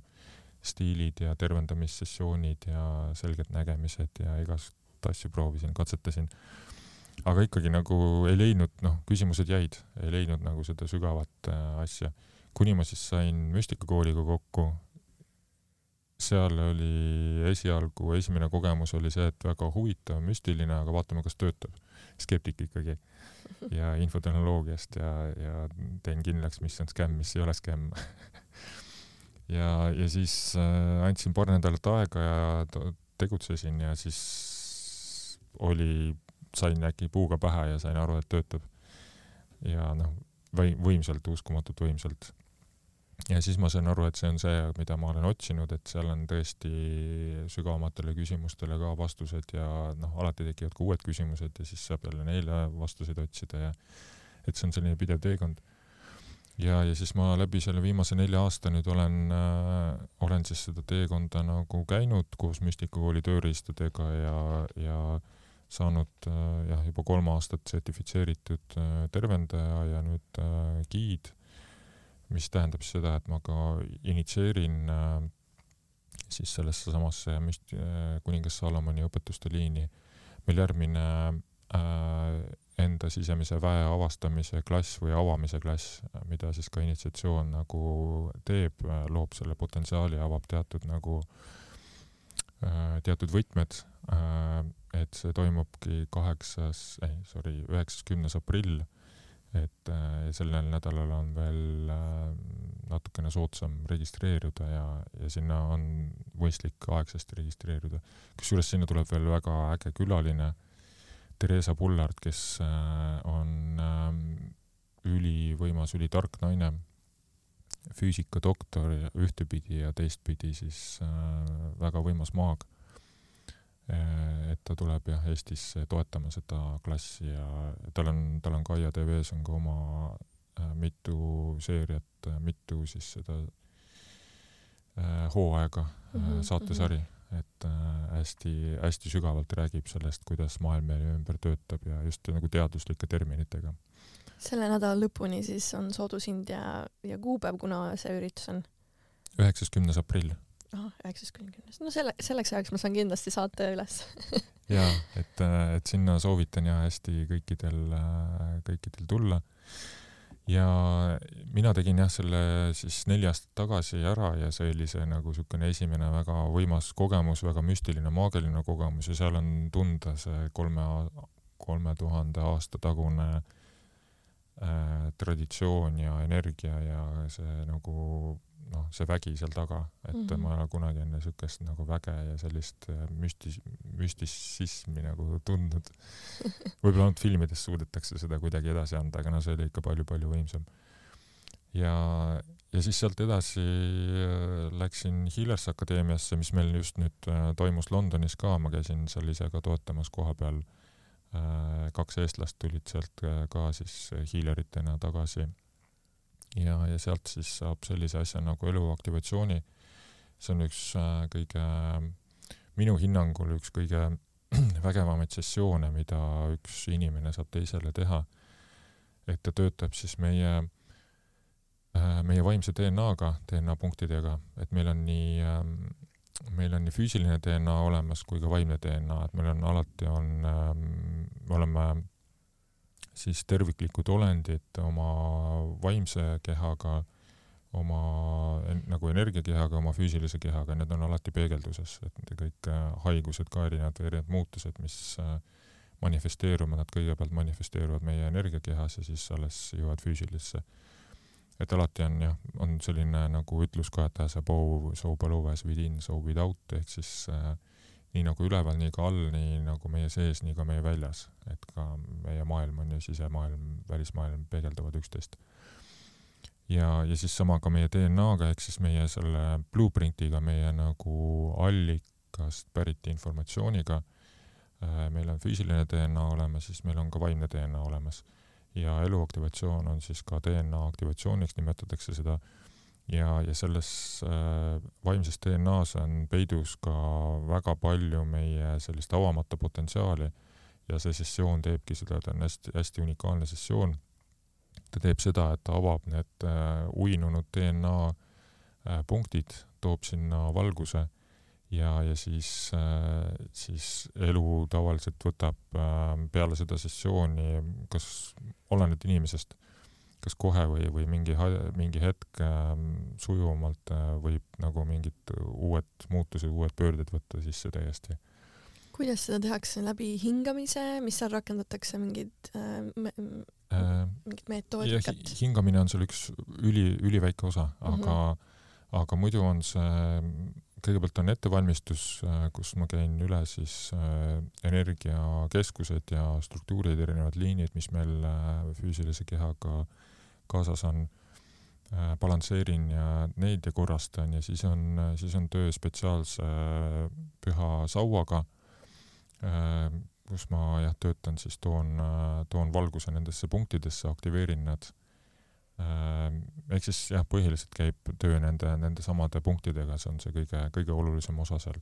stiilid ja tervendamissessioonid ja selged nägemised ja igast asju proovisin, katsetasin aga ikkagi nagu ei leidnud, noh, küsimused jäid, ei leidnud nagu seda sügavat äh, asja. kuni ma siis sain müstikakooliga kokku, seal oli esialgu, esimene kogemus oli see, et väga huvitav, müstiline, aga vaatame, kas töötab. skeptik ikkagi. ja infotehnoloogiast ja, ja teen kindlaks, mis on skämm, mis ei ole skämm ja, ja siis äh, andsin paar nädalat aega ja tegutsesin ja siis oli sain äkki puuga pähe ja sain aru, et töötab. ja noh, või võimsalt, uskumatult võimsalt. ja siis ma sain aru, et see on see, mida ma olen otsinud, et seal on tõesti sügavamatele küsimustele ka vastused ja noh, alati tekivad ka uued küsimused ja siis saab jälle neile vastuseid otsida ja et see on selline pidev teekond ja, ja siis ma läbi selle viimase nelja aasta nüüd olen äh,, olen siis seda teekonda nagu käinud koos Müstikakooli tööriistadega ja, ja saanud äh, jah, juba kolm aastat sertifitseeritud äh, tervendaja ja nüüd äh, giid, mis tähendab siis seda, et ma ka initsieerin siis sellesse samasse müst-, kuningas Salomoni õpetuste liini. meil järgmine enda sisemise väe avastamise klass või avamise klass, mida siis ka initsiatsioon nagu teeb, loob selle potentsiaali, avab teatud nagu teatud võtmed et see toimubki kaheksas, ei sorry, üheksas, kümnes aprill. et äh, sellel nädalal on veel äh, natukene soodsam registreeruda ja, ja sinna on mõistlik aegsasti registreeruda. kusjuures sinna tuleb veel väga äge külaline, Theresa Pullard, kes äh, on ülivõimas, ülitark naine, füüsikadoktor ühtepidi ja teistpidi siis väga võimas maag et ta tuleb jah Eestisse toetama seda klassi ja tal on, tal on Kaia TV-s on ka oma äh, mitu seeriat, äh, mitu siis seda äh, hooaega mm -hmm, saatesari mm, -hmm. et hästi-hästi äh, sügavalt räägib sellest, kuidas maailm meie ümber töötab ja just nagu teaduslike terminitega. Selle nädala lõpuni siis on soodushind ja, ja kuupäev, kuna see üritus on? üheksas, kümnes aprill kuni kümnest, no selle, selleks ajaks ma saan kindlasti saate üles ja et, et sinna soovitan ja hästi kõikidel, kõikidel tulla. ja mina tegin jah selle siis neli aastat tagasi ära ja see oli see nagu niisugune esimene väga võimas kogemus, väga müstiline, maagiline kogemus ja seal on tunda see kolme, kolme tuhande aasta tagune äh, traditsioon ja energia ja see nagu noh, see vägi seal taga, et mm -hmm. ma ei ole kunagi enne siukest nagu väge ja sellist äh, müstis-, müstisismi nagu tundnud. võib-olla ainult filmides suudetakse seda kuidagi edasi anda, aga no see oli ikka palju-palju võimsam. ja, ja siis sealt edasi äh, läksin Healers Akadeemiasse, mis meil just nüüd äh, toimus Londonis ka, ma käisin seal ise ka toetamas koha peal. Kaks eestlast tulid sealt ka siis healeritena tagasi ja, ja sealt siis saab sellise asja nagu eluaktivatsiooni. see on üks äh, kõige, minu hinnangul üks kõige vägevamaid sessioone, mida üks inimene saab teisele teha. et ta töötab siis meie, äh, meie vaimse DNA-ga, DNA punktidega, et meil on nii, ähm, meil on nii füüsiline DNA olemas kui ka vaimne DNA, et meil on alati on, ähm, me oleme siis terviklikud olendid oma vaimse kehaga, oma nagu energiakehaga, oma füüsilise kehaga, need on alati peegelduses, et kõik äh, haigused ka erinevad või erinevad muutused, mis äh, manifesteeruma, nad kõigepealt manifesteeruvad meie energiakehas ja siis alles jõuavad füüsilisse. Et alati on jah, on selline nagu ütlus ka, et as above, so below, as within, so without ehk siis äh, nii nagu üleval, nii ka all, nii nagu meie sees, nii ka meie väljas, et ka meie maailm on ju sisemaailm, välismaailm peegeldavad üksteist. ja, ja siis sama ka meie DNA-ga ehk siis meie selle blueprintiga, meie nagu allikast pärit informatsiooniga. Äh, meil on füüsiline DNA olemas, siis meil on ka vaimne DNA olemas ja eluaktivatsioon on siis ka DNA aktivatsiooniks nimetatakse seda ja, ja selles äh, vaimses DNA-s on peidus ka väga palju meie sellist avamata potentsiaali ja see sessioon teebki seda, ta on hästi-hästi unikaalne sessioon. ta teeb seda, et ta avab need äh, uinunud DNA äh, punktid, toob sinna valguse ja, ja siis, siis elu tavaliselt võtab peale seda sessiooni, kas oleneb inimesest, kas kohe või, või mingi, mingi hetk sujuvamalt võib nagu mingid uued muutused, uued pöörded võtta sisse täiesti kuidas seda tehakse, läbi hingamise, mis seal rakendatakse, mingid äh, me, äh, mingit metoodikat? hingamine on seal üks üli, üliväike osa, aga mm, -hmm. aga muidu on see, kõigepealt on ettevalmistus, äh, kus ma käin üle siis äh, energiakeskused ja struktuurid, erinevad liinid, mis meil äh, füüsilise kehaga kaasas on balansseerin ja neid ja korrastan ja siis on, siis on töö spetsiaalse püha sauaga kus ma jah, töötan, siis toon, toon valguse nendesse punktidesse, aktiveerin nad. Äh, ehk siis jah, põhiliselt käib töö nende, nende samade punktidega, see on see kõige, kõige olulisem osa seal.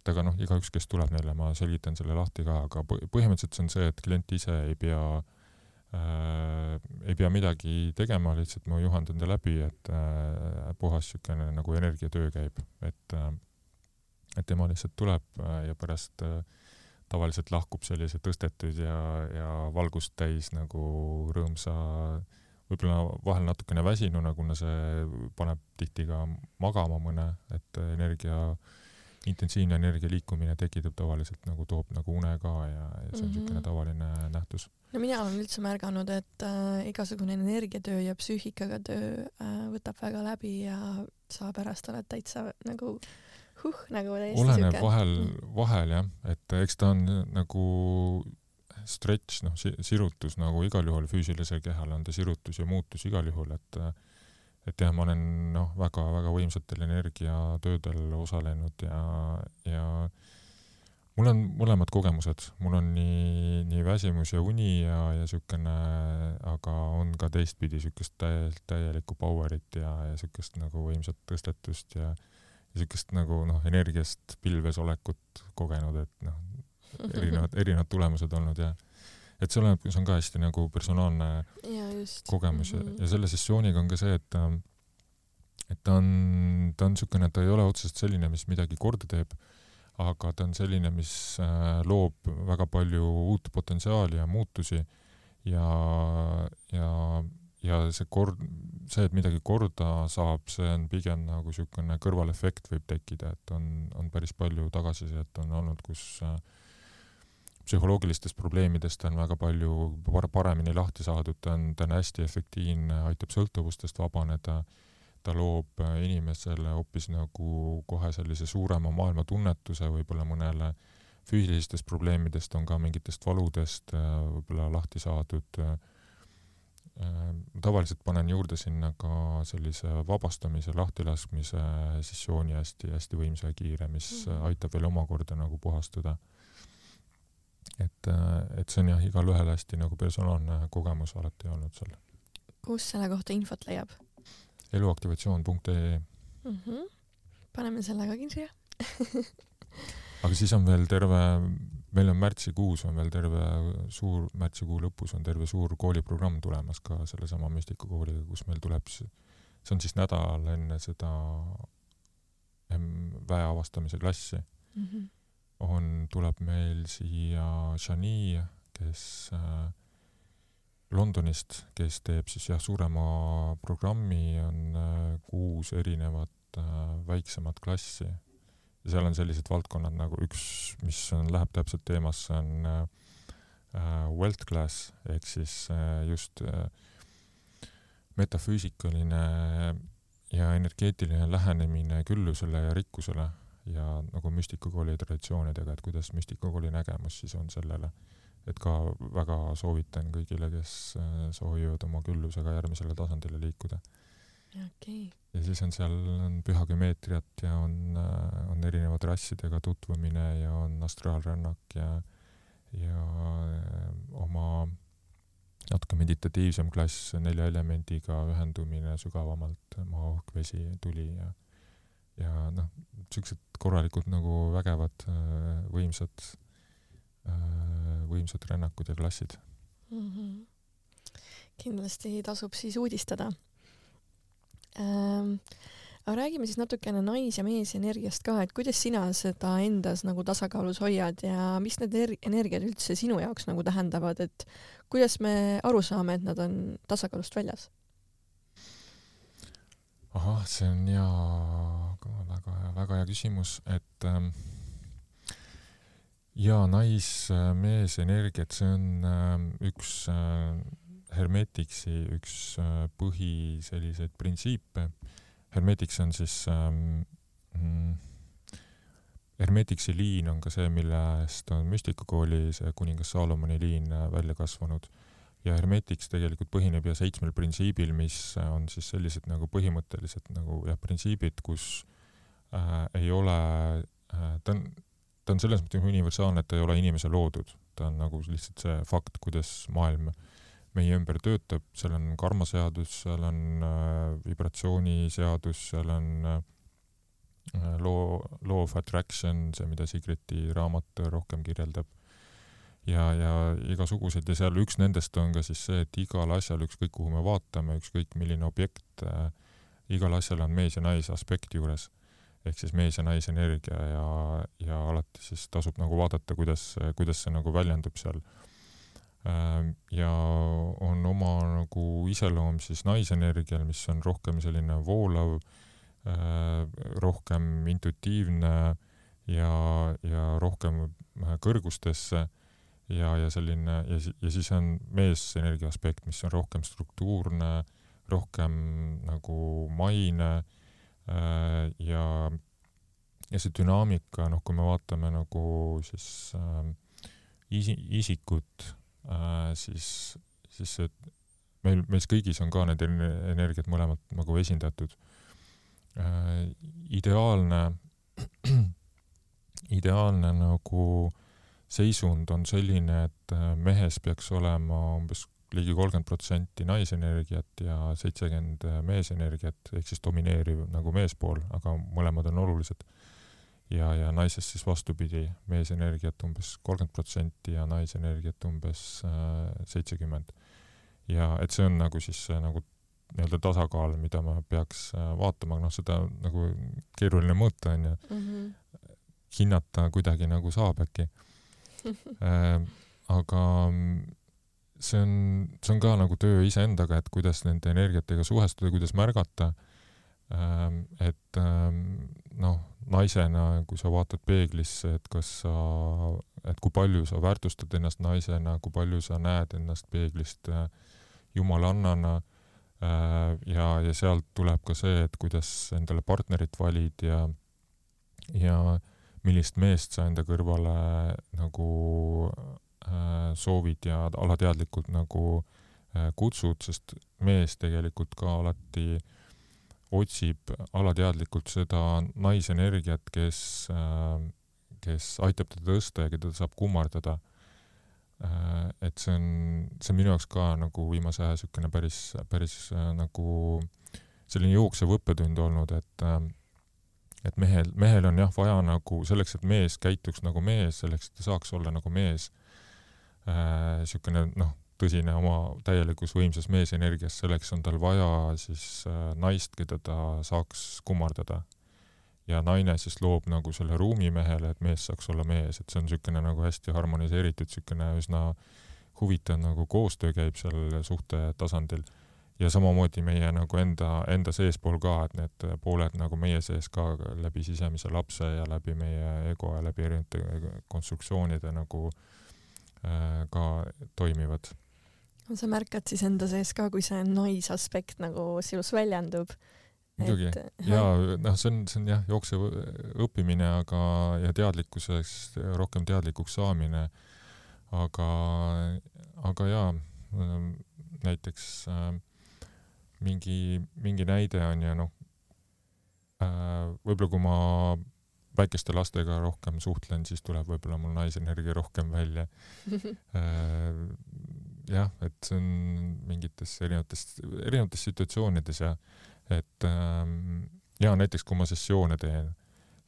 et aga noh, igaüks, kes tuleb meile, ma selgitan selle lahti ka, aga põhimõtteliselt see on see, et klient ise ei pea äh, ei pea midagi tegema, lihtsalt ma juhendan ta läbi, et äh, puhas niisugune nagu energiatöö käib, et äh, et tema lihtsalt tuleb äh, ja pärast äh, tavaliselt lahkub sellise tõstetud ja, ja valgust täis nagu rõõmsa, võib-olla vahel natukene väsinuna, kuna see paneb tihti ka magama mõne, et energia, intensiivne energia liikumine tekitab tavaliselt nagu, toob nagu une ka ja, ja see on niisugune mm -hmm. tavaline nähtus. no mina olen üldse märganud, et äh, igasugune energiatöö ja psüühikaga töö äh, võtab väga läbi ja sa pärast oled täitsa nagu huh, nagu täiesti oleneb süke. vahel, vahel jah, et eks ta on nagu stretch, noh, sirutus nagu igal juhul füüsilisel kehal on ta sirutus ja muutus igal juhul, et et jah, ma olen noh, väga-väga võimsatel energiatöödel osalenud ja, ja mul on mõlemad kogemused, mul on nii, nii väsimus ja uni ja, ja siukene, aga on ka teistpidi siukest täielikult täielikku power'it ja, ja siukest nagu võimsat tõstetust ja niisugust nagu noh, energiast pilves olekut kogenud, et noh, erinevad, erinevad tulemused olnud ja et see oleneb, see on ka hästi nagu personaalne ja, just. kogemus mm -hmm. ja, selle sessiooniga on ka see, et et ta on, ta on niisugune, ta ei ole otseselt selline, mis midagi korda teeb, aga ta on selline, mis äh, loob väga palju uut potentsiaali ja muutusi ja, ja ja see kord, see, et midagi korda saab, see on pigem nagu niisugune kõrvalefekt võib tekkida, et on, on päris palju tagasisidet on olnud, kus äh, psühholoogilistest probleemidest on väga palju par paremini lahti saadud, ta on, ta on hästi efektiivne, aitab sõltuvustest vabaneda, ta loob äh, inimesele hoopis nagu kohe sellise suurema maailmatunnetuse võib-olla mõnele füüsilistest probleemidest on ka mingitest valudest äh, võib-olla lahti saadud äh, tavaliselt panen juurde sinna ka sellise vabastamise, lahtilaskmise sessiooni hästi-hästi võimsa ja kiire, mis mm aitab veel omakorda nagu puhastuda. Et, äh, et see on jah, igalühel hästi nagu personaalne kogemus alati olnud seal. kus selle kohta infot leiab? eluaktivatsioon.ee mm. -hmm. paneme selle ka kirja aga siis on veel terve meil on märtsikuus on veel terve suur, märtsikuu lõpus on terve suur kooliprogramm tulemas ka sellesama müstikakooliga, kus meil tuleb, see on siis nädal enne seda väe avastamise klassi mm. -hmm. On, tuleb meil siia Shani, kes äh, Londonist, kes teeb siis jah, suurema programmi, on äh, kuus erinevat äh, väiksemat klassi. Ja seal on sellised valdkonnad nagu üks, mis on, läheb täpselt teemasse, on äh, äh, wealth class ehk siis äh, just äh, metafüüsikaline ja energeetiline lähenemine küllusele ja rikkusele ja nagu müstikakooli traditsioonidega, et kuidas müstikakooli nägemus siis on sellele. et ka väga soovitan kõigile, kes äh, soovivad oma küllusega järgmisele tasandile liikuda okay. ja siis on seal, on pühagümmeetriat ja on, äh, on erinevate rassidega tutvumine ja on astraalrännak ja, ja äh, oma natuke meditatiivsem klass, nelja elemendiga ühendumine sügavamalt, maa, õhk, vesi, tuli ja ja noh, siuksed korralikud nagu vägevad, äh, võimsad, võimsad rännakud ja klassid mm. -hmm. kindlasti tasub siis uudistada ähm,. aga räägime siis natukene nais- ja meesenergiast ka, et kuidas sina seda endas nagu tasakaalus hoiad ja mis need energiad üldse sinu jaoks nagu tähendavad, et kuidas me aru saame, et nad on tasakaalust väljas? Ahah, see on hea, väga hea, väga hea küsimus, et ähm, ja nais-mees energiat, see on äh, üks äh, Hermetiksi üks äh, põhi selliseid printsiipe. Hermetics on siis ähm, mm, Hermetiksi liin on ka see, millest on müstikakooli see kuningas Saalomoni liin äh, välja kasvanud. Ja Hermetics tegelikult põhineb ja seitsmel printsiibil, mis on siis sellised nagu põhimõttelised nagu jah, printsiibid, kus äh, ei ole äh,, ta on, ta on selles mõttes universaalne, et ta ei ole inimese loodud, ta on nagu lihtsalt see fakt, kuidas maailm meie ümber töötab, seal on karmaseadus, seal on äh, vibratsiooniseadus, seal on äh, law, law of attraction, see, mida Sigriti raamat rohkem kirjeldab. Ja, ja igasugused ja seal üks nendest on ka siis see, et igal asjal, ükskõik kuhu me vaatame, ükskõik milline objekt äh,, igal asjal on mees ja naise aspekt juures. ehk siis mees ja naise energia ja, ja alati siis tasub nagu vaadata, kuidas, kuidas see nagu väljendub seal Ähm, ja on oma nagu iseloom siis naisenergial, mis on rohkem selline voolav, äh, rohkem intuitiivne ja, ja rohkem äh, kõrgustesse ja, ja selline ja, ja siis on meesenergia aspekt, mis on rohkem struktuurne, rohkem nagu maine äh, ja, ja see dünaamika, noh, kui me vaatame nagu siis äh, isi, isikut äh,, siis, siis see meil, meis kõigis on ka need energiat mõlemad nagu esindatud äh,. ideaalne, ideaalne nagu seisund on selline, et äh, mehes peaks olema umbes ligi kolmkümmend protsenti naisenergiat ja seitsekümmend meesenergiat ehk siis domineeriv nagu meespool, aga mõlemad on olulised ja, ja naisest siis vastupidi, meesenergiat umbes kolmkümmend protsenti ja naisenergiat umbes äh, seitsekümmend. ja et see on nagu siis nagu nii-öelda tasakaal, mida ma peaks äh, vaatama, noh, seda nagu keeruline mõõta, onju mm. -hmm. hinnata kuidagi nagu saab äkki äh, aga see on, see on ka nagu töö iseendaga, et kuidas nende energiatega suhestuda, kuidas märgata. Ähm,, et ähm, noh, naisena, kui sa vaatad peeglisse, et kas sa, et kui palju sa väärtustad ennast naisena, kui palju sa näed ennast peeglist äh, jumalannana äh, ja, ja sealt tuleb ka see, et kuidas endale partnerit valid ja, ja millist meest sa enda kõrvale nagu äh, soovid ja alateadlikult nagu äh, kutsud, sest mees tegelikult ka alati äh, otsib alateadlikult seda naisenergiat, kes, äh, kes aitab teda tõsta ja keda ta saab kummardada. Äh, et see on, see on minu jaoks ka nagu viimase aja niisugune päris, päris äh, nagu selline jooksev õppetund olnud, et et mehel, mehel on jah vaja nagu selleks, et mees käituks nagu mees, selleks, et ta saaks olla nagu mees, niisugune noh, tõsine oma täielikus võimsas meesenergias, selleks on tal vaja siis äh, naist, keda ta saaks kummardada. ja naine siis loob nagu selle ruumi mehele, et mees saaks olla mees, et see on niisugune nagu hästi harmoniseeritud, niisugune üsna huvitav nagu koostöö käib seal suhte tasandil. Ja samamoodi meie nagu enda, enda seespool ka, et need pooled nagu meie sees ka läbi sisemise lapse ja läbi meie ego ja läbi erinevate konstruktsioonide nagu äh, ka toimivad sa märkad siis enda sees ka, kui see naisaspekt nagu sinus väljendub? muidugi ja noh, see on, see on jah, jooksev õppimine, aga ja teadlikkusest rohkem teadlikuks saamine. aga, aga jaa, näiteks äh, mingi, mingi näide on ja noh äh,, võib-olla kui ma väikeste lastega rohkem suhtlen, siis tuleb võib-olla mul naisenergia rohkem välja äh, jah, et see on mingites erinevates, erinevates situatsioonides ja et ähm, ja näiteks kui ma sessioone teen,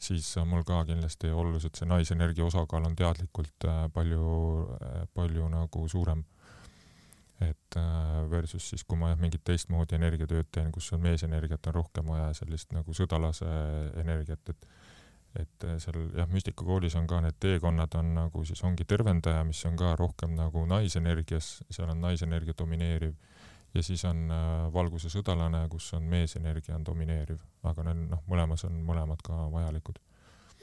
siis on mul ka kindlasti oluliselt see naisenergia osakaal on teadlikult äh, palju palju nagu suurem. Et äh, versus siis, kui ma jah, mingit teistmoodi energiatööd teen, kus on meesenergiat on rohkem vaja, sellist nagu sõdalase energiat, et et äh, seal jah, müstikakoolis on ka need teekonnad on nagu siis ongi tervendaja, mis on ka rohkem nagu naisenergias, seal on naisenergia domineeriv ja siis on äh, valguse sõdalane, kus on meesenergia on domineeriv, aga neil noh, mõlemas on mõlemad ka vajalikud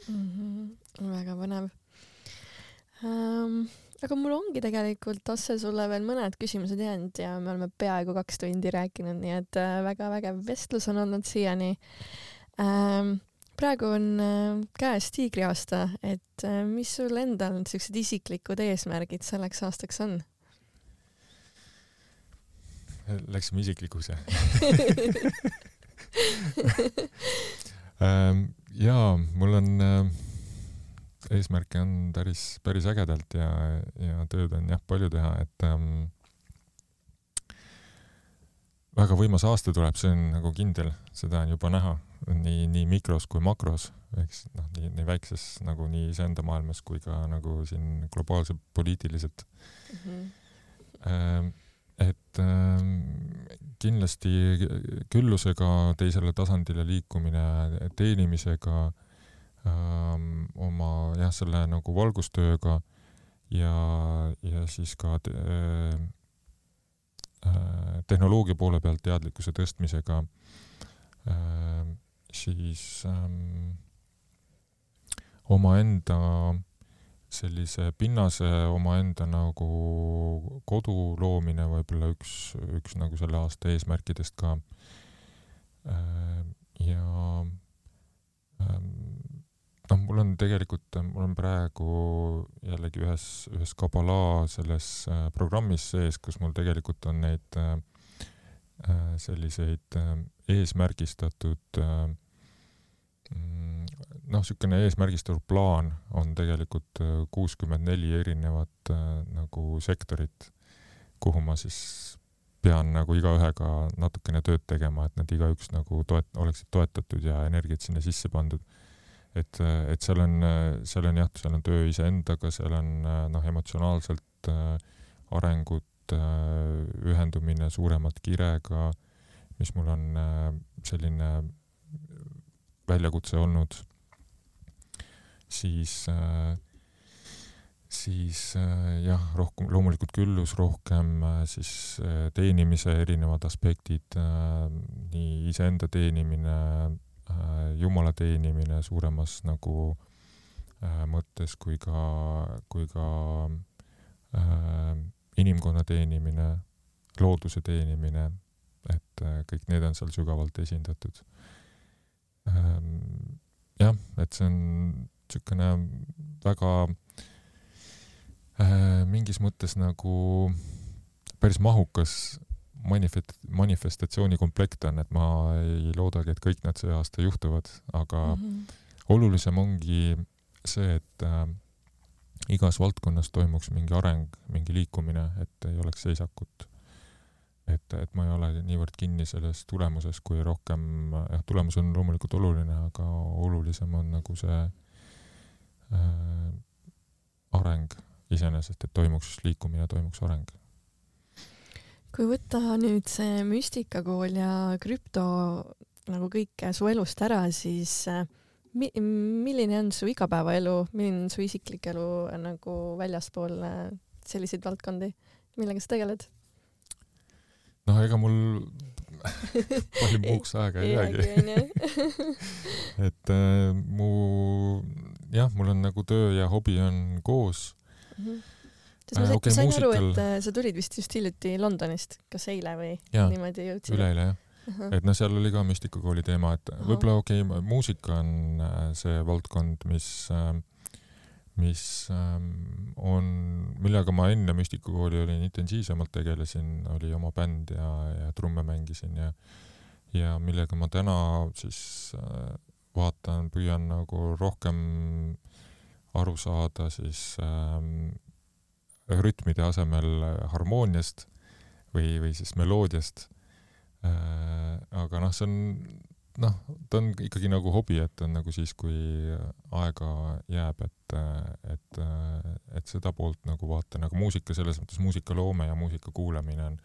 mm. -hmm. väga põnev um, aga mul ongi tegelikult, Asse, sulle veel mõned küsimused jäänud ja me oleme peaaegu kaks tundi rääkinud, nii et äh, väga vägev vestlus on olnud siiani ähm, praegu on äh, käes tiigriaasta, et äh, mis sul endal niisugused isiklikud eesmärgid selleks aastaks on? Läksime isiklikuks, jah ähm, jaa, mul on äh, eesmärke on päris, päris ägedalt ja, ja tööd on jah palju teha, et ähm, väga võimas aasta tuleb, see on nagu kindel, seda on juba näha nii, nii mikros kui makros, siis noh, nii, nii väikses nagu nii iseenda maailmas kui ka nagu siin globaalselt poliitiliselt mm. -hmm. et äh, kindlasti küllusega teisele tasandile liikumine, teenimisega äh,, oma jah, selle nagu valgustööga ja, ja siis ka te, äh, tehnoloogia poole pealt teadlikkuse tõstmisega äh, siis ähm, omaenda sellise pinnase omaenda nagu kodu loomine võib-olla üks, üks nagu selle aasta eesmärkidest ka äh,. ja ähm, noh, mul on tegelikult, mul on praegu jällegi ühes, ühes Kabala selles äh, programmis sees, kus mul tegelikult on neid äh, äh selliseid eesmärgistatud mm, noh, niisugune eesmärgistatud plaan on tegelikult kuuskümmend neli erinevat nagu sektorit, kuhu ma siis pean nagu igaühega natukene tööd tegema, et nad igaüks nagu toet-, oleksid toetatud ja energiat sinna sisse pandud. Et, et seal on, seal on jah, seal on töö iseendaga, seal on noh, emotsionaalselt arengut, ühendumine suuremalt kirega äh,, mis mul on äh, selline väljakutse olnud, siis, äh, siis äh, jah, rohkem, loomulikult küllus, rohkem siis teenimise erinevad aspektid, nii iseenda teenimine, jumala teenimine suuremas nagu mõttes kui ka, kui ka inimkonna teenimine, looduse teenimine et äh, kõik need on seal sügavalt esindatud. Ähm, jah, et see on niisugune väga äh, mingis mõttes nagu päris mahukas manifest-, manifestatsioonikomplekt on, et ma ei loodagi, et kõik need see aasta juhtuvad, aga mm -hmm. olulisem ongi see, et äh, igas valdkonnas toimuks mingi areng, mingi liikumine, et ei oleks seisakut et, et ma ei ole niivõrd kinni selles tulemuses, kui rohkem, jah, tulemus on loomulikult oluline, aga olulisem on nagu see äh, areng iseenesest, et toimuks liikumine, toimuks areng. Kui võtta nüüd see müstikakool ja krüpto nagu kõik su elust ära, siis äh, mi-, milline on su igapäevaelu, milline on su isiklik elu nagu väljaspool äh, selliseid valdkondi, millega sa tegeled? noh, ega mul palju muuks aega ei jäägi. et äh, mu jah, mul on nagu töö ja hobi on koos mm. -hmm. Ma äh, okay, sain muusikal... aru, et äh, sa tulid vist just hiljuti Londonist, kas eile või ja, niimoodi jõudsid? üleeile jah uh. -huh. et noh, seal oli ka müstikakooli teema, et võib-olla okei okay,, muusika on äh, see valdkond, mis äh, mis ähm, on, millega ma enne müstikakooli olin intensiivsemalt tegelesin, oli oma bänd ja, ja trumme mängisin ja ja millega ma täna siis äh, vaatan, püüan nagu rohkem aru saada siis ähm, rütmide asemel harmooniast või, või siis meloodiast äh,. aga noh, see on noh, ta on ikkagi nagu hobi, et on nagu siis, kui aega jääb, et, et, et seda poolt nagu vaatan, aga muusika selles mõttes, muusikaloome ja muusika kuulamine on,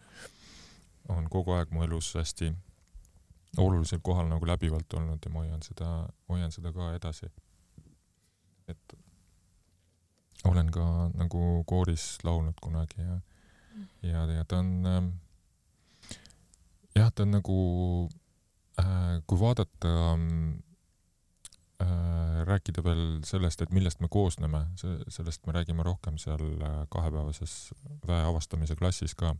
on kogu aeg mu elus hästi olulisel kohal nagu läbivalt olnud ja ma hoian seda, hoian seda ka edasi. et olen ka nagu kooris laulnud kunagi ja, ja, ja ta on ähm, jah, ta on nagu äh,, kui vaadata äh, rääkida veel sellest, et millest me koosneme, sellest me räägime rohkem seal äh, kahepäevases väe avastamise klassis ka.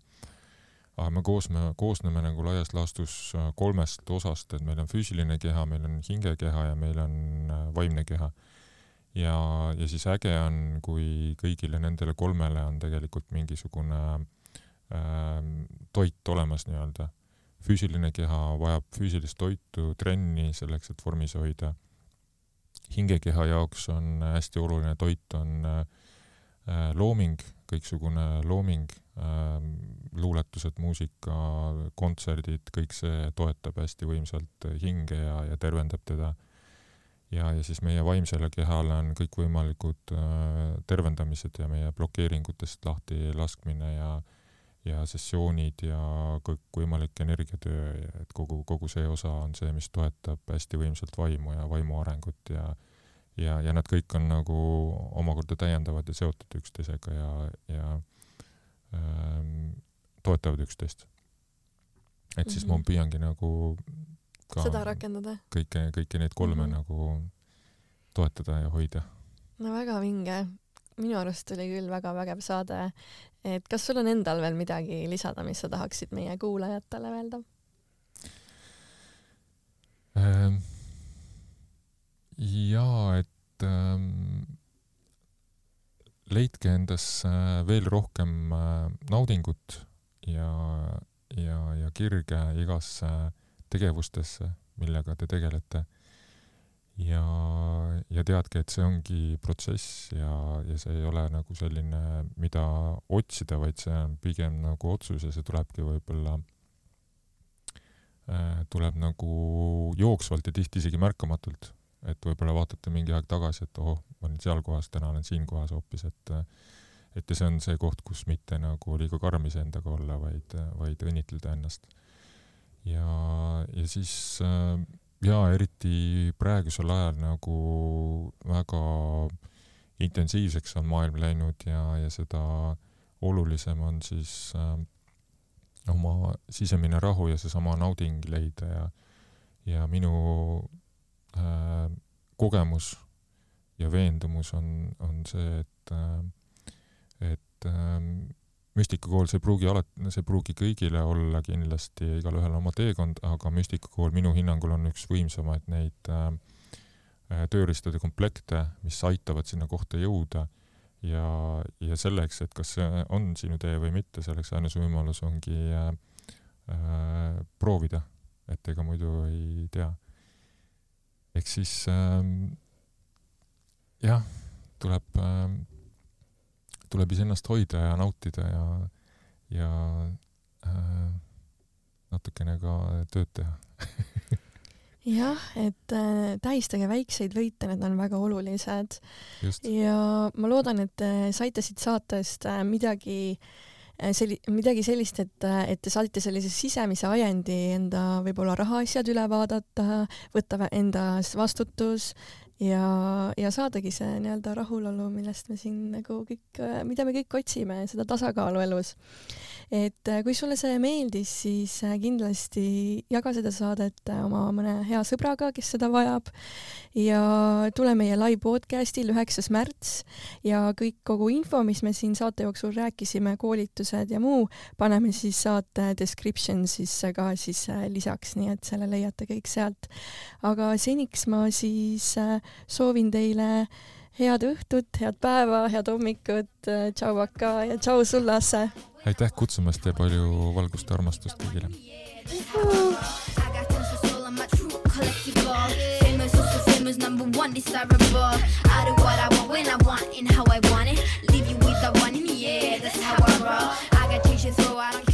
aga me koosme, koosneme nagu laias laastus äh, kolmest osast, et meil on füüsiline keha, meil on hingekeha ja meil on äh, vaimne keha. Ja, ja siis äge on, kui kõigile nendele kolmele on tegelikult mingisugune äh, toit olemas nii-öelda füüsiline keha vajab füüsilist toitu, trenni selleks, et vormis hoida. hingekeha jaoks on hästi oluline toit, on äh, looming, kõiksugune looming, ähm, luuletused, muusika, kontserdid, kõik see toetab hästi võimsalt hinge ja, ja tervendab teda. Ja, ja siis meie vaimsele kehale on kõikvõimalikud äh, tervendamised ja meie blokeeringutest lahti laskmine ja ja sessioonid ja kõikvõimalik energiatöö ja et kogu, kogu see osa on see, mis toetab hästi võimsalt vaimu ja vaimu arengut ja ja, ja nad kõik on nagu omakorda täiendavad ja seotud üksteisega ja, ja ähm, toetavad üksteist. et siis mm -hmm. ma püüangi nagu ka seda rakendada? kõike, kõiki neid kolme mm -hmm. nagu toetada ja hoida. no väga vinge minu arust oli küll väga vägev saade. et kas sul on endal veel midagi lisada, mis sa tahaksid meie kuulajatele öelda ähm,? jaa, et ähm, leidke endas äh, veel rohkem äh, naudingut ja, ja, ja kirge igasse tegevustesse, millega te tegelete ja, ja teadke, et see ongi protsess ja, ja see ei ole nagu selline, mida otsida, vaid see on pigem nagu otsus ja see tulebki võib-olla äh,, tuleb nagu jooksvalt ja tihti isegi märkamatult. et võib-olla vaatate mingi aeg tagasi, et oh, ma olin seal kohas, täna olen siin kohas hoopis, et et ja see on see koht, kus mitte nagu liiga karm iseendaga olla, vaid, vaid õnnitleda ennast. Ja, ja siis äh, jaa, eriti praegusel ajal nagu väga intensiivseks on maailm läinud ja, ja seda olulisem on siis äh, oma sisemine rahu ja seesama nauding leida ja, ja minu äh, kogemus ja veendumus on, on see, et äh,, et äh, müstikakool, see ei pruugi alati, see ei pruugi kõigile olla kindlasti igalühel oma teekond, aga müstikakool minu hinnangul on üks võimsamaid neid äh, äh, tööriistade komplekte, mis aitavad sinna kohta jõuda ja, ja selleks, et kas see on sinu tee või mitte, selleks ainus võimalus ongi äh, äh, proovida, et ega muidu ei tea. ehk siis äh, jah, tuleb äh, tuleb iseennast hoida ja nautida ja, ja äh, natukene ka tööd teha jah, et äh, tähistage väikseid võite, need on väga olulised. ja ma loodan, et te saite siit saatest äh, midagi äh, selli-, midagi sellist, et, äh, et te saite sellise sisemise ajendi enda võib-olla rahaasjad üle vaadata, võtta endas vastutus ja, ja saadagi see nii-öelda rahulolu, millest me siin nagu kõik, mida me kõik otsime, seda tasakaalu elus. et äh, kui sulle see meeldis, siis äh, kindlasti jaga seda saadet äh, oma mõne hea sõbraga, kes seda vajab ja tule meie live podcastil üheksas märts ja kõik, kogu info, mis me siin saate jooksul rääkisime, koolitused ja muu, paneme siis saate descriptions'isse ka siis lisaks, nii et selle leiate kõik sealt. aga seniks ma siis soovin teile head õhtut, head päeva, head hommikut, tšau Aka ja tšau sulle, Asse! aitäh kutsumast ja palju valgust ja armastust kõigile! famous number one desirable. I do what I want when I want and how I want it. Leave you with the one in the air, that's how I roll. I got changes so I don't